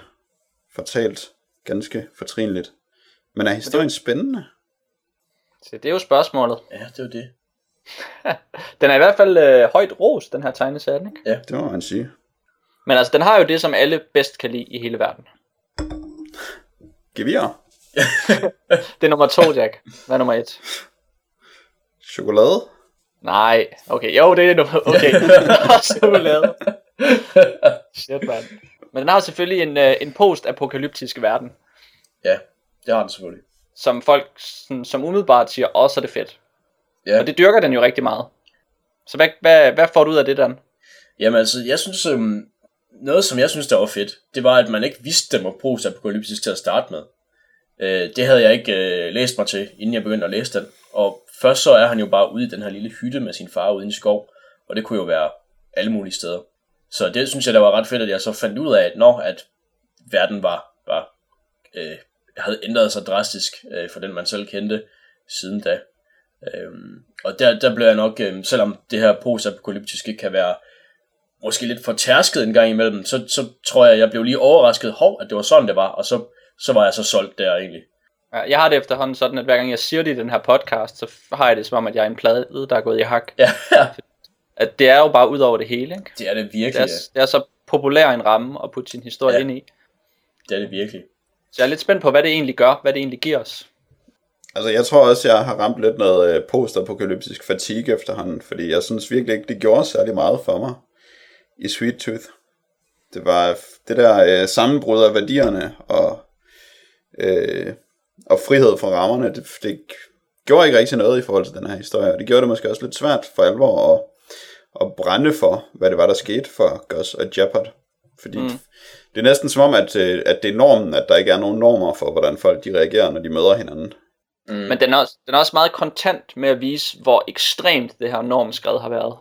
fortalt ganske fortrinligt. Men er historien spændende? Så det er jo spørgsmålet. ja, det er jo det. Den er i hvert fald øh, højt ros, den her tegneserie, ikke? Det må man sige. Men altså, den har jo det, som alle bedst kan lide i hele verden. Gevir. Det er nummer to, Jack. Hvad er nummer et? Chokolade. Nej, okay, jo, det er nummer, okay. Chokolade. Shit, man. Men den har selvfølgelig en, øh, en post-apokalyptisk verden, Ja, det har den selvfølgelig. som folk sådan, som umiddelbart siger, også er det fedt. Ja. Og det dyrker den jo rigtig meget. Så hvad, hvad, hvad får du ud af det, Dan? Jamen altså, jeg synes, øhm, noget som jeg synes, der var fedt, det var, at man ikke vidste, den var post-apokalyptisk til at starte med. Øh, det havde jeg ikke øh, læst mig til, inden jeg begyndte at læse den. Og først så er han jo bare ude i den her lille hytte med sin far ude i en skov, og det kunne jo være alle mulige steder. Så det synes jeg, der var ret fedt, at jeg så fandt ud af, at når at verden var, var øh, havde ændret sig drastisk øh, for den, man selv kendte siden da. Øhm, og der, der blev jeg nok, øh, selvom det her postapokalyptiske kan være måske lidt for tærsket en gang imellem, så, så tror jeg, jeg blev lige overrasket, hov, at det var sådan, det var, og så, så var jeg så solgt der egentlig. Jeg har det efterhånden sådan, at hver gang jeg siger det i den her podcast, så har jeg det som om, at jeg er en plade, der er gået i hak. Ja, At det er jo bare ud over det hele, ikke? det er det Det virkelig, er, ja. det er så populær en ramme at putte sin historie Ja. ja. ind i. Det er det virkelig. Så jeg er lidt spændt på, hvad det egentlig gør, hvad det egentlig giver os. Altså, jeg tror også, jeg har ramt lidt noget øh, post-apokalyptisk fatigue efterhånden, fordi jeg synes virkelig ikke, det gjorde særlig meget for mig i Sweet Tooth. Det var det der øh, sammenbrud af værdierne og, øh, og frihed fra rammerne, det, det gjorde ikke rigtig noget i forhold til den her historie, og det gjorde det måske også lidt svært for alvor at, at brænde for, hvad det var, der skete for Gus og Jeopard. Fordi mm. det er næsten som om, at, øh, at det er normen, at der ikke er nogen normer for, hvordan folk de reagerer, når de møder hinanden. Mm. Men den er, også, den er også meget kontant med at vise, hvor ekstremt det her normskred har været.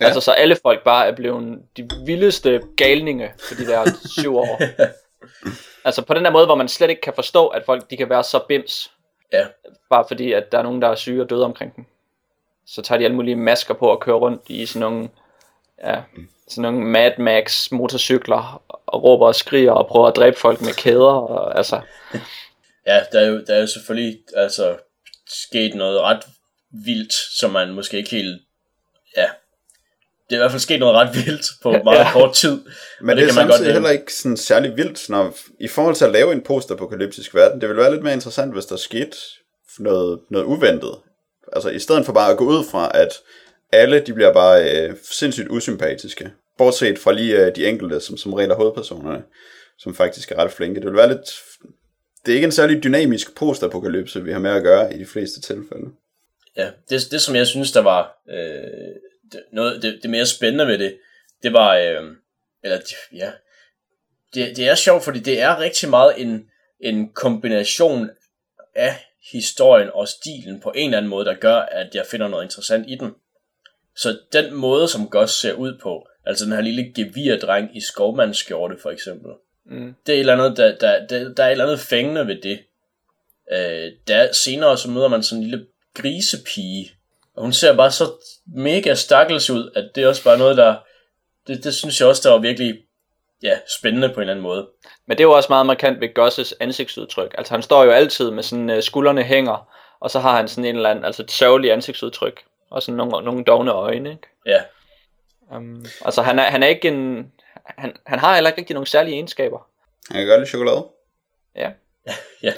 Ja. Altså så alle folk bare er blevet de vildeste galninge for de der syv år. altså på den der måde, hvor man slet ikke kan forstå, at folk de kan være så bims. Ja. Bare fordi, at der er nogen, der er syge og døde omkring dem. Så tager de alle mulige masker på og kører rundt i sådan nogle, ja, sådan nogle Mad Max motorcykler og råber og skriger og prøver at dræbe folk med kæder. Og, altså, Ja, der er, jo, der er jo selvfølgelig altså, sket noget ret vildt, som man måske ikke helt... Det er i hvert fald sket noget ret vildt på meget Ja. kort tid. Men det, det er kan man samtidig øh, heller ikke sådan særlig vildt, når, i forhold til at lave en postapokalyptisk verden. Det ville være lidt mere interessant, hvis der skete noget, noget uventet. Altså i stedet for bare at gå ud fra, at alle de bliver bare øh, sindssygt usympatiske. Bortset fra lige øh, de enkelte, som som regel er hovedpersonerne, som faktisk er ret flinke. Det vil være lidt... Det er ikke en særlig dynamisk postapokalypse, vi har med at gøre i de fleste tilfælde. Ja, det, det som jeg synes, der var øh, det, noget, det, det mere spændende ved det, det var, øh, eller ja, det, det er sjovt, fordi det er rigtig meget en, en kombination af historien og stilen på en eller anden måde, der gør, at jeg finder noget interessant i den. Så den måde, som Gus ser ud på, altså den her lille gevirdreng i skovmandsskjorte for eksempel, mm, det er et eller andet, der, der, der, der er et eller andet fængende ved det. Øh, der senere så møder man sådan en lille grisepige, og hun ser bare så mega stakkels ud, at det er også bare noget, der, det, det synes jeg også, der var virkelig, ja, spændende på en eller anden måde. Men det er jo også meget markant ved Gosses ansigtsudtryk. Altså han står jo altid med sådan uh, skuldrene hænger, og så har han sådan en eller anden, altså et sørgeligt ansigtsudtryk, og sådan nogle, nogle dogne øjne, ikke? Ja, Um, altså han er, han er ikke en, han, han har heller ikke rigtig nogle særlige egenskaber. Han kan godt lide chokolade. Ja. ja,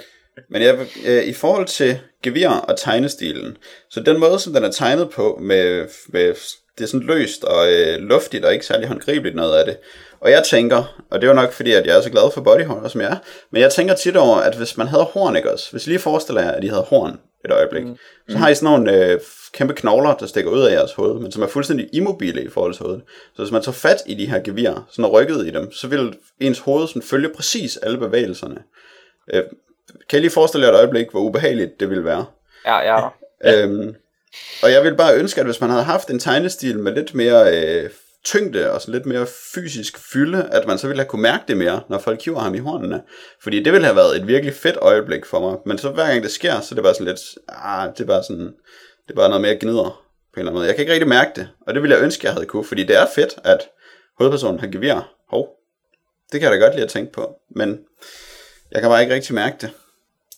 Men jeg, øh, i forhold til gevir og tegnestilen, så den måde, som den er tegnet på, med, med det er sådan løst og øh, luftigt og ikke særlig håndgribeligt noget af det. Og jeg tænker, og det er jo nok fordi, at jeg er så glad for bodyhorn, som jeg er, men jeg tænker tit over, at hvis man havde horn, ikke også? Hvis I lige forestiller jer, at I havde horn et øjeblik, mm. så har I sådan nogle øh, kæmpe knogler, der stikker ud af jeres hoved, men som er fuldstændig immobile i forhold til hovedet. Så hvis man tager fat i de her gevirer, sådan rykket i dem, så vil ens hoved sådan følge præcis alle bevægelserne. Øh, kan I lige forestille jer et øjeblik, hvor ubehageligt det ville være? Ja, ja. Øhm, og jeg vil bare ønske, at hvis man havde haft en tegnestil med lidt mere øh, tyngde og så lidt mere fysisk fylde, at man så ville have kunne mærke det mere, når folk hiver ham i hornene. Fordi det ville have været et virkelig fedt øjeblik for mig. Men så hver gang det sker, så er det bare sådan lidt, ah, det er bare sådan, det er bare noget mere gnider på en eller anden måde. Jeg kan ikke rigtig mærke det, og det ville jeg ønske, jeg havde kunne, fordi det er fedt, at hovedpersonen har gevir. Hov, det kan jeg da godt lide at tænke på, men jeg kan bare ikke rigtig mærke det.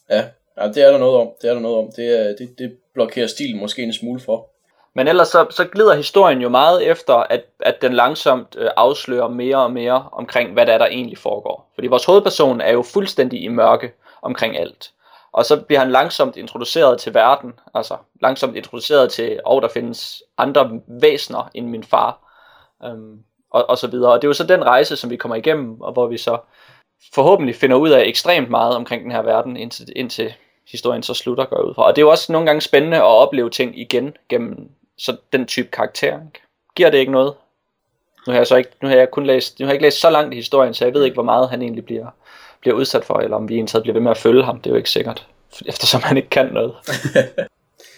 ja, ja det er der noget om. Det er der noget om. Det, er- det, det blokerer stilen måske en smule for. Men ellers så, så glider historien jo meget efter, at, at den langsomt øh, afslører mere og mere omkring, hvad der er, der egentlig foregår. Fordi vores hovedperson er jo fuldstændig i mørke omkring alt. Og så bliver han langsomt introduceret til verden, altså langsomt introduceret til, og der findes andre væsener end min far, øhm, og, og så videre. Og det er jo så den rejse, som vi kommer igennem, og hvor vi så forhåbentlig finder ud af ekstremt meget omkring den her verden, indtil, indtil historien så slutter, går ud fra. Og det er jo også nogle gange spændende at opleve ting igen gennem så den type karakter. Ikke? Giver det ikke noget? Nu har jeg så ikke, nu har jeg kun læst, nu har jeg ikke læst så langt i historien, så jeg ved ikke, hvor meget han egentlig bliver, bliver udsat for, eller om vi egentlig bliver ved med at følge ham. Det er jo ikke sikkert, eftersom han ikke kan noget.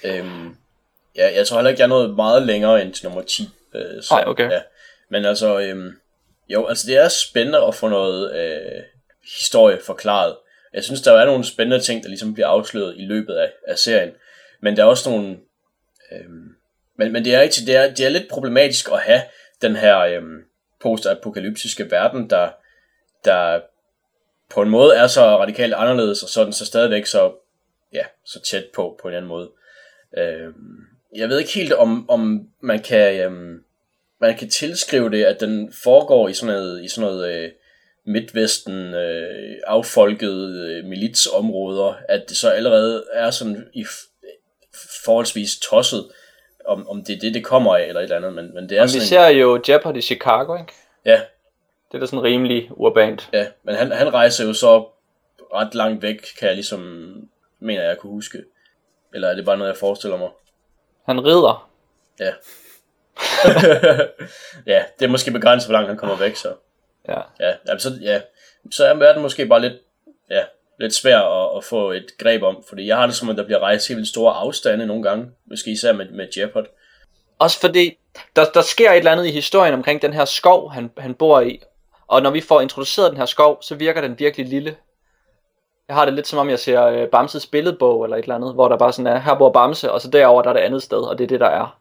Øhm, ja, jeg tror heller ikke, jeg er nået meget længere end til nummer 10. Øh, så, Nej, okay. Ja. Men altså, øhm, jo, altså det er spændende at få noget øh, historie forklaret. Jeg synes, der er nogle spændende ting, der ligesom bliver afsløret i løbet af, af serien. Men der er også nogle... Øhm, men, men det er, ikke, det, er, det er lidt problematisk at have den her øhm, postapokalyptiske verden, der, der på en måde er så radikalt anderledes, og sådan så stadigvæk så, ja, så tæt på, på en anden måde. Øhm, jeg ved ikke helt, om, om man kan øhm, man kan tilskrive det, at den foregår i sådan noget, i sådan noget øh, midtvesten øh, affolkede øh, militsområder, at det så allerede er sådan i forholdsvis tosset, om, om det er det, det kommer af, eller et eller andet, men, men det er vi sådan ser jo Jeopardy i Chicago, ikke? ja, Det er da sådan rimelig urbant. ja, men han, han rejser jo så ret langt væk, kan jeg ligesom, mener jeg kunne huske. Eller er det bare noget, jeg forestiller mig? Han rider. Ja. ja, det er måske begrænset, hvor langt han kommer væk, så. Ja. Ja, jamen, så, ja, så er verden måske bare lidt, ja, lidt svær at, at få et greb om, fordi jeg har det som, at der bliver rejst helt vildt store afstande nogle gange, måske især med, med Jeopard. Også fordi, der, der sker et eller andet i historien omkring den her skov, han, han bor i. Og når vi får introduceret den her skov, så virker den virkelig lille. Jeg har det lidt som om, jeg ser øh, Bamses billedbog eller et eller andet, hvor der bare sådan er, her bor Bamse, og så derover der er det andet sted, og det er det, der er.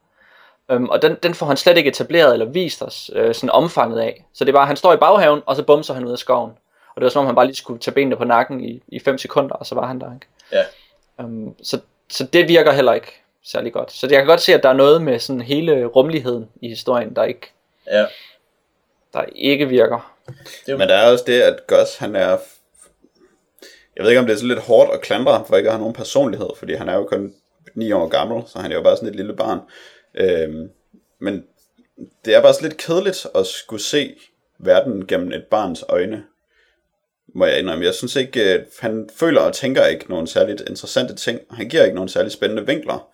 Øhm, og den, den får han slet ikke etableret eller vist os øh, sådan omfanget af. Så det er bare, han står i baghaven, og så bumser han ud af skoven. Og det var som om, han bare lige skulle tage benene på nakken i, i 5 sekunder, og så var han der, ikke? Ja, Um, så, så det virker heller ikke særlig godt. Så jeg kan godt se, at der er noget med sådan hele rummeligheden i historien, der ikke, ja, der ikke virker. Men der er også det, at Gus, han er... Jeg ved ikke, om det er så lidt hårdt at klandre, for ikke at have nogen personlighed, fordi han er jo kun 9 år gammel, så han er jo bare sådan et lille barn. Øhm, men det er bare så lidt kedeligt at skulle se verden gennem et barns øjne, må jeg indrømme. Jeg synes ikke, at han føler og tænker ikke nogen særligt interessante ting. Han giver ikke nogen særligt spændende vinkler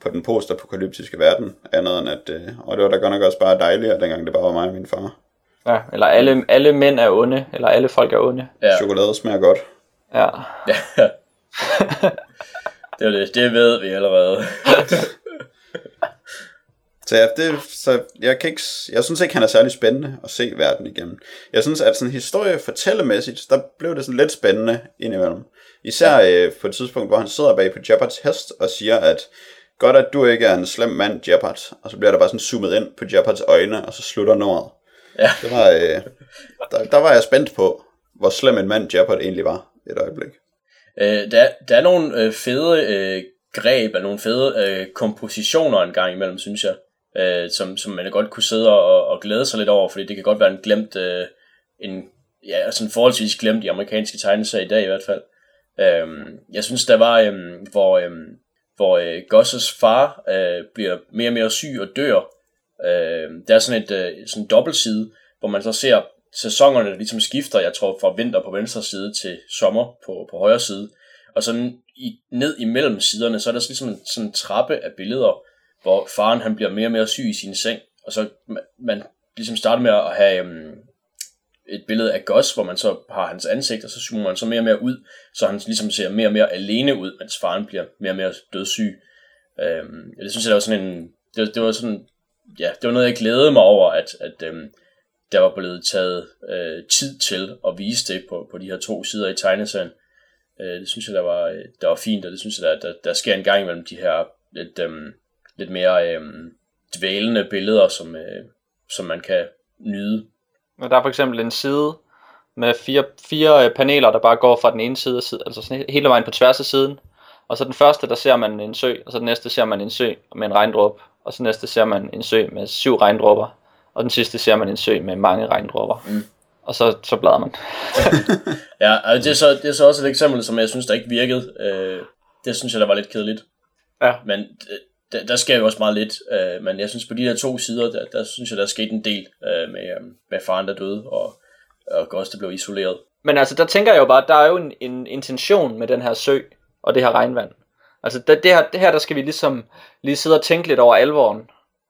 på den postapokalyptiske verden, andet end at, øh, og det var da godt nok også bare dejligt, dengang det bare var mig og min far. Ja, eller alle, alle mænd er onde, eller alle folk er onde. ja, Chokolade smager godt. Ja. ja. det er det, det ved vi allerede. Så, ja, det, så jeg, kan ikke, jeg synes ikke, han er særlig spændende at se verden igennem. Jeg synes, at sådan historie fortællemæssigt, der blev det sådan lidt spændende indimellem. Især øh, på et tidspunkt, hvor han sidder bag på Jeopards hest og siger, at godt, at du ikke er en slem mand, Jeopard. Og så bliver der bare sådan zoomet ind på Jeopards øjne, og så slutter nummeret. Ja. Det var, øh, der, der var jeg spændt på, hvor slem en mand Jeopardy egentlig var et øjeblik. Øh, der, der er nogle øh, fede øh, greb, og nogle fede øh, kompositioner en gang imellem, synes jeg, øh, som, som man godt kunne sidde og, og glæde sig lidt over, fordi det kan godt være en glemt, øh, en ja, sådan forholdsvis glemt i amerikanske tegneserier i dag i hvert fald. Øh, jeg synes, der var, øh, hvor, øh, hvor øh, Gosses far øh, bliver mere og mere syg og dør. Øh, der er sådan et øh, sådan dobbeltside, hvor man så ser sæsonerne, der ligesom skifter, jeg tror fra vinter på venstre side til sommer på, på højre side. Og sådan i, ned imellem siderne, så er der ligesom en, sådan en trappe af billeder, hvor faren han bliver mere og mere syg i sin seng. Og så man, man ligesom starter med at have um, et billede af Gus, hvor man så har hans ansigt, og så zoomer man så mere og mere ud, så han ligesom ser mere og mere alene ud, mens faren bliver mere og mere dødssyg. Um, det synes jeg, der var sådan en, det, det var sådan, ja, det var noget, jeg glædede mig over, at, at um, der var blevet taget øh, tid til at vise det på, på de her to sider i tegneserien. Øh, det synes jeg, der var, øh, der var fint, og det synes jeg, der, der, der sker en gang imellem de her lidt, øhm, lidt mere øhm, dvælende billeder, som, øh, som man kan nyde. Og der er for eksempel en side med fire, fire øh, paneler, der bare går fra den ene side, altså sådan hele vejen på tværs af siden. Og så den første, der ser man en sø, og så den næste ser man en sø med en regndråbe, og så næste ser man en sø med syv regndråber, og den sidste ser man en sø med mange regndråber. Mm. Og så, så bladrer man. ja, altså det, er så, det er så også et eksempel, som jeg synes, der ikke virkede. Øh, det synes jeg, der var lidt kedeligt. Ja. Men øh, der, der sker jo også meget lidt. Øh, men jeg synes, på de der to sider, der, der synes jeg, der er sket en del øh, med, øh, med faren, der døde, og, og der blev isoleret. Men altså, der tænker jeg jo bare, der er jo en, en intention med den her sø, og det her regnvand. Altså, det, det, her, det her, der skal vi ligesom lige sidde og tænke lidt over alvoren,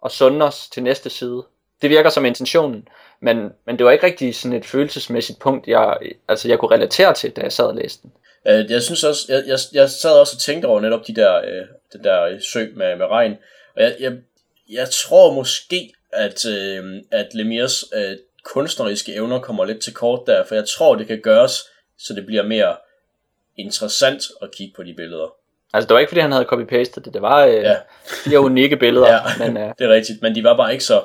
og sunde os til næste side. Det virker som intentionen, men, men det var ikke rigtig sådan et følelsesmæssigt punkt, jeg, altså jeg kunne relatere til, da jeg sad og læste den. Øh, jeg synes også, jeg, jeg, jeg sad også og tænkte over netop de der, øh, den der sø med, med regn, og jeg, jeg, jeg tror måske, at, øh, at Lemirs øh, kunstneriske evner kommer lidt til kort der, for jeg tror, det kan gøres, så det bliver mere interessant at kigge på de billeder. Altså det var ikke fordi han havde copy-pastet det, det var øh, ja. fire unikke billeder. ja, men, øh, det er rigtigt, men de var bare ikke så,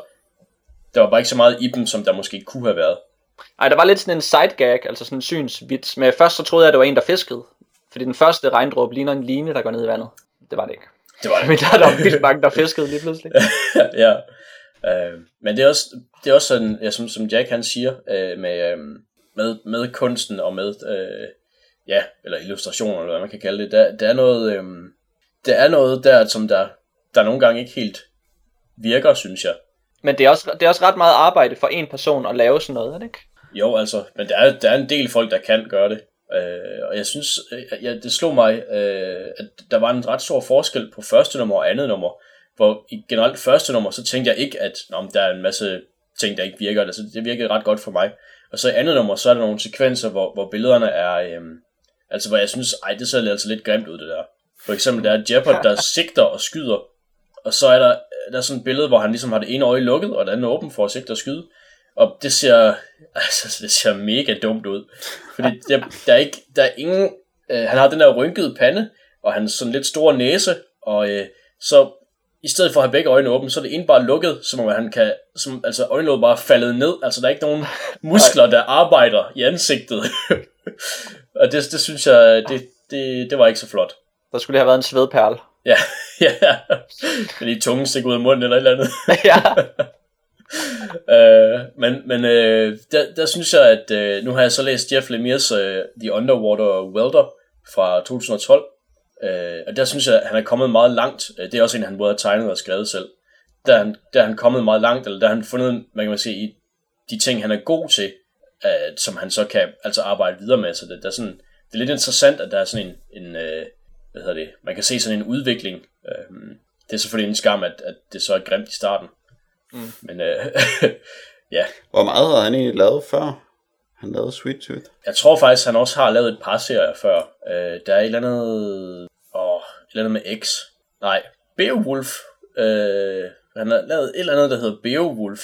der var bare ikke så meget i dem, som der måske kunne have været. Nej, der var lidt sådan en side gag, altså sådan en synsvits. Men først så troede jeg, at det var en, der fiskede. Fordi den første regndråbe ligner en line, der går ned i vandet. Det var det ikke. Det var det. Men der er der vildt mange, der fiskede lige pludselig. ja. Øh, men det er også, det er også sådan, ja, som, som Jack han siger, øh, med, øh, med, med kunsten og med, øh, ja, eller illustrationer, eller hvad man kan kalde det. Der, der er noget, øh, der er noget der, som der, der nogle gange ikke helt virker, synes jeg. Men det er, også, det er også ret meget arbejde for en person at lave sådan noget, er det ikke? Jo, altså, men der er, der er en del folk, der kan gøre det. Øh, og jeg synes, øh, ja, det slog mig, øh, at der var en ret stor forskel på første nummer og andet nummer. Hvor i generelt første nummer, så tænkte jeg ikke, at nå, der er en masse ting, der ikke virker. Altså, det virkede ret godt for mig. Og så i andet nummer, så er der nogle sekvenser, hvor, hvor billederne er... Øh, altså, hvor jeg synes, ej, det ser altså lidt grimt ud, det der. For eksempel, der er Jeopard, der sigter og skyder. Og så er der, der er sådan et billede, hvor han ligesom har det ene øje lukket, og det andet åbent for at sigte og skyde. Og det ser, altså, det ser mega dumt ud. Fordi der, der, er, ikke, der er ingen... Øh, han har den der rynkede pande, og han sådan lidt store næse, og øh, så i stedet for at have begge øjne åbne, så er det ene bare lukket, som om han kan, som, altså øjenlåget bare faldet ned, altså der er ikke nogen muskler, der arbejder i ansigtet. og det, det synes jeg, det, det, det var ikke så flot. Der skulle have været en svedperle. Ja, ja. Fordi tungen stikker ud af munden eller et eller andet. ja. øh, men men øh, der, der synes jeg, at øh, nu har jeg så læst Jeff Lemire's øh, The Underwater Welder fra 2012. Øh, og der synes jeg, at han er kommet meget langt. Øh, det er også en, han både har tegnet og skrevet selv. Der er han, der er han kommet meget langt, eller der han fundet, man kan sige, i de ting, han er god til, øh, som han så kan altså arbejde videre med. Så det, der er sådan, det er lidt interessant, at der er sådan en, en øh, hvad hedder det, man kan se sådan en udvikling. Øh, det er selvfølgelig en skam, at, at det så er grimt i starten. Mm. Men øh, ja. Hvor meget havde han egentlig lavet før? Han lavede Sweet Tooth. Jeg tror faktisk, han også har lavet et par serier før. Øh, der er et eller andet... Åh, et eller andet med X. Nej, Beowulf. Øh, han har lavet et eller andet, der hedder Beowulf.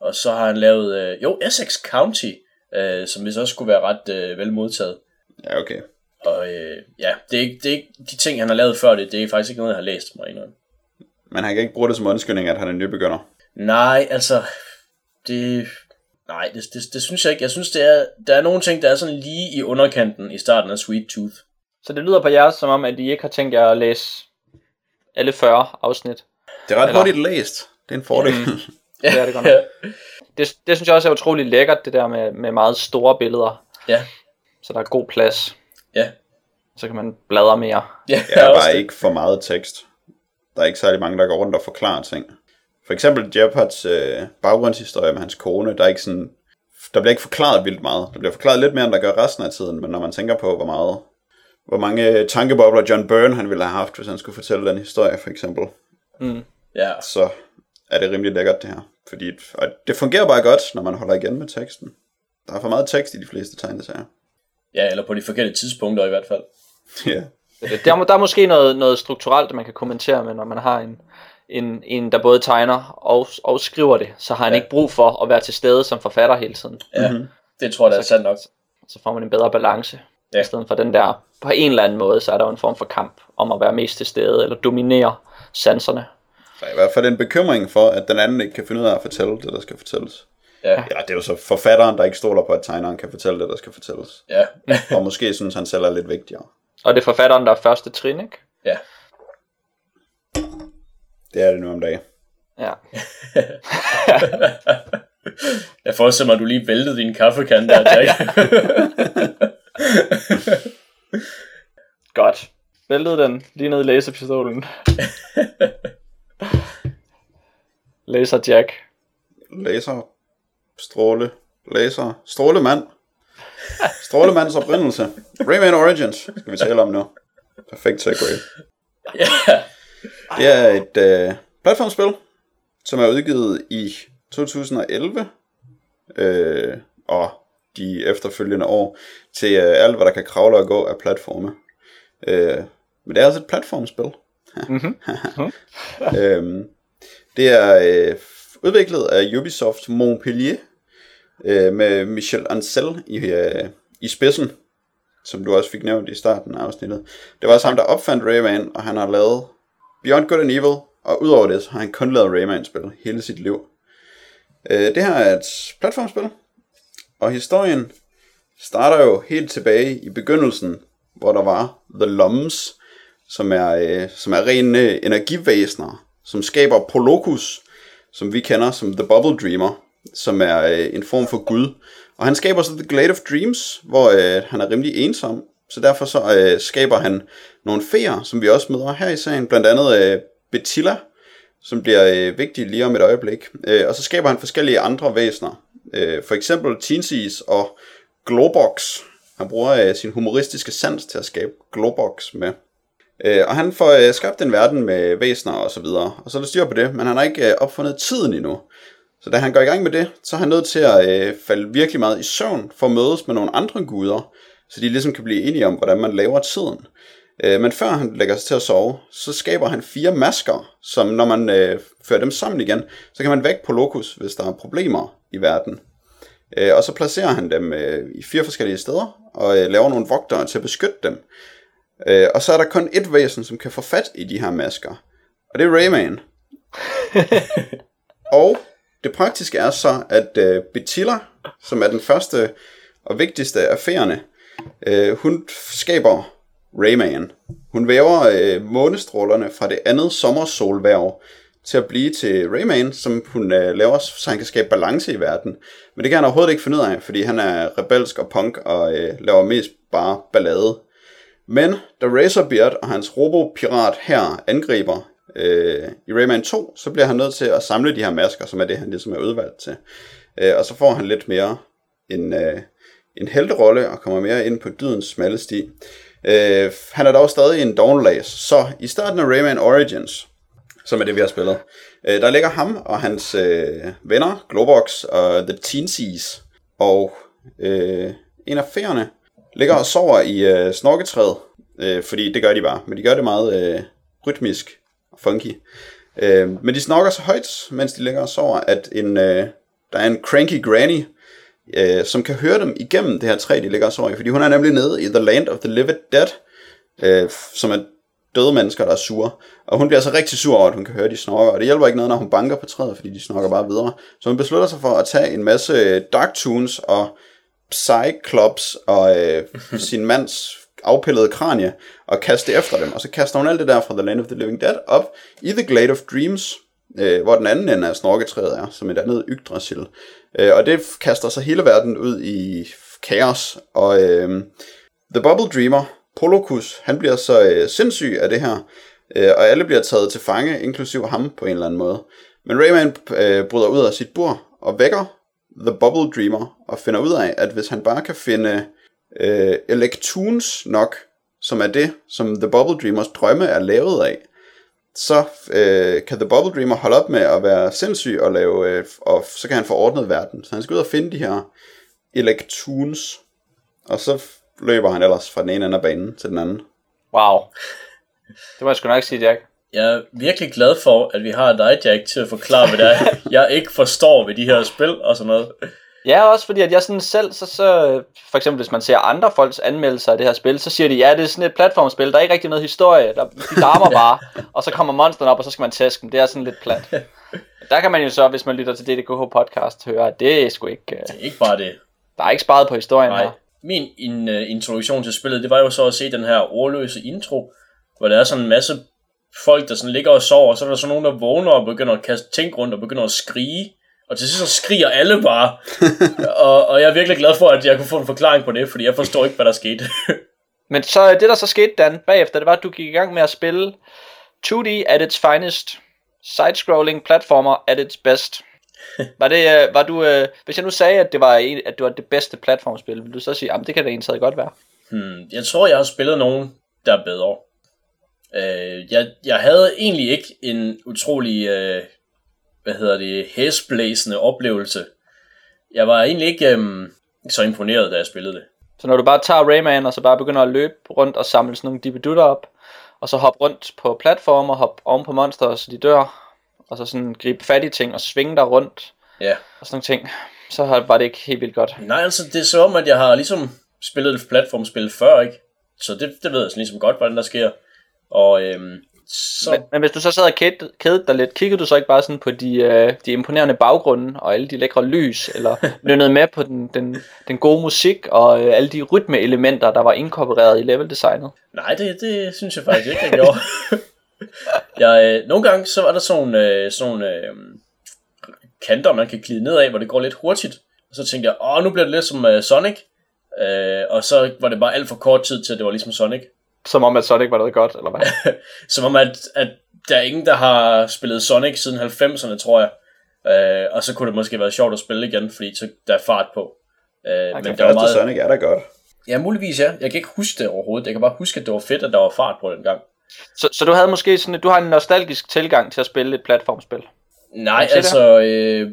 Og så har han lavet... Øh, jo, Essex County. Øh, som hvis også skulle være ret øh, vel modtaget. Ja, okay. Og øh, ja, det er, ikke, det er ikke de ting, han har lavet før det. Det er faktisk ikke noget, jeg har læst mig endnu. Men han kan ikke bruge det som undskyldning, at han er nybegynder. Nej, altså, det... Nej, det, det, det synes jeg ikke. Jeg synes, det er, der er nogle ting, der er sådan lige i underkanten i starten af Sweet Tooth. Så det lyder på jer som om, at I ikke har tænkt jer at læse alle 40 afsnit. Det er ret Eller- hurtigt læst. Det er en fordel. Det er det godt nok. Det, det synes jeg også er utrolig lækkert, det der med, med meget store billeder. ja, Så der er god plads. ja. Så kan man bladre mere. Ja, Der er bare det. ikke for meget tekst. Der er ikke særlig mange, der går rundt og forklarer ting. For eksempel Jeopards øh, baggrundshistorie med hans kone, der er ikke sådan... Der bliver ikke forklaret vildt meget. Der bliver forklaret lidt mere, end der gør resten af tiden, men når man tænker på, hvor meget... Hvor mange tankebobler John Byrne han ville have haft, hvis han skulle fortælle den historie, for eksempel. Mm. Ja, Så er det rimelig lækkert, det her. Fordi og det fungerer bare godt, når man holder igen med teksten. Der er for meget tekst i de fleste tegneserier. ja, eller på de forkerte tidspunkter i hvert fald. ja. Der, er må- der er måske noget, noget strukturelt, man kan kommentere med, når man har en, en, en der både tegner og, og skriver det. Så har han Ja. ikke brug for at være til stede som forfatter hele tiden. Ja, mm-hmm. det tror jeg, der er sandt nok. Så får man en bedre balance. Ja. I stedet for den der, på en eller anden måde, så er der jo en form for kamp om at være mest til stede, eller dominere sanserne. Der er i hvert fald en bekymring for, at den anden ikke kan finde ud af at fortælle det, der skal fortælles. Ja, Eller det er jo så forfatteren, der ikke stoler på, at tegneren kan fortælle det, der skal fortælles. ja, Og måske synes han selv er lidt vigtigere. Og det er forfatteren, der er første trin, ikke? ja. Det er det nu om dagen. Ja. Jeg forestiller mig, at du lige væltede din kaffekande der, Jack. Godt. Væltede den lige ned i laserpistolen. Laser Jack. Laser, stråle, laser, strålemand. Strålemands oprindelse. Rayman Origins skal vi tale om nu. Perfekt segway. ja, Det er et øh, platformspil, som er udgivet i 2011 øh, og de efterfølgende år til øh, alt, hvad der kan kravle og gå af platforme. Øh, men det er altså et platformspil. øhm, det er øh, udviklet af Ubisoft Montpellier øh, med Michel Ancel i, øh, i spidsen, som du også fik nævnt i starten af afsnittet. Det var også ham, der opfandt Rayman, og han har lavet Beyond Good and Evil, og udover det, så har han kun lavet Rayman-spil hele sit liv. Øh, det her er et platformspil, og historien starter jo helt tilbage i begyndelsen, hvor der var The Lums, som er, øh, som er rene energivæsener, som skaber Prolocus, som vi kender som The Bubble Dreamer, som er øh, en form for gud. Og han skaber så The Glade of Dreams, hvor øh, han er rimelig ensom, så derfor så øh, skaber han nogle feer, som vi også møder her i serien, blandt andet øh, Betilla, som bliver øh, vigtig lige om et øjeblik. Øh, og så skaber han forskellige andre væsener, øh, for eksempel Teensies og Globox. Han bruger øh, sin humoristiske sans til at skabe Globox med. Øh, og han får øh, skabt en verden med væsener og så videre, og så er der styr på det, men han har ikke øh, opfundet tiden endnu. Så da han går i gang med det, så er han nødt til at øh, falde virkelig meget i søvn for at mødes med nogle andre guder, så de ligesom kan blive enige om, hvordan man laver tiden. Øh, men før han lægger sig til at sove, så skaber han fire masker, som når man øh, fører dem sammen igen, så kan man vække på Locus, hvis der er problemer i verden. Øh, og så placerer han dem øh, i fire forskellige steder, og øh, laver nogle vogtere til at beskytte dem. Øh, og så er der kun et væsen, som kan få fat i de her masker, og det er Rayman. og det praktiske er så, at øh, Betilla, som er den første og vigtigste af fæerne, øh, hun skaber Rayman. Hun væver øh, månestrålerne fra det andet sommersolværv til at blive til Rayman, som hun øh, laver, så han kan skabe balance i verden. Men det kan han overhovedet ikke finde ud af, fordi han er rebelsk og punk og øh, laver mest bare ballade. Men da Razorbeard og hans robopirat her angriber øh, i Rayman 2, så bliver han nødt til at samle de her masker, som er det, han ligesom er udvalgt til. Øh, og så får han lidt mere en, øh, en helterolle og kommer mere ind på dydens smalle sti. Øh, han er dog stadig en downlace, så i starten af Rayman Origins, som er det, vi har spillet, øh, der ligger ham og hans øh, venner, Globox og The Teensies, og øh, en af færerne ligger og sover i øh, snorketræet, øh, fordi det gør de bare, men de gør det meget øh, rytmisk funky. Øh, men de snorker så højt, mens de ligger og sover, at en, øh, der er en cranky granny, øh, som kan høre dem igennem det her træ, de ligger og sover i, fordi hun er nemlig nede i The Land of the Living Dead, øh, som er døde mennesker, der er sure. Og hun bliver så rigtig sur over, at hun kan høre, de snorker. Og det hjælper ikke noget, når hun banker på træet, fordi de snorker bare videre. Så hun beslutter sig for at tage en masse Dark Tunes og Cyclops og øh, sin mands afpillede kranie og kaste efter dem. Og så kaster hun alt det der fra The Land of the Living Dead op i The Glade of Dreams, øh, hvor den anden ende af snorketræet er, som et andet Yggdrasil. Øh, og det kaster så hele verden ud i kaos. Og øh, The Bubble Dreamer, Polokus, han bliver så øh, sindssyg af det her, øh, og alle bliver taget til fange, inklusiv ham på en eller anden måde. Men Rayman øh, bryder ud af sit bur og vækker The Bubble Dreamer og finder ud af, at hvis han bare kan finde øh, Electoons nok, som er det, som The Bubble Dreamers drømme er lavet af, så øh, kan The Bubble Dreamer holde op med at være sindssyg og lave, øh, og så kan han få ordnet verden. Så han skal ud og finde de her Electoons, og så løber han ellers fra den ene ende af banen til den anden. Wow. Det må jeg sgu nok sige, Jack. Jeg er virkelig glad for, at vi har dig, Jack, til at forklare, hvad det er, jeg ikke forstår ved de her spil og sådan noget. Ja, også fordi at jeg sådan selv, så, så for eksempel hvis man ser andre folks anmeldelser af det her spil, så siger de, ja, det er sådan et platformspil, der er ikke rigtig noget historie, der, de larmer bare, og så kommer monsterne op, og så skal man tæske dem, det er sådan lidt plat. Der kan man jo så, hvis man lytter til DDKH podcast, høre, at det er sgu ikke, uh, Det er ikke bare det. der er ikke sparet på historien Nej. her. Min in, uh, introduktion til spillet, det var jo så at se den her ordløse intro, hvor der er sådan en masse folk, der sådan ligger og sover, og så er der så nogen, der vågner og begynder at kaste ting rundt og begynder at skrige. Og til sidst så skriger alle bare. og, og jeg er virkelig glad for, at jeg kunne få en forklaring på det, fordi jeg forstår ikke, hvad der skete. Men så det der så skete, Dan, bagefter, det var, at du gik i gang med at spille 2D at its finest, side-scrolling platformer at its best. Var det, øh, var du, øh, hvis jeg nu sagde, at det var, en, at det var det bedste platformspil, ville du så sige, at det kan da egentlig godt være? Hmm, jeg tror, jeg har spillet nogen, der er bedre. Øh, jeg, jeg havde egentlig ikke en utrolig, øh, hvad hedder det, hæsblæsende oplevelse. Jeg var egentlig ikke øh, så imponeret, da jeg spillede det. Så når du bare tager Rayman, og så bare begynder at løbe rundt og samle sådan nogle dibedutter op, og så hoppe rundt på platformer, hoppe oven på monster, så de dør, og så sådan gribe fat i ting og svinge der rundt, Ja. og sådan nogle ting, så har- var det ikke helt vildt godt. Nej, altså det er så om, at jeg har ligesom spillet et platformspil før, ikke? Så det, det ved jeg sådan ligesom godt, hvordan der sker. Og øhm, så... Men, men hvis du så sad og kædede, kædede dig lidt, kiggede du så ikke bare sådan på de, øh, de imponerende baggrunde, og alle de lækre lys, eller nynnede med på den, den, den gode musik, og øh, alle de rytmeelementer, der var inkorporeret i leveldesignet? Nej, det, det synes jeg faktisk ikke, jeg gjorde. jeg, øh, nogle gange så var der sådan øh, sådan øh, kanter, man kan glide ned af, hvor det går lidt hurtigt. Og så tænkte jeg, åh, nu bliver det lidt som øh, Sonic. Øh, og så var det bare alt for kort tid til, at det var ligesom Sonic. Som om, at det ikke var noget godt, eller hvad? Som om, at, at der er ingen, der har spillet Sonic siden 90'erne, tror jeg. Øh, og så kunne det måske være sjovt at spille igen, fordi så der er fart på. Øh, men der var meget... Sonic er da godt. Ja, muligvis ja. Jeg kan ikke huske det overhovedet. Jeg kan bare huske, at det var fedt, at der var fart på den gang. Så, så du havde måske sådan, du har en nostalgisk tilgang til at spille et platformspil. Nej, altså... Øh,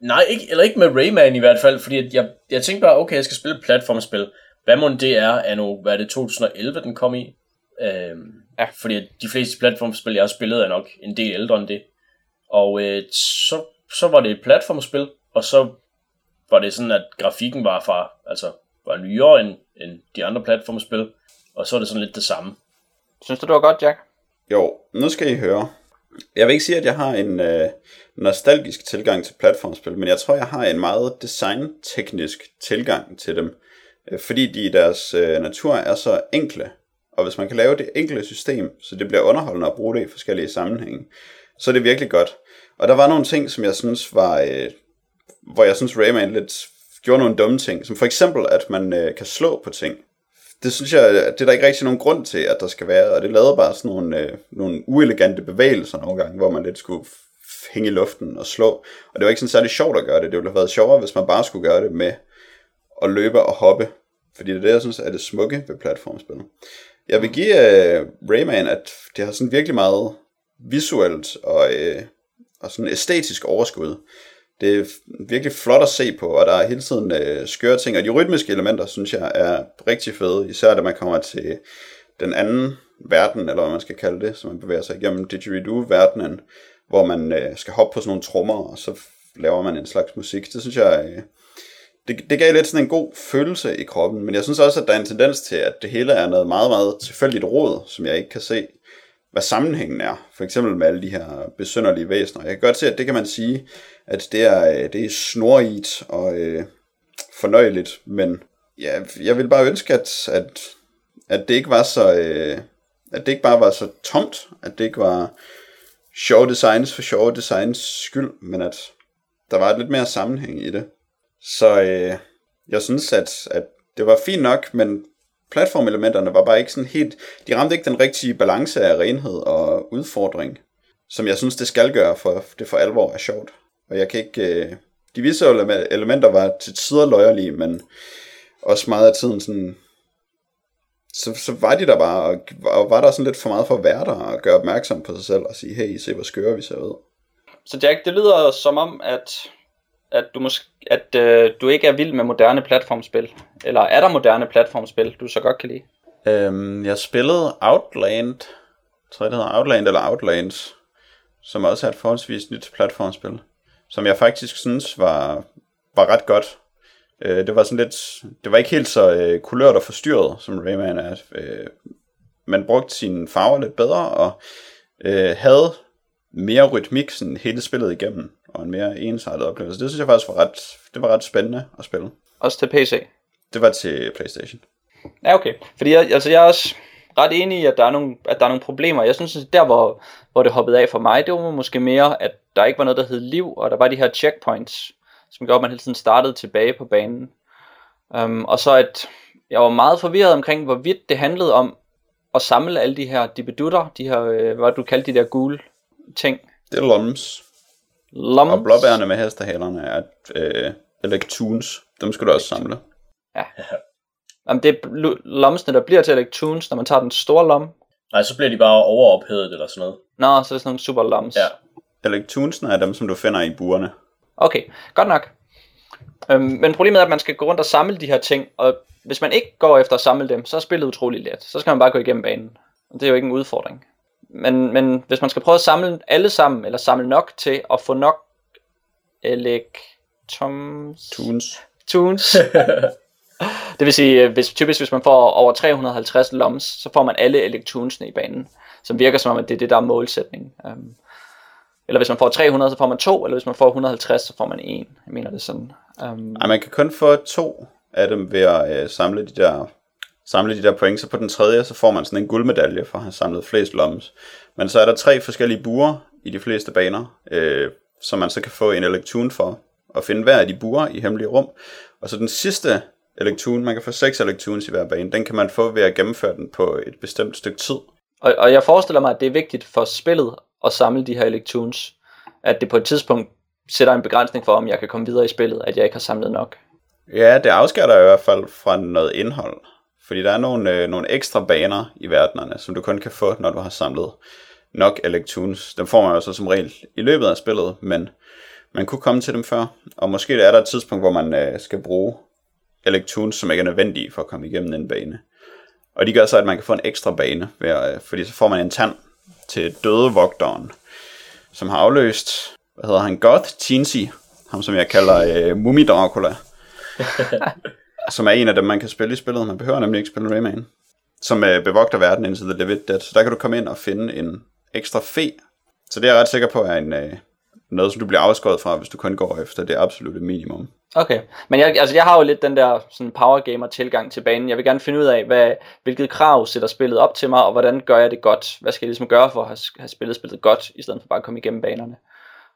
nej, ikke, eller ikke med Rayman i hvert fald, fordi at jeg, jeg tænkte bare, okay, jeg skal spille et platformspil. Hvad må det er, er nu, hvad er det, 2011, den kom i? Øh, Ja. Fordi de fleste platformspil, jeg har spillet, er nok en del ældre end det. Og øh, så, så var det et platformspil, og så var det sådan, at grafikken var fra, altså, var nyere end, end de andre platformspil, og så er det sådan lidt det samme. Synes du, det var godt, Jack? Jo, nu skal I høre. Jeg vil ikke sige, at jeg har en øh, nostalgisk tilgang til platformspil, men jeg tror, jeg har en meget designteknisk tilgang til dem, Øh, fordi de i deres øh, natur er så enkle. Og hvis man kan lave det enkle system, så det bliver underholdende at bruge det i forskellige sammenhænge, så er det virkelig godt. Og der var nogle ting, som jeg synes var, øh, hvor jeg synes Rayman lidt gjorde nogle dumme ting, som for eksempel, at man øh, kan slå på ting. Det synes jeg, det er der ikke rigtig nogen grund til, at der skal være, og det lavede bare sådan nogle, øh, nogle uelegante bevægelser nogle gange, hvor man lidt skulle hænge i luften og slå, og det var ikke sådan særlig sjovt at gøre det, det ville have været sjovere, hvis man bare skulle gøre det med at løbe og hoppe, fordi det er det, jeg synes er det smukke ved platformspil. Jeg vil give uh, Rayman, at det har sådan virkelig meget visuelt og, uh, og sådan æstetisk overskud. Det er virkelig flot at se på, og der er hele tiden uh, skøre ting, og de rytmiske elementer, synes jeg, er rigtig fede, især da man kommer til den anden verden, eller hvad man skal kalde det, så man bevæger sig igennem didgeridoo-verdenen, hvor man øh, skal hoppe på sådan nogle trommer, og så laver man en slags musik. Det synes jeg, øh, det, det gav lidt sådan en god følelse i kroppen, men jeg synes også, at der er en tendens til, at det hele er noget meget, meget tilfældigt råd, som jeg ikke kan se. hvad sammenhængen er. For eksempel med alle de her besynderlige væsener. Jeg kan godt se, at det kan man sige, at det er, øh, det er snorigt og øh, fornøjeligt, men ja, jeg vil bare ønske, at, at, at det ikke var så... Øh, at det ikke bare var så tomt, at det ikke var sjove designs for sjove designs skyld, men at der var et lidt mere sammenhæng i det. Så øh, jeg synes, at, at det var fint nok, men platformelementerne var bare ikke sådan helt... De ramte ikke den rigtige balance af renhed og udfordring, som jeg synes, det skal gøre, for det for alvor er sjovt. Og jeg kan ikke... Øh, de visuelle elementer var til tider løjerlige, men også meget af tiden sådan... Så, så var de der bare, og, og var der sådan lidt for meget for at være der, og gøre opmærksom på sig selv, og sige, hey, se hvor skøre vi ser ud. Så Jack, det lyder som om, at, at, du, måske, at øh, du ikke er vild med moderne platformspil. Eller er der moderne platformspil, du så godt kan lide? Øhm, jeg spillede Outland, jeg tror det hedder Outland eller Outlands, som også er et forholdsvis nyt platformspil, som jeg faktisk synes var, var ret godt. Øh, det var sådan lidt, det var ikke helt så øh, kulørt og forstyrret, som Rayman er. Øh, man brugte sine farver lidt bedre, og øh, havde mere rytmik sådan hele spillet igennem, og en mere ensartet oplevelse. Det synes jeg faktisk var ret, det var ret spændende at spille. Også til PC? Det var til Playstation. Ja, okay. Fordi jeg, altså, jeg er også ret enig i, at der er nogle, at der er nogle problemer. Jeg synes, at der, hvor, hvor det hoppede af for mig, det var måske mere, at der ikke var noget, der hed liv, og der var de her checkpoints, som gjorde, at man hele tiden startede tilbage på banen. Um, og så at jeg var meget forvirret omkring, hvorvidt det handlede om at samle alle de her dibedutter, de her, øh, hvad du kaldte de der gule ting. Det er lums. Lums. Og blåbærne med hestehalerne er øh, electoons. Dem skal du også samle. Ja. Jamen, det er lomsene, der bliver til electoons, når man tager den store lom. Nej, så bliver de bare overophedet eller sådan noget. Nå, så er det sådan nogle super loms. Ja. Electoonsene er dem, som du finder i burene. Okay, godt nok. Øhm, men problemet er, at man skal gå rundt og samle de her ting, og hvis man ikke går efter at samle dem, så er spillet utrolig let. Så skal man bare gå igennem banen. Og det er jo ikke en udfordring. Men, men hvis man skal prøve at samle alle sammen, eller samle nok til at få nok elektrons... Tunes. Tunes. det vil sige, hvis, typisk hvis man får over 350 loms, så får man alle elektronsene i banen. Som virker som om, at det er det, der er målsætning. Um, eller hvis man får 300, så får man to, eller hvis man får 150, så får man en. Jeg mener det sådan. Um... Ej, man kan kun få to af dem ved at øh, samle de der samle de der point, så på den tredje, så får man sådan en guldmedalje for at have samlet flest lommes. Men så er der tre forskellige buer i de fleste baner, øh, som man så kan få en elektron for at finde hver af de buer i hemmelige rum. Og så den sidste elektron, man kan få seks elektrons i hver bane, den kan man få ved at gennemføre den på et bestemt stykke tid. Og, og jeg forestiller mig, at det er vigtigt for spillet at samle de her elektrons, at det på et tidspunkt sætter en begrænsning for, om jeg kan komme videre i spillet, at jeg ikke har samlet nok. Ja, det afskærer dig i hvert fald fra noget indhold. Fordi der er nogle, øh, nogle ekstra baner i verdenerne, som du kun kan få, når du har samlet nok elektrons. Dem får man jo så som regel i løbet af spillet, men man kunne komme til dem før. Og måske er der et tidspunkt, hvor man øh, skal bruge elektrons, som ikke er nødvendige for at komme igennem en bane. Og de gør så, at man kan få en ekstra bane, ved øh, fordi så får man en tand til døde vogteren, som har afløst, hvad hedder han, Goth Teensy, ham som jeg kalder øh, Mummi Dracula. som er en af dem, man kan spille i spillet. Man behøver nemlig ikke spille Rayman. Som øh, bevogter verden indtil The Livid Dead. Så der kan du komme ind og finde en ekstra fe. Så det er jeg ret sikker på er en, øh, noget, som du bliver afskåret fra, hvis du kun går efter det absolutte minimum. Okay, men jeg, altså jeg har jo lidt den der sådan power gamer tilgang til banen. Jeg vil gerne finde ud af, hvad, hvilket krav sætter spillet op til mig, og hvordan gør jeg det godt? Hvad skal jeg ligesom gøre for at have, have spillet spillet godt, i stedet for bare at komme igennem banerne?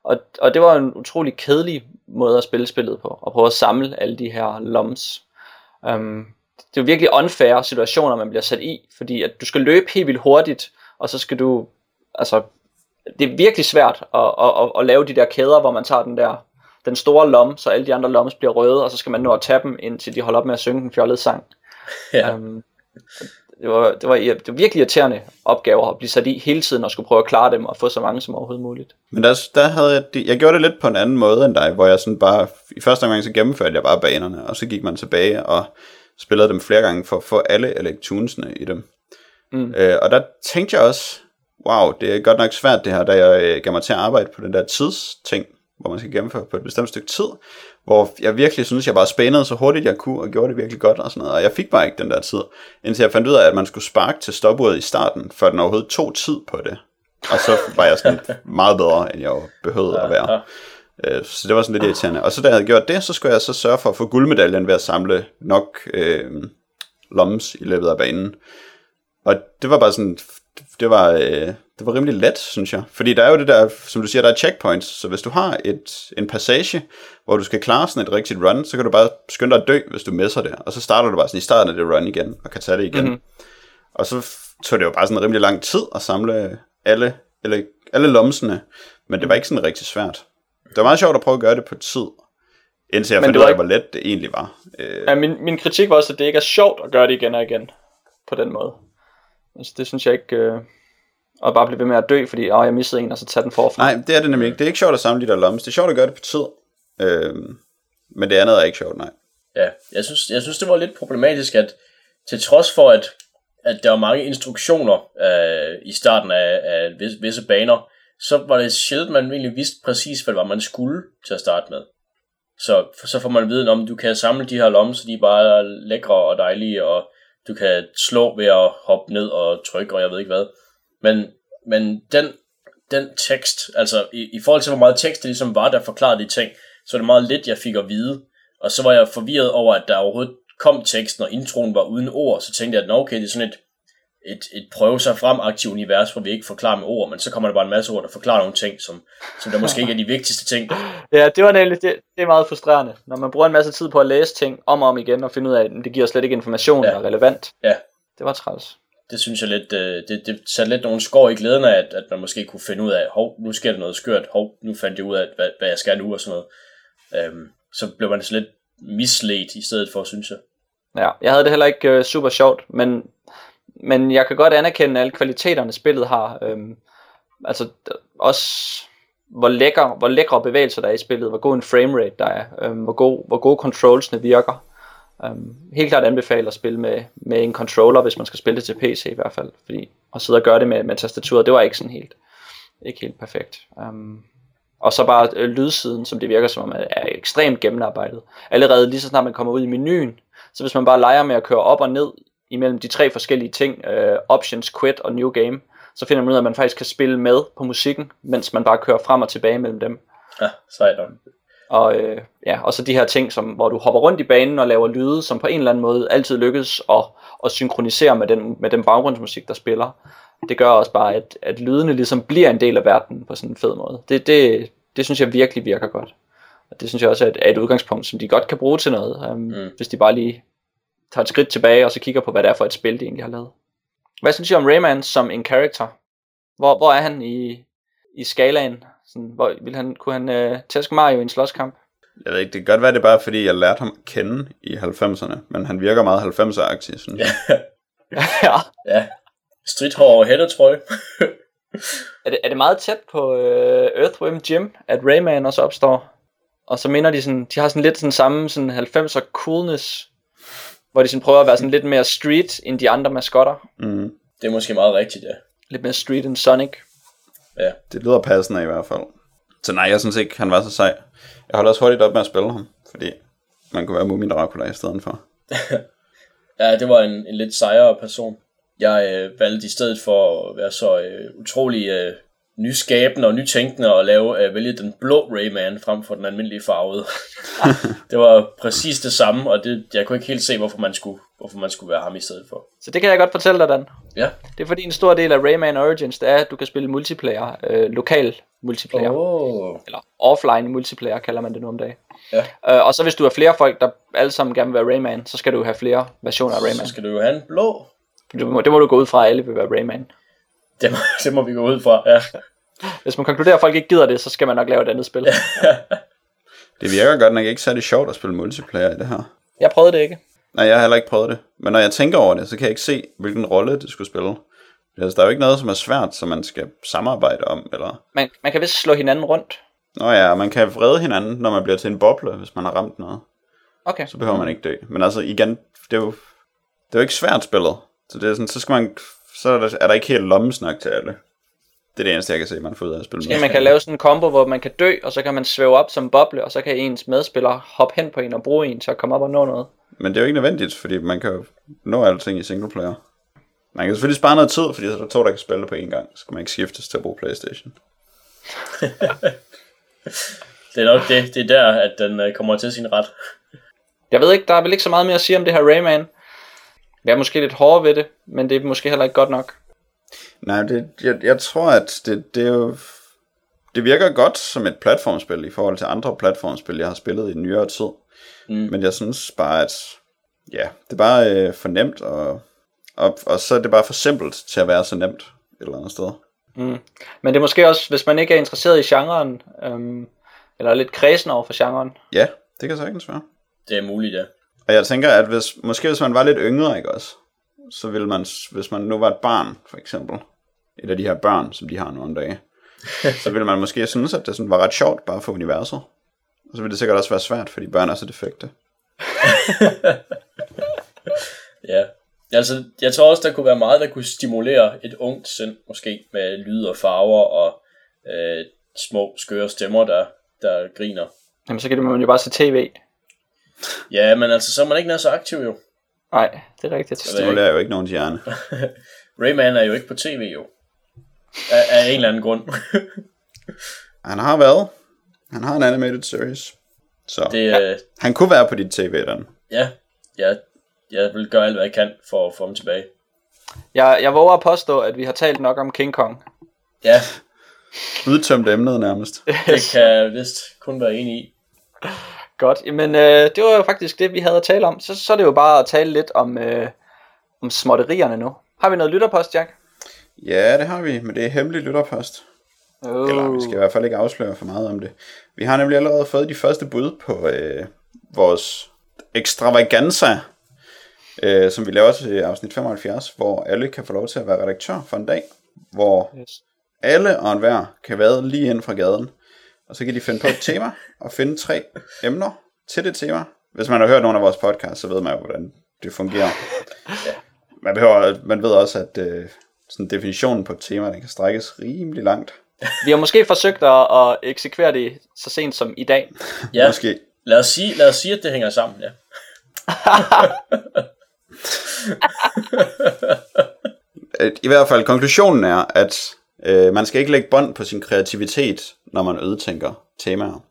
Og, og det var en utrolig kedelig måde at spille spillet på, at prøve at samle alle de her loms. Um, det er jo virkelig unfair situationer, man bliver sat i, fordi at du skal løbe helt vildt hurtigt, og så skal du, altså, det er virkelig svært at, at, at, at lave de der kæder, hvor man tager den der, den store lom, så alle de andre lommes bliver røde, og så skal man nå at tage dem, indtil de holder op med at synge den fjollede sang. Ja. Um, det, var, det, var, det var virkelig irriterende opgaver at blive sat i hele tiden og skulle prøve at klare dem og få så mange som overhovedet muligt. Men der, der havde jeg, jeg gjorde det lidt på en anden måde end dig, hvor jeg sådan bare, i første gang så gennemførte jeg bare banerne, og så gik man tilbage og spillede dem flere gange for at få alle elektronsene i dem. Mm. Øh, og der tænkte jeg også, wow, det er godt nok svært det her, da jeg øh, gav mig til at arbejde på den der tidsting, hvor man skal gennemføre på et bestemt stykke tid, hvor jeg virkelig synes, jeg bare spændede så hurtigt jeg kunne, og gjorde det virkelig godt og sådan noget, og jeg fik bare ikke den der tid, indtil jeg fandt ud af, at man skulle sparke til stopuret i starten, før den overhovedet tog tid på det. Og så var jeg sådan meget bedre, end jeg behøvede at være. Øh, Så det var sådan lidt irriterende. Og så da jeg havde gjort det, så skulle jeg så sørge for at få guldmedaljen ved at samle nok øh, loms i løbet af banen. Og det var bare sådan, det var, øh, det var rimelig let, synes jeg. Fordi der er jo det der, som du siger, der er checkpoints. Så hvis du har et, en passage, hvor du skal klare sådan et rigtigt run, så kan du bare skynde dig at dø, hvis du misser det. Og så starter du bare sådan i starten af det run igen, og kan tage det igen. Mhm. Mm-hmm. Og så tog det jo bare sådan rimelig lang tid at samle alle, eller, alle lomsene. Men det var ikke sådan rigtig svært. Det var meget sjovt at prøve at gøre det på tid. Indtil jeg Men fandt ud af, ikke- hvor let det egentlig var. Øh, Ja, min, min kritik var også, at det ikke er sjovt at gøre det igen og igen. På den måde. Altså, det synes jeg ikke... Øh, og bare blive ved med at dø, fordi åh, jeg missede en, og så tage den forfra. Nej, det er det nemlig ikke. Det er ikke sjovt at samle de der lommes. Det er sjovt at gøre det på tid. Øhm, men det andet er ikke sjovt, nej. Ja, jeg synes, jeg synes, det var lidt problematisk, at til trods for, at, at der var mange instruktioner øh, i starten af, af visse, visse baner, så var det sjældent, man egentlig vidste præcis, hvad det var, man skulle til at starte med. Så, så får man viden om, du kan samle de her lommer, så de er bare lækre og dejlige, og du kan slå ved at hoppe ned og trykke, og jeg ved ikke hvad. Men, men den, den tekst, altså i, i forhold til, hvor meget tekst det ligesom var, der forklarede de ting, så er det meget lidt, jeg fik at vide. Og så var jeg forvirret over, at der overhovedet kom teksten, og introen var uden ord, så tænkte jeg, at okay, det er sådan et, et, et prøve sig frem aktivt univers, hvor vi ikke forklarer med ord, men så kommer der bare en masse ord, der forklarer nogle ting, som, som der måske ikke er de vigtigste ting. Ja, det var nemlig, det, det er meget frustrerende, når man bruger en masse tid på at læse ting om og om igen, og finde ud af, at det giver slet ikke information, Ja. der er relevant. Ja. Det var træls. Det synes jeg lidt, øh, det, det satte lidt nogle skår i glæden af, at, at man måske kunne finde ud af, hov, nu sker der noget skørt, hov, nu fandt jeg ud af, hvad, hvad jeg skal nu og sådan noget. Øhm, så blev man så lidt misledt i stedet for, synes jeg. Ja, jeg havde det heller ikke øh, super sjovt, men, men jeg kan godt anerkende alle kvaliteterne spillet har. Øhm, altså også hvor, lækker, hvor lækre bevægelser der er i spillet, hvor god en framerate der er, øhm, hvor, god, hvor gode controlsene virker. Øhm, helt klart anbefaler at spille med, med en controller, hvis man skal spille det til PC i hvert fald, fordi at sidde og gøre det med, med tastaturet, det var ikke sådan helt, ikke helt perfekt. Um, og så bare øh, lydsiden, som det virker som om, er, ekstremt gennemarbejdet. Allerede lige så snart man kommer ud i menuen, så hvis man bare leger med at køre op og ned imellem de tre forskellige ting, øh, options, quit og new game, så finder man ud af, at man faktisk kan spille med på musikken, mens man bare kører frem og tilbage mellem dem. Ja, sejt. Og, øh, ja, og så de her ting, som, hvor du hopper rundt i banen og laver lyde, som på en eller anden måde altid lykkes at, at synkronisere med den, med den baggrundsmusik, der spiller. Det gør også bare, at, at lydene ligesom bliver en del af verden på sådan en fed måde. Det, det, det synes jeg virkelig virker godt. Og det synes jeg også er et, er et udgangspunkt, som de godt kan bruge til noget, um, mm. hvis de bare lige tager et skridt tilbage, og så kigger på, hvad det er for et spil, de egentlig har lavet. Hvad synes I om Rayman som en character? Hvor, hvor er han i, i skalaen? Sådan, hvor, vil han, kunne han øh, tæske Mario i en slåskamp? Jeg ved ikke, det kan godt være, det er bare fordi, jeg lærte ham at kende i 90'erne, men han virker meget 90'er-agtig, synes jeg. ja. Ja, stridthår og hættetrøje. Er det, er det meget tæt på øh, Earthworm Jim, at Rayman også opstår? Og så minder de sådan, de har sådan lidt sådan samme sådan 90'er coolness, hvor de sådan prøver at være sådan lidt mere street end de andre maskotter. Mm. Det er måske meget rigtigt, ja. Lidt mere street end Sonic. Ja, Det lyder passende i hvert fald. Så nej, jeg synes ikke, han var så sej. Jeg holdt også hurtigt op med at spille ham, fordi man kunne være Mumin Dracula i stedet for. ja det var en, en lidt sejere person. Jeg øh, valgte i stedet for at være så øh, utrolig øh, nyskabende og nytænkende og lave, øh, vælge den blå Rayman frem for den almindelige farvede. det var præcis det samme, og det, jeg kunne ikke helt se, hvorfor man skulle, hvorfor man skulle være ham i stedet for. Så det kan jeg godt fortælle dig, Dan. Ja. Det er fordi en stor del af Rayman Origins, det er, at du kan spille multiplayer, øh, lokal multiplayer. Oh. Eller offline multiplayer, kalder man det nu om dagen. Ja. Øh, og så hvis du er flere folk, der alle sammen gerne vil være Rayman, så skal du have flere versioner af Rayman. Så skal du jo have en blå. Du må, det må du gå ud fra, at alle vil være Rayman. Det må, det må vi gå ud fra, ja. Hvis man konkluderer, at folk ikke gider det, så skal man nok lave et andet spil. Det virker godt nok ikke særlig sjovt at spille multiplayer i det her. Jeg prøvede det ikke. Nej, jeg har heller ikke prøvet det. Men når jeg tænker over det, så kan jeg ikke se, hvilken rolle det skulle spille. Altså, der er jo ikke noget, som er svært, som man skal samarbejde om, eller... Man, man kan vist slå hinanden rundt. Nå ja, man kan vrede hinanden, når man bliver til en boble, hvis man har ramt noget. Okay. Så behøver man ikke dø. Men altså, igen, det er jo, det er jo ikke svært spillet. Så det er sådan, så skal man, så er der, er der ikke helt lommesnak til alle. Det er det eneste, jeg kan se, man får ud af at spille Måske med. man kan lave sådan en combo, hvor man kan dø, og så kan man svæve op som boble, og så kan ens medspiller hoppe hen på en og bruge en til at komme op og nå noget. Men det er jo ikke nødvendigt, fordi man kan jo nå alting i single player. Man kan selvfølgelig spare noget tid, fordi så er der to, der kan spille på én gang. Så skal man ikke skiftes til at bruge Playstation. Det er nok det, det er der, at den øh, kommer til sin ret. Jeg ved ikke, der er vel ikke så meget mere at sige om det her Rayman. Jeg er måske lidt hård ved det, men det er måske heller ikke godt nok. Nej, det, jeg, jeg tror, at det, det er jo... Det virker godt som et platformspil i forhold til andre platformspil, jeg har spillet i nyere tid. Mm. Men jeg synes bare, at ja, det er bare øh, for nemt, og, og, og så er det bare for simpelt til at være så nemt et eller andet sted. Mm. Men det er måske også, hvis man ikke er interesseret i genren, øhm, eller er lidt kredsen over for genren. Ja, det kan sagtens være. Det er muligt, ja. Og jeg tænker, at hvis, måske hvis man var lidt yngre, ikke også, så ville man, hvis man nu var et barn, for eksempel, et af de her børn, som de har nu om dagen, så ville man måske synes, at det sådan var ret sjovt bare for universet. Og så ville det sikkert også være svært, fordi børn er så defekte. Ja. Altså, jeg tror også, der kunne være meget, der kunne stimulere et ungt sind, måske med lyd og farver og øh, små skøre stemmer, der, der griner. Jamen så kan man jo bare se tv. Ja, men altså, så er man ikke nær så aktiv jo. Nej, det er rigtigt. Det stimulerer jo ikke nogen hjerne. Rayman er jo ikke på tv jo. Af, af en eller anden grund. Han har været. Han har en animated series. Så det, øh, han kunne være på dit tv, den. ja, ja, jeg vil gøre alt, hvad jeg kan for at få ham tilbage. Jeg, jeg våger at påstå, at vi har talt nok om King Kong. Ja, Udtømt emnet nærmest. det kan jeg vist kun være enig i. Godt, men øh, det var jo faktisk det, vi havde at tale om. Så, så er det jo bare at tale lidt om, øh, om småtterierne nu. Har vi noget lytterpost, Jack? Ja, det har vi, men det er hemmelig lytterpost. Oh. Eller vi skal i hvert fald ikke afsløre for meget om det. Vi har nemlig allerede fået de første bud på øh, vores extravaganza, øh, som vi laver til afsnit 75, hvor alle kan få lov til at være redaktør for en dag, hvor Yes. alle og enhver kan være lige ind fra gaden, og så kan de finde på et tema og finde tre emner til det tema. Hvis man har hørt nogle af vores podcasts, så ved man jo, hvordan det fungerer. Man, behøver, man ved også, at øh, sådan definitionen på et tema, den kan strækkes rimelig langt. Vi har måske forsøgt at, at eksekvere det så sent som i dag. Ja, Måske. lad os, sige, lad os sige, at det hænger sammen, ja. I hvert fald, konklusionen er, at øh, man skal ikke lægge bånd på sin kreativitet, når man ødetænker temaer.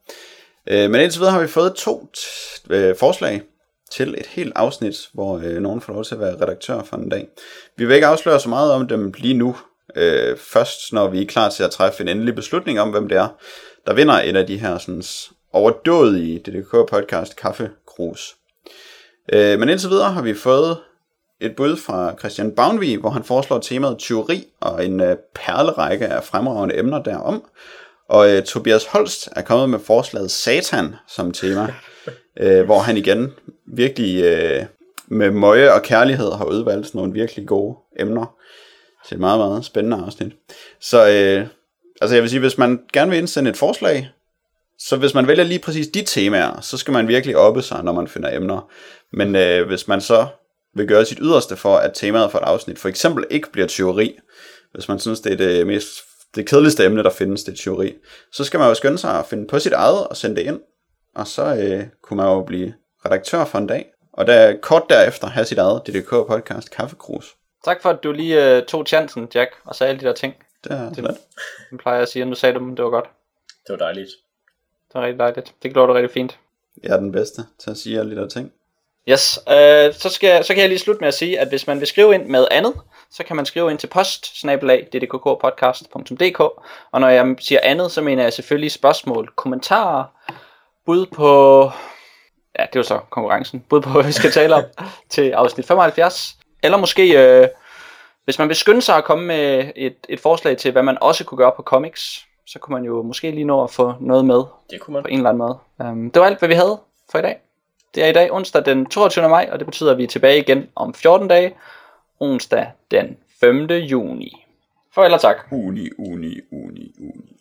Øh, men indtil videre har vi fået to t- øh, forslag til et helt afsnit, hvor øh, nogen får lov til at være redaktør for en dag. Vi vil ikke afsløre så meget om dem lige nu. Øh, først når vi er klar til at træffe en endelig beslutning om, hvem det er, der vinder et af de her sådan, overdådige DDK-podcast Kaffekrus. Øh, men indtil videre har vi fået et bud fra Christian Bavnvi, hvor han foreslår temaet tyveri og en øh, perlerække af fremragende emner derom. Og øh, Tobias Holst er kommet med forslaget Satan som tema, øh, hvor han igen virkelig øh, med møje og kærlighed har udvalgt nogle virkelig gode emner til et meget, meget spændende afsnit. Så øh, altså jeg vil sige, hvis man gerne vil indsende et forslag, så hvis man vælger lige præcis de temaer, så skal man virkelig oppe sig, når man finder emner. Men øh, hvis man så vil gøre sit yderste for, at temaet for et afsnit for eksempel ikke bliver teori, hvis man synes, det er det mest det kedeligste emne, der findes, det er teori, så skal man jo skynde sig at finde på sit eget og sende det ind. Og så øh, kunne man jo blive redaktør for en dag. Og der kort derefter have sit eget DDK-podcast Kaffekrus. Tak for, at du lige øh, tog chancen, Jack, og sagde alle de der ting. Det er det. Det plejer jeg at sige, og nu sagde du dem, det var godt. Det var dejligt. Det var rigtig dejligt. Det gjorde du rigtig fint. Jeg er den bedste til at sige alle de der ting. Yes, øh, så, skal, jeg- så kan jeg lige slutte med at sige, at hvis man vil skrive ind med andet, så kan man skrive ind til post Og når jeg siger andet, så mener jeg selvfølgelig spørgsmål, kommentarer, bud på... Ja, det er jo så konkurrencen. Bud på, hvad vi skal tale om til afsnit 75. Eller måske, øh, hvis man vil skynde sig at komme med et, et forslag til, hvad man også kunne gøre på comics, så kunne man jo måske lige nå at få noget med Det kunne man. på en eller anden måde. Um, det var alt, hvad vi havde for i dag. Det er i dag onsdag den 22. maj, og det betyder, at vi er tilbage igen om 14 dage. Onsdag den 5. juni. Farvel og tak. Uni, uni, uni, uni.